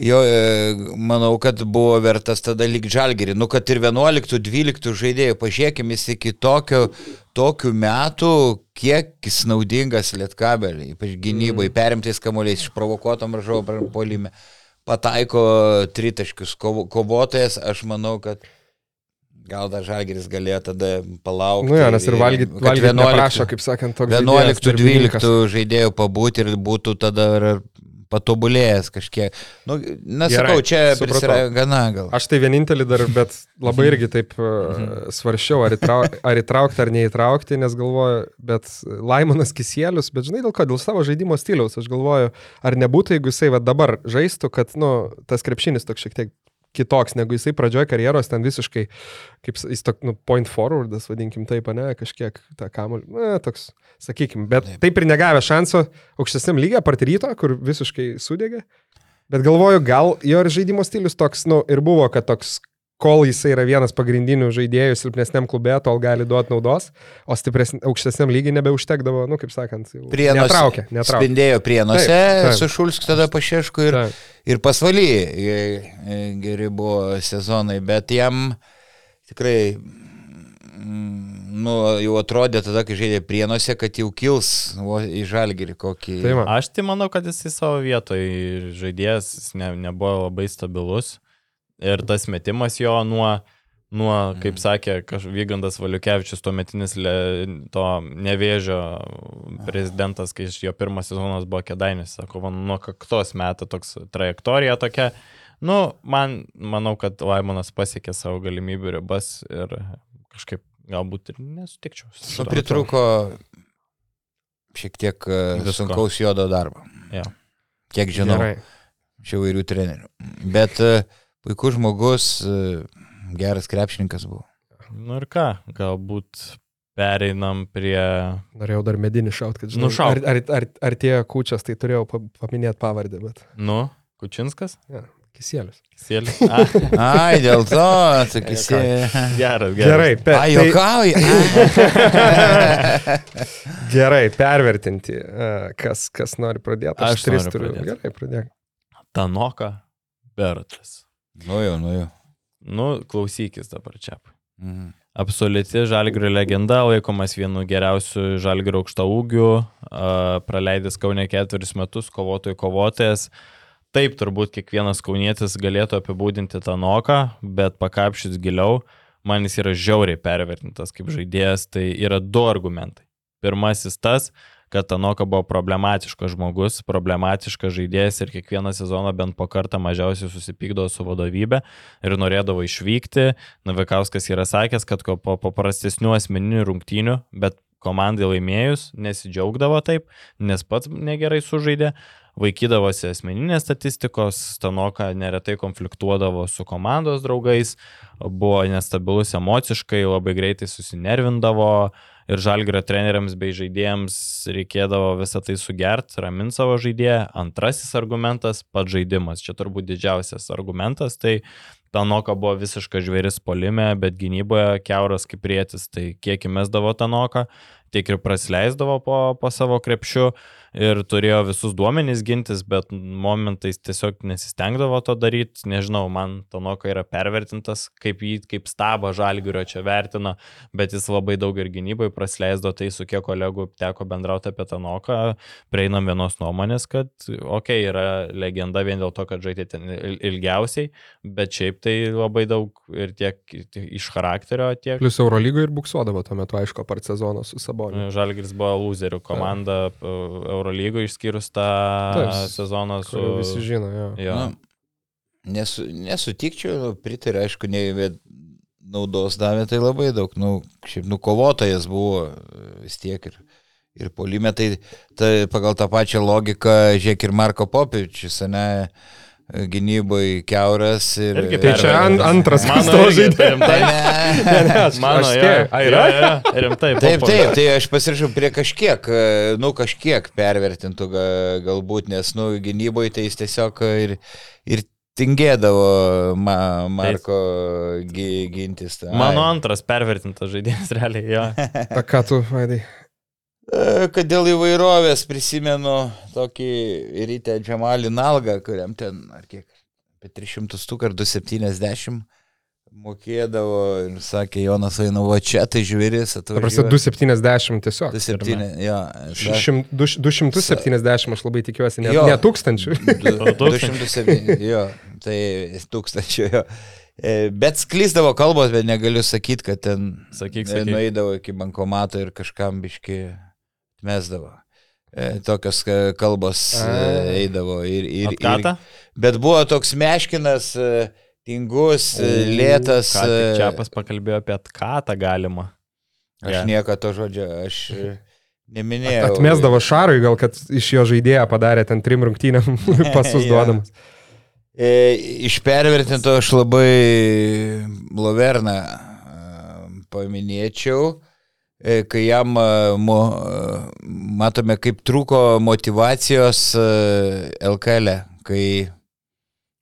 jo, e, manau, kad buvo vertas tada lyg žalgerį. Nu, kad ir 11-12 žaidėjų, pažiūrėkime, iki tokio, tokių metų, kiek jis naudingas lietkabeliai, ypač gynybai, mm. perimtais kamuoliais, išprovokuotom ražovo polime. Pataiko tritaškius kovotojas, aš manau, kad Gal dar Žalgeris galėjo tada palaukti. Nu, ja, nes ir valgyti valgyt neprašo, kaip sakant, toks. 11-12 žaidėjų pabūti ir būtų tada patobulėjęs kažkiek. Nu, nesakau, čia prisira gana gal. Aš tai vienintelį dar, bet labai irgi taip uh, svaršiau, ar, įtrau, ar įtraukti ar neįtraukti, nes galvoju, bet Laimonas Kisėlius, bet žinai dėl ko, dėl savo žaidimo stiliaus, aš galvoju, ar nebūtų, jeigu jisai va, dabar žaistų, kad, nu, tas krepšinis toks šiek tiek kitoks, negu jisai pradžioje karjeros ten visiškai, kaip jis tok, nu, point forwardas, vadinkim taip, ne, kažkiek tą kamuolį, na, toks, sakykim, bet taip, taip ir negavę šansų aukštesniam lygiai, partiryto, kur visiškai sudegė. Bet galvoju, gal jo ir žaidimo stilius toks, nu, ir buvo, kad toks kol jisai yra vienas pagrindinių žaidėjų silpnesniam klube, tol gali duoti naudos, o aukštesniam lygiai nebeužtekdavo, nu, kaip sakant, prienuose, netraukė, netraukė. Spindėjo prienuose, taip, taip. su Šulsk tada pašiešku ir, taip. ir pasvaly geri buvo sezonai, bet jam tikrai, mm, nu, jau atrodė tada, kai žaidė prienuose, kad jau kils o, į žalgirį kokį. Taip, aš tai manau, kad jis į savo vietoje žaidėjas ne, nebuvo labai stabilus. Ir tas metimas jo nuo, nuo kaip mhm. sakė Vygandas Valiukevičius, tuo metinis le, to nevėžio prezidentas, kai jo pirmas sezonas buvo kėdainis, sako, man nuo kaktos metą toks trajektorija tokia. Nu, man, manau, kad Laimonas pasiekė savo galimybių ribas ir kažkaip galbūt ir nesutikčiau. Nu, pritruko šiek tiek e, Visko. sunkaus juodo darbo. Ja. Kiek žinau, Gerai. čia vairių trenerių. Bet uh, puikus žmogus, e, geras krepšininkas buvo. Nu ir ką, galbūt pereinam prie... Norėjau dar medinį šaut, kad žinau. Nušaut. Ar, ar, ar, ar tie kučias, tai turėjau paminėti pavardę, bet... Nu, Kučinskas? Ja. Kisėlius. Kisėlius. Ai, dėl to, sakysė. Geras, geras. Gerai, per... Ai, juokauji. Gerai, pervertinti. Kas, kas nori pradėti? Aš, Aš tris turiu. Pradėti. Gerai, pradėk. Tanoka Berotas. Nu jau, nu jau. Nu, klausykis dabar čia. Mhm. absoliuti žalgrio legenda, laikomas vienu geriausių žalgrio aukšta ūgių, praleidęs Kaune ketveris metus, kovotojų kovotojas. Taip, turbūt kiekvienas kaunietis galėtų apibūdinti tą noką, bet pakapšys giliau, man jis yra žiauriai pervertintas kaip žaidėjas, tai yra du argumentai. Pirmasis tas, kad Tanoka buvo problematiškas žmogus, problematiškas žaidėjas ir kiekvieną sezoną bent po kartą mažiausiai susipykdavo su vadovybė ir norėdavo išvykti. Navikauskas yra sakęs, kad po paprastesnių asmeninių rungtynių, bet komandai laimėjus nesidžiaugdavo taip, nes pats negerai sužaidė, vaikydavosi asmeninės statistikos, Stanoka neretai konfliktuodavo su komandos draugais, buvo nestabilus emociškai, labai greitai susinervindavo, ir žalgrio treneriams bei žaidėjams reikėdavo visą tai sugert, ramint savo žaidėją. Antrasis argumentas - pats žaidimas. Čia turbūt didžiausias argumentas. Tai Tanoka buvo visiškas žvėris polime, bet gynyboje keuras kaip rėtis. Tai kiek įmesdavo Tanoka, tiek ir prasleisdavo po, po savo krepšiu ir turėjo visus duomenys gintis, bet momentais tiesiog nesistengdavo to daryti. Nežinau, man Tanoka yra pervertintas, kaip jį, kaip stabą žalgiurio čia vertino, bet jis labai daug ir gynybai prasleisdo, tai su kiek kolegų teko bendrauti apie Tanoką, prieinam vienos nuomonės, kad, okei, okay, yra legenda vien dėl to, kad žaidė ten ilgiausiai, bet šiaip tai labai daug ir tiek iš charakterio, tiek... Plius Eurolygoje ir buksuodavo tuo metu, aišku, per sezoną su Saboniu. Žalgiris buvo loserių komanda. Ja. Eurolygo išskyrus tą Taip, sezoną su... Visi žino, jo. jo. Nu, nesu, nesutikčiau, nu, pritariu, aišku, ne, naudos davė tai labai daug, nu, šiaip nukovotojas buvo vis tiek ir, ir polime, tai, tai pagal tą pačią logiką, žiūrėk ir Marko Popičius, ne, gynybai keuras. Ir, Irgi tai čia ant, antras mano žaidimas. Tai ne, ne, ne, aš mano, aš ja, a, yra, yra, rimtai. Taip, taip, tai aš pasirašau prie kažkiek, nu kažkiek pervertintų galbūt, nes, nu, gynybai tai jis tiesiog ir, ir tingėdavo ma, Marko gintis. Tai. Mano antras pervertintas žaidėjas realiai, jo. A ką tu, Vaidai? E, kad dėl įvairovės prisimenu tokį rytę Džamalį Nalgą, kuriam ten, ar kiek, apie 300 stuk ar 270 mokėdavo ir sakė, Jonas Vainovo čia, tai žvėris atvažiuoja. 270 tiesiog. 270, jo. 270 aš labai tikiuosi, ne, jo, ne tūkstančių. 207, jo, tai tūkstančių, jo. E, bet sklyzdavo kalbos, bet negaliu sakyti, kad ten sakyk, sakyk. nueidavo iki bankomato ir kažkam biški mesdavo. E, tokios e, kalbos e, eidavo ir... ir, ir bet buvo toks meškinas, tingus, lėtas. Čia pas pakalbėjo apie atkatą galima. Aš ja. nieko to žodžio, aš neminėjau. Atmesdavo Šarui, gal kad iš jo žaidėjo padarė ten trim rungtynėm pasus duodamas. E, iš pervertinto aš labai Loverną paminėčiau. E, kai jam e, e, matome, kaip trūko motivacijos LKL, kai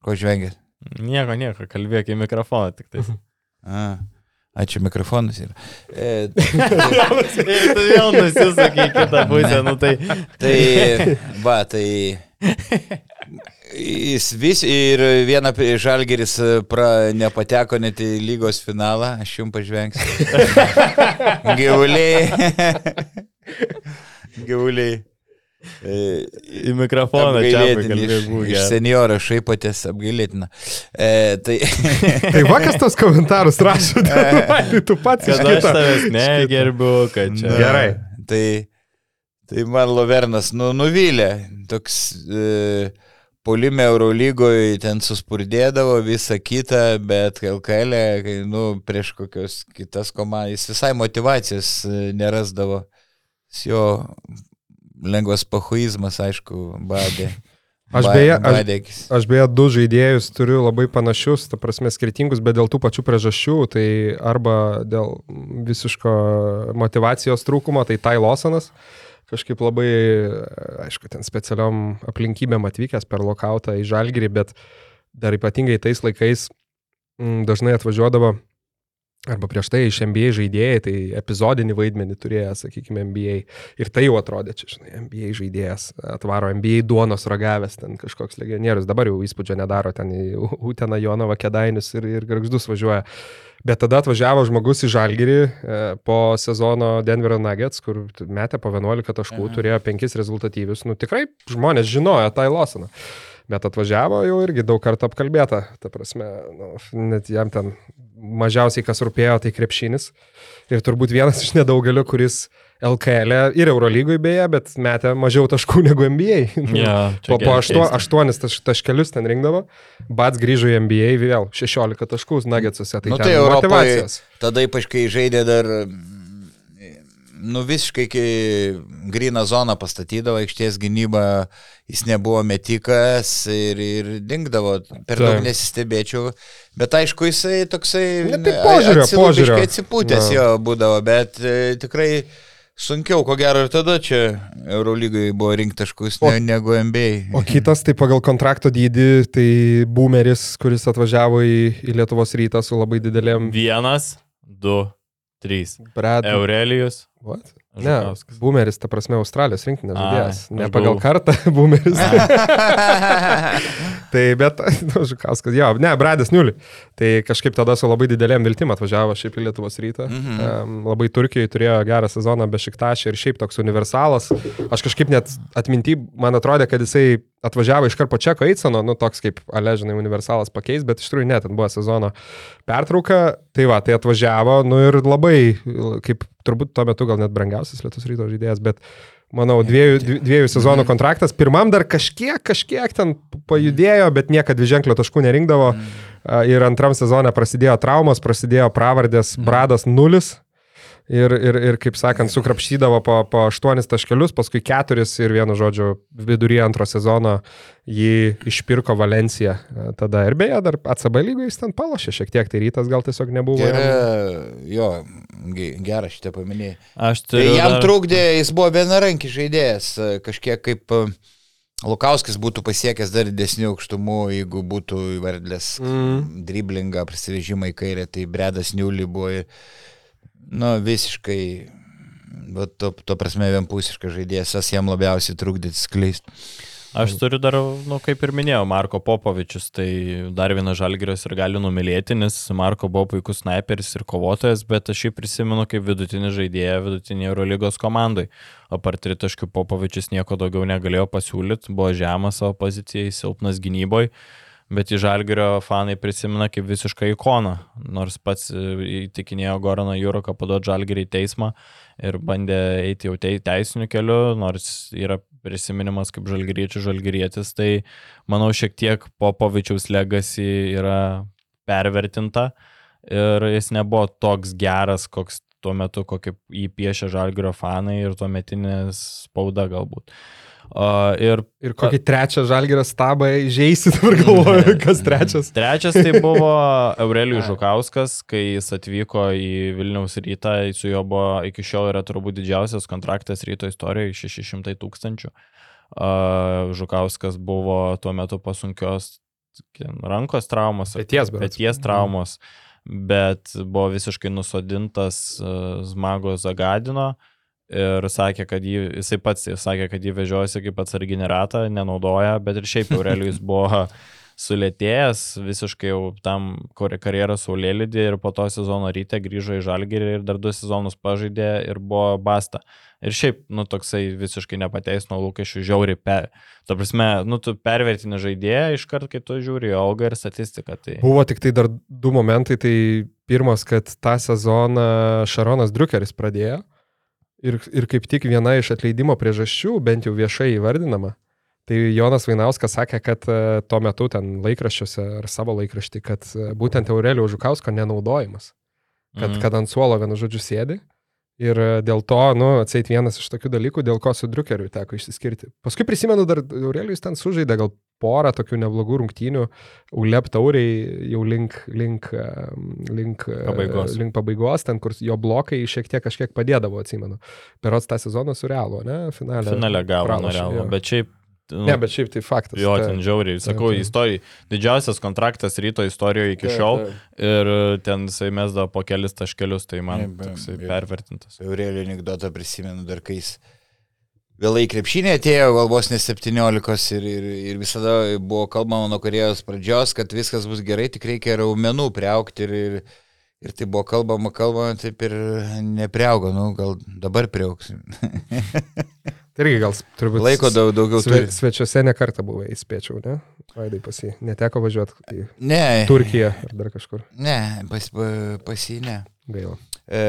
ko žvengėt? Nieko, nieko, kalbėk į mikrofoną tik tai. Ačiū, mikrofonas yra. E, tu vėl nusisakai kitą pusę, nu tai. Tai, va, tai Jis vis ir vieną žalgeris e, pra, nepateko net į lygos finalą, aš jums pažvengsiu. Gyvuliai. Gyvuliai. E, į mikrofoną čia iš, senjoro šaipotės apgailėtina. E, tai tai vakas tos komentarus rašo, tai tu pats iš kito. Aš negerbiu, kad čia. Na, gerai. Tai, tai man Lovernas nu, nuvylė. Toks... E, Polime Eurolygoje ten suspurdėdavo visą kitą, bet LKL, e, nu, prieš kokios kitas komandas, jis visai motivacijos e, nerasdavo. Jo lengvas pahuizmas, aišku, badė. Aš beje, aš, aš beje du žaidėjus turiu labai panašius, ta prasme skirtingus, bet dėl tų pačių priežasčių, tai arba dėl visiško motivacijos trūkumo, tai Tai Losanas. Uh, kažkaip labai, aišku, ten specialiom aplinkybėm atvykęs per lokautą į Žalgirį, bet dar ypatingai tais laikais m, mm, dažnai atvažiuodavo arba prieš tai iš NBA žaidėjai, tai epizodinį vaidmenį turėjo, sakykime, NBA. Ir tai jau atrodė, čia, žinai, NBA žaidėjas, atvaro NBA duonos ragavęs, ten kažkoks legionierius, dabar jau įspūdžio nedaro, ten į Uteną Jonovą Kedainius ir, ir Gargždus važiuoja. Bet tada atvažiavo žmogus į Žalgirį e, po sezono Denverio Nuggets, kur metė po 11 taškų, Aha. turėjo 5 rezultatyvius. Nu tikrai žmonės žinojo Tai Losaną. Bet atvažiavo jau irgi daug kartų apkalbėta. Ta prasme, nu, net jam ten mažiausiai kas rūpėjo, tai krepšinis. Ir turbūt vienas iš nedaugelio, kuris LKL e ir Eurolygoje beje, bet metė mažiau taškų negu NBA. Yeah, po po aštuo, aštuonis taš, taškelius ten rinkdavo, Bats grįžo į NBA vėl 16 taškų Nuggetsuose. Tai, nu, tai motivacijos. Tada ypač kai žaidė dar nu visiškai kai grįną zoną pastatydavo, aikštės gynybą, jis nebuvo metikas ir, ir dingdavo, per daug nesistebėčiau, bet aišku, jisai toksai... Ne, tai požiūrio, požiūrio. Atsipūtęs jo būdavo, bet e, tikrai sunkiau, ko gero ir tada čia Eurolygai buvo rinktaškus ne, negu NBA. O kitas, tai pagal kontrakto dydį, tai boomeris, kuris atvažiavo į, į Lietuvos rytą su labai didelėm... Vienas, du, trys. Brad. Aurelijus. What? Žukauskas. Ne, boomeris, ta prasme, Australijos rinktinės žaidėjas. Ne pagal kartą, boomeris. tai, bet, nu, Žukauskas, jo, ne, Bradas Niulį. Tai kažkaip tada su labai didelėm viltim atvažiavo šiaip į Lietuvos rytą. Mm -hmm. um, labai Turkijoje turėjo gerą sezoną be šiktašį ir šiaip toks universalas. Aš kažkaip net atminti, man atrodė, kad jisai atvažiavo iš karto Čeko Eitsono, nu toks kaip, aležinai, universalas pakeis, bet iš tikrųjų net, ten buvo sezono pertrauka. Tai va, tai atvažiavo, nu ir labai, kaip turbūt tuo metu gal net brangiausias Lietuvos ryto žaidėjas, bet manau, dviejų, dviejų sezonų kontraktas. Pirmam dar kažkiek, kažkiek ten pajudėjo, bet niekada dviženklio taškų nerinkdavo. Mhm. Ir antram sezonė prasidėjo traumos, prasidėjo pravardės. Bradas nulis ir, ir, ir kaip sakant, sukrapštydavo po, po aštuonis taškelius, paskui keturis ir vienu žodžiu viduryje antro sezono jį išpirko Valencija. Tada ir beje, dar ACB lygoje jis ten palošė šiek tiek, tai rytas gal tiesiog nebuvo. Gera, jo, gerą šitą paminėjai. Aš turiu. Jam dar... trukdė, jis buvo vienarankis žaidėjas, kažkiek kaip Lukauskis būtų pasiekęs dar didesnių aukštumų, jeigu būtų įvardęs mm. driblingą, prasivežimą į kairę, tai Bredas Niulį buvo ir nu, visiškai, bet to, to prasme vienpusiškas žaidėjas, tas jam labiausiai trukdyti skleisti. Aš turiu dar, nu, kaip ir minėjau, Marko Popovičius, tai dar vienas žalgirios ir gali numylėti, nes Marko buvo puikus sniperis ir kovotojas, bet aš jį prisimenu kaip vidutinį žaidėją vidutinį Eurolygos komandai. O par tritaškių Popovičius nieko daugiau negalėjo pasiūlyti, buvo žemas savo pozicijai, silpnas gynyboje bet į Žalgirio fanai prisimena kaip visišką ikoną, nors pats e, įtikinėjo Goraną Juroką paduoti Žalgirį į teismą ir bandė eiti jau teisiniu keliu, nors yra prisiminimas kaip žalgyriečių žalgyrietis, tai manau šiek tiek Popovičiaus legacy yra pervertinta ir jis nebuvo toks geras, koks tuo metu, kokį jį piešia žalgyrio fanai ir tuo metinės spauda galbūt. Uh, ir, ir kokį trečią žalgyrą stabą žaisit, dabar galvoju, kas trečias. Trečias tai buvo Aurelijus Žukauskas, kai jis atvyko į Vilniaus rytą, su juo buvo iki šiol yra turbūt didžiausias kontraktas ryto istorijoje - 600 tūkstančių. Uh, Žukauskas buvo tuo metu pasunkios rankos traumos, peties, peties traumos, bet buvo visiškai nusodintas uh, Zmago Zagadino. Uh, ir sakė, kad jį, jisai pats sakė, kad jį vežiojasi kaip atsarginį ratą, nenaudoja, bet ir šiaip Aurelijus buvo sulėtėjęs visiškai jau tam karjeros saulėlydį ir po to sezono ryte grįžo į Žalgirį ir dar du sezonus pažaidė ir buvo basta. Ir šiaip, nu, toksai visiškai nepateisino lūkesčių, žiauri, per, tu prasme, nu, tu pervertini žaidėją iš karto, kai tu žiūri algą ir statistiką. Tai... Buvo tik tai dar du momentai, tai pirmas, kad tą sezoną Šaronas Drukeris pradėjo Ir, ir kaip tik viena iš atleidimo priežasčių, bent jau viešai įvardinama, tai Jonas Vainauskas sakė, kad e, tuo metu ten laikraščiuose ar savo laikraštį, kad e, būtent Aurelio Žukausko nenaudojimas. Kad, mm. kad ant suolo vienu žodžiu sėdi Ir e, dėl to, nu, atseit vienas iš tokių dalykų, dėl ko su Drukeriu teko išsiskirti. Paskui prisimenu, dar Aurelijus ten sužaidė gal porą tokių neblogų rungtynių, ULEP tauriai jau link, link, e, link, e, pabaigos. link pabaigos, ten, kur jo blokai šiek tiek kažkiek padėdavo, atsimenu. Berots tą sezoną su Realu, ne? Finale. Finale gavo nuo Realu, bet šiaip nu, Ne, bet šiaip tai faktas. Jo, Ta- ten žiauriai, sakau, taip. istorijai. Didžiausias kontraktas ryto istorijoje iki Taip, šiol taip. ir e, ten jisai mesdavo po kelis taškelius, tai man Taip, toksai taip. pervertintas. Aurelio anegdotą prisimenu dar, kai jis vėlai krepšinė atėjo, gal vos ne 17 ir, ir, ir visada buvo kalbama nuo karjeros pradžios, kad viskas bus gerai, tik reikia raumenų priaukti ir, ir, ir tai buvo kalbama, kalbama, taip ir nepriaugo, nu gal dabar priauks. Tai irgi gal turbūt Laiko daug, daugiau Sve, turi. svečiuose ne kartą buvai, įspėčiau, ne? Vaidai pasi. Neteko važiuoti į Ne, Turkiją ar dar kažkur. ne, pas, pa, pasi ne. Gaila. E,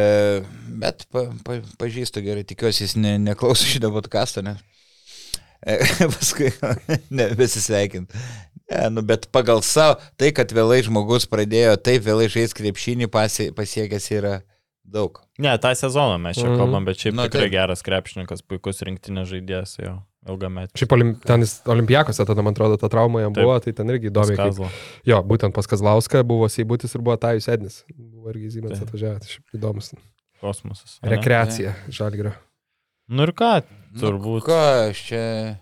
bet pa, pa, pažįstu gerai, tikiuosi jis ne, neklauso šitą podcastą, ne? E, paskui nebesisveikint. Ne, nu, bet pagal savo, tai, kad vėlai žmogus pradėjo taip vėlai žaisti krepšinį, pasi, pasiekęs yra daug. Ne, tą sezoną mes čia Mhm. kalbam, bet šiaip Nu, tikrai taip. geras krepšininkas, puikus rinktinės žaidėjas, jo, ilgametį. Šiaip olim, ten olimpijakose tada, man atrodo, ta trauma jam Taip. buvo, tai ten irgi įdomi. Kaip, jo, būtent pas Kazlauską buvo Seibutis ir buvo Tajus Ednis. Buvo irgi Zymens Taip. atvažiavę, tai šiaip įdomus. Kosmosas. Rekreacija Žalgirio. Nu ir ką, Nu, turbūt. Ką aš čia.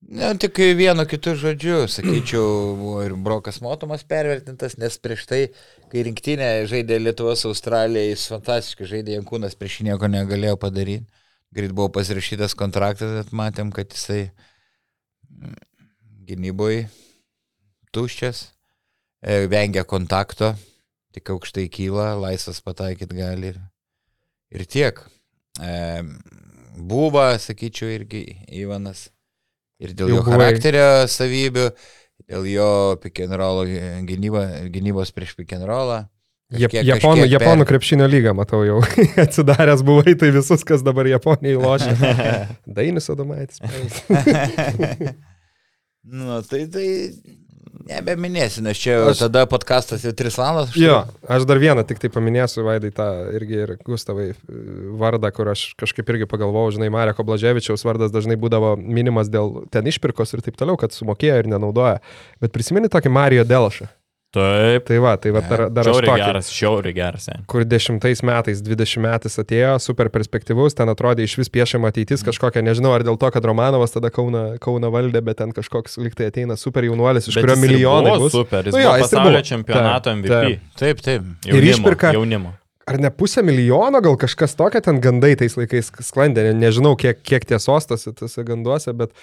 Ne, tik vienu kitu žodžiu, sakyčiau, buvo ir Brokas Motomas pervertintas, nes prieš tai, kai rinktinė žaidė Lietuvos Australija, jis fantastiškai žaidė, Jankūnas prieš jį nieko negalėjo padaryti. Greit buvo pasirašytas kontraktas, bet matėm, kad jisai mm, gynyboje tuščias, e, vengia kontakto, tik aukštai kyla, laisvas pataikyti gali ir, ir tiek. E, buvo, sakyčiau, irgi Ivanas. Ir dėl Jau jo buvai- charakterio savybių, dėl jo roll gynyba, gynybos prieš. Jap, Kažkiek- Japonų, kažkiek Japonų per- krepšinio lygą, matau jau. Atsidaręs buvai tai visus, kas dabar Japonijai lošia. Dainis Adomaitis. nu, tai tai nebeminėsiu, nes čia Aš- tada podkastas jau 3 valandas. Jo, aš dar vieną tik tai paminėsiu, Vaidai, tą irgi ir Gustavai e, vardą, kur aš kažkaip irgi pagalvojau, žinai, Mareko Blaževičiaus vardas dažnai būdavo minimas dėl ten išpirkos ir taip toliau, kad sumokėjo ir nenaudoja. Bet prisimeni tokį Marijo Delšą. Taip. Tai va, tai va dar, dar aš tokį. geras, žiauriai geras. ja. kur dešimtais metais, dvidešimt metais atėjo, super perspektyvus, ten atrodė iš vis piešiama ateitis kažkokia, nežinau, ar dėl to, kad Romanovas tada Kauna, Kauna valdė, bet ten kažkoks liktai ateina super jaunuolis, iš Bet kurio jis ir milijonai buvo bus. Super, jis Nu jo, buvo jis ir pasaulio buvo. čempionato Taip, MVP. taip. Taip, taip. Ir Jaunimo, išpirka- Jaunimo. Ar ne pusę milijono, gal kažkas tokia ten gandai tais laikais sklandė, ne- nežinau, kiek, kiek tiesos tose, tose ganduose, bet uh,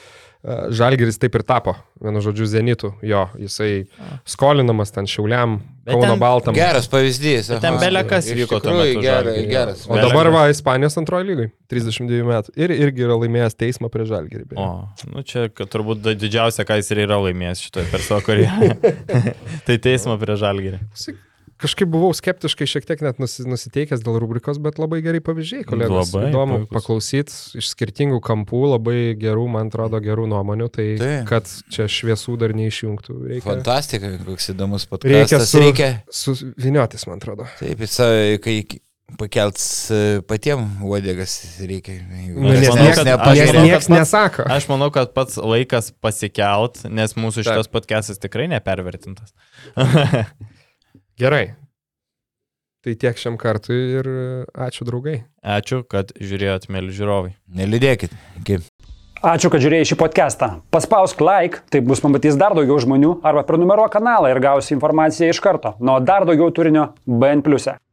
Žalgeris taip ir tapo, vienu žodžiu, Zenitu, jo, jisai skolinamas ten Šiauliam, Kauno Baltam. Geras pavyzdys. Bet ten aha. belekas Iš vyko tuo tikrųjų metu Gerai, geras. O dabar va, Ispanijos antroji lygai, 32 metų. Ir irgi yra laimėjęs teismą prie Žalgerį. O, nu čia kad turbūt didžiausia, ką jis ir yra laimėjęs šitoje per savo karjerą. tai teismo prie žalgerį. Kažkaip buvau skeptiškai šiek tiek net nusi- nusiteikęs dėl rubrikos, bet labai gerai pavyzdžiai, kolegos. Labai Įdomu paklausyti iš skirtingų kampų, labai gerų, man atrodo, gerų nuomonių. Tai, Taip. kad čia šviesų dar neišjungtų. Reikia, Fantastika, koks įdomus reikia podcastas. su, Reikia. suviniotis, man atrodo. Taip, jisai, kai pakelts e, patiem uodegas reikia. Nu, nes nieks pats- nesako. Aš manau, kad pats laikas pasikelt, nes mūsų šitas podcastas tikrai nepervertintas. Gerai. Tai tiek šiam kartui ir ačiū draugai. Ačiū, kad žiūrėjot, mėly žiūrovai. Neliūdėkit. Iki. Ačiū, kad žiūrėjai šį podcastą. Paspausk like, taip bus pamatys dar daugiau žmonių, arba prenumeruok kanalą ir gausi informaciją iš karto. Nuo dar daugiau turinio BN ⁇. e.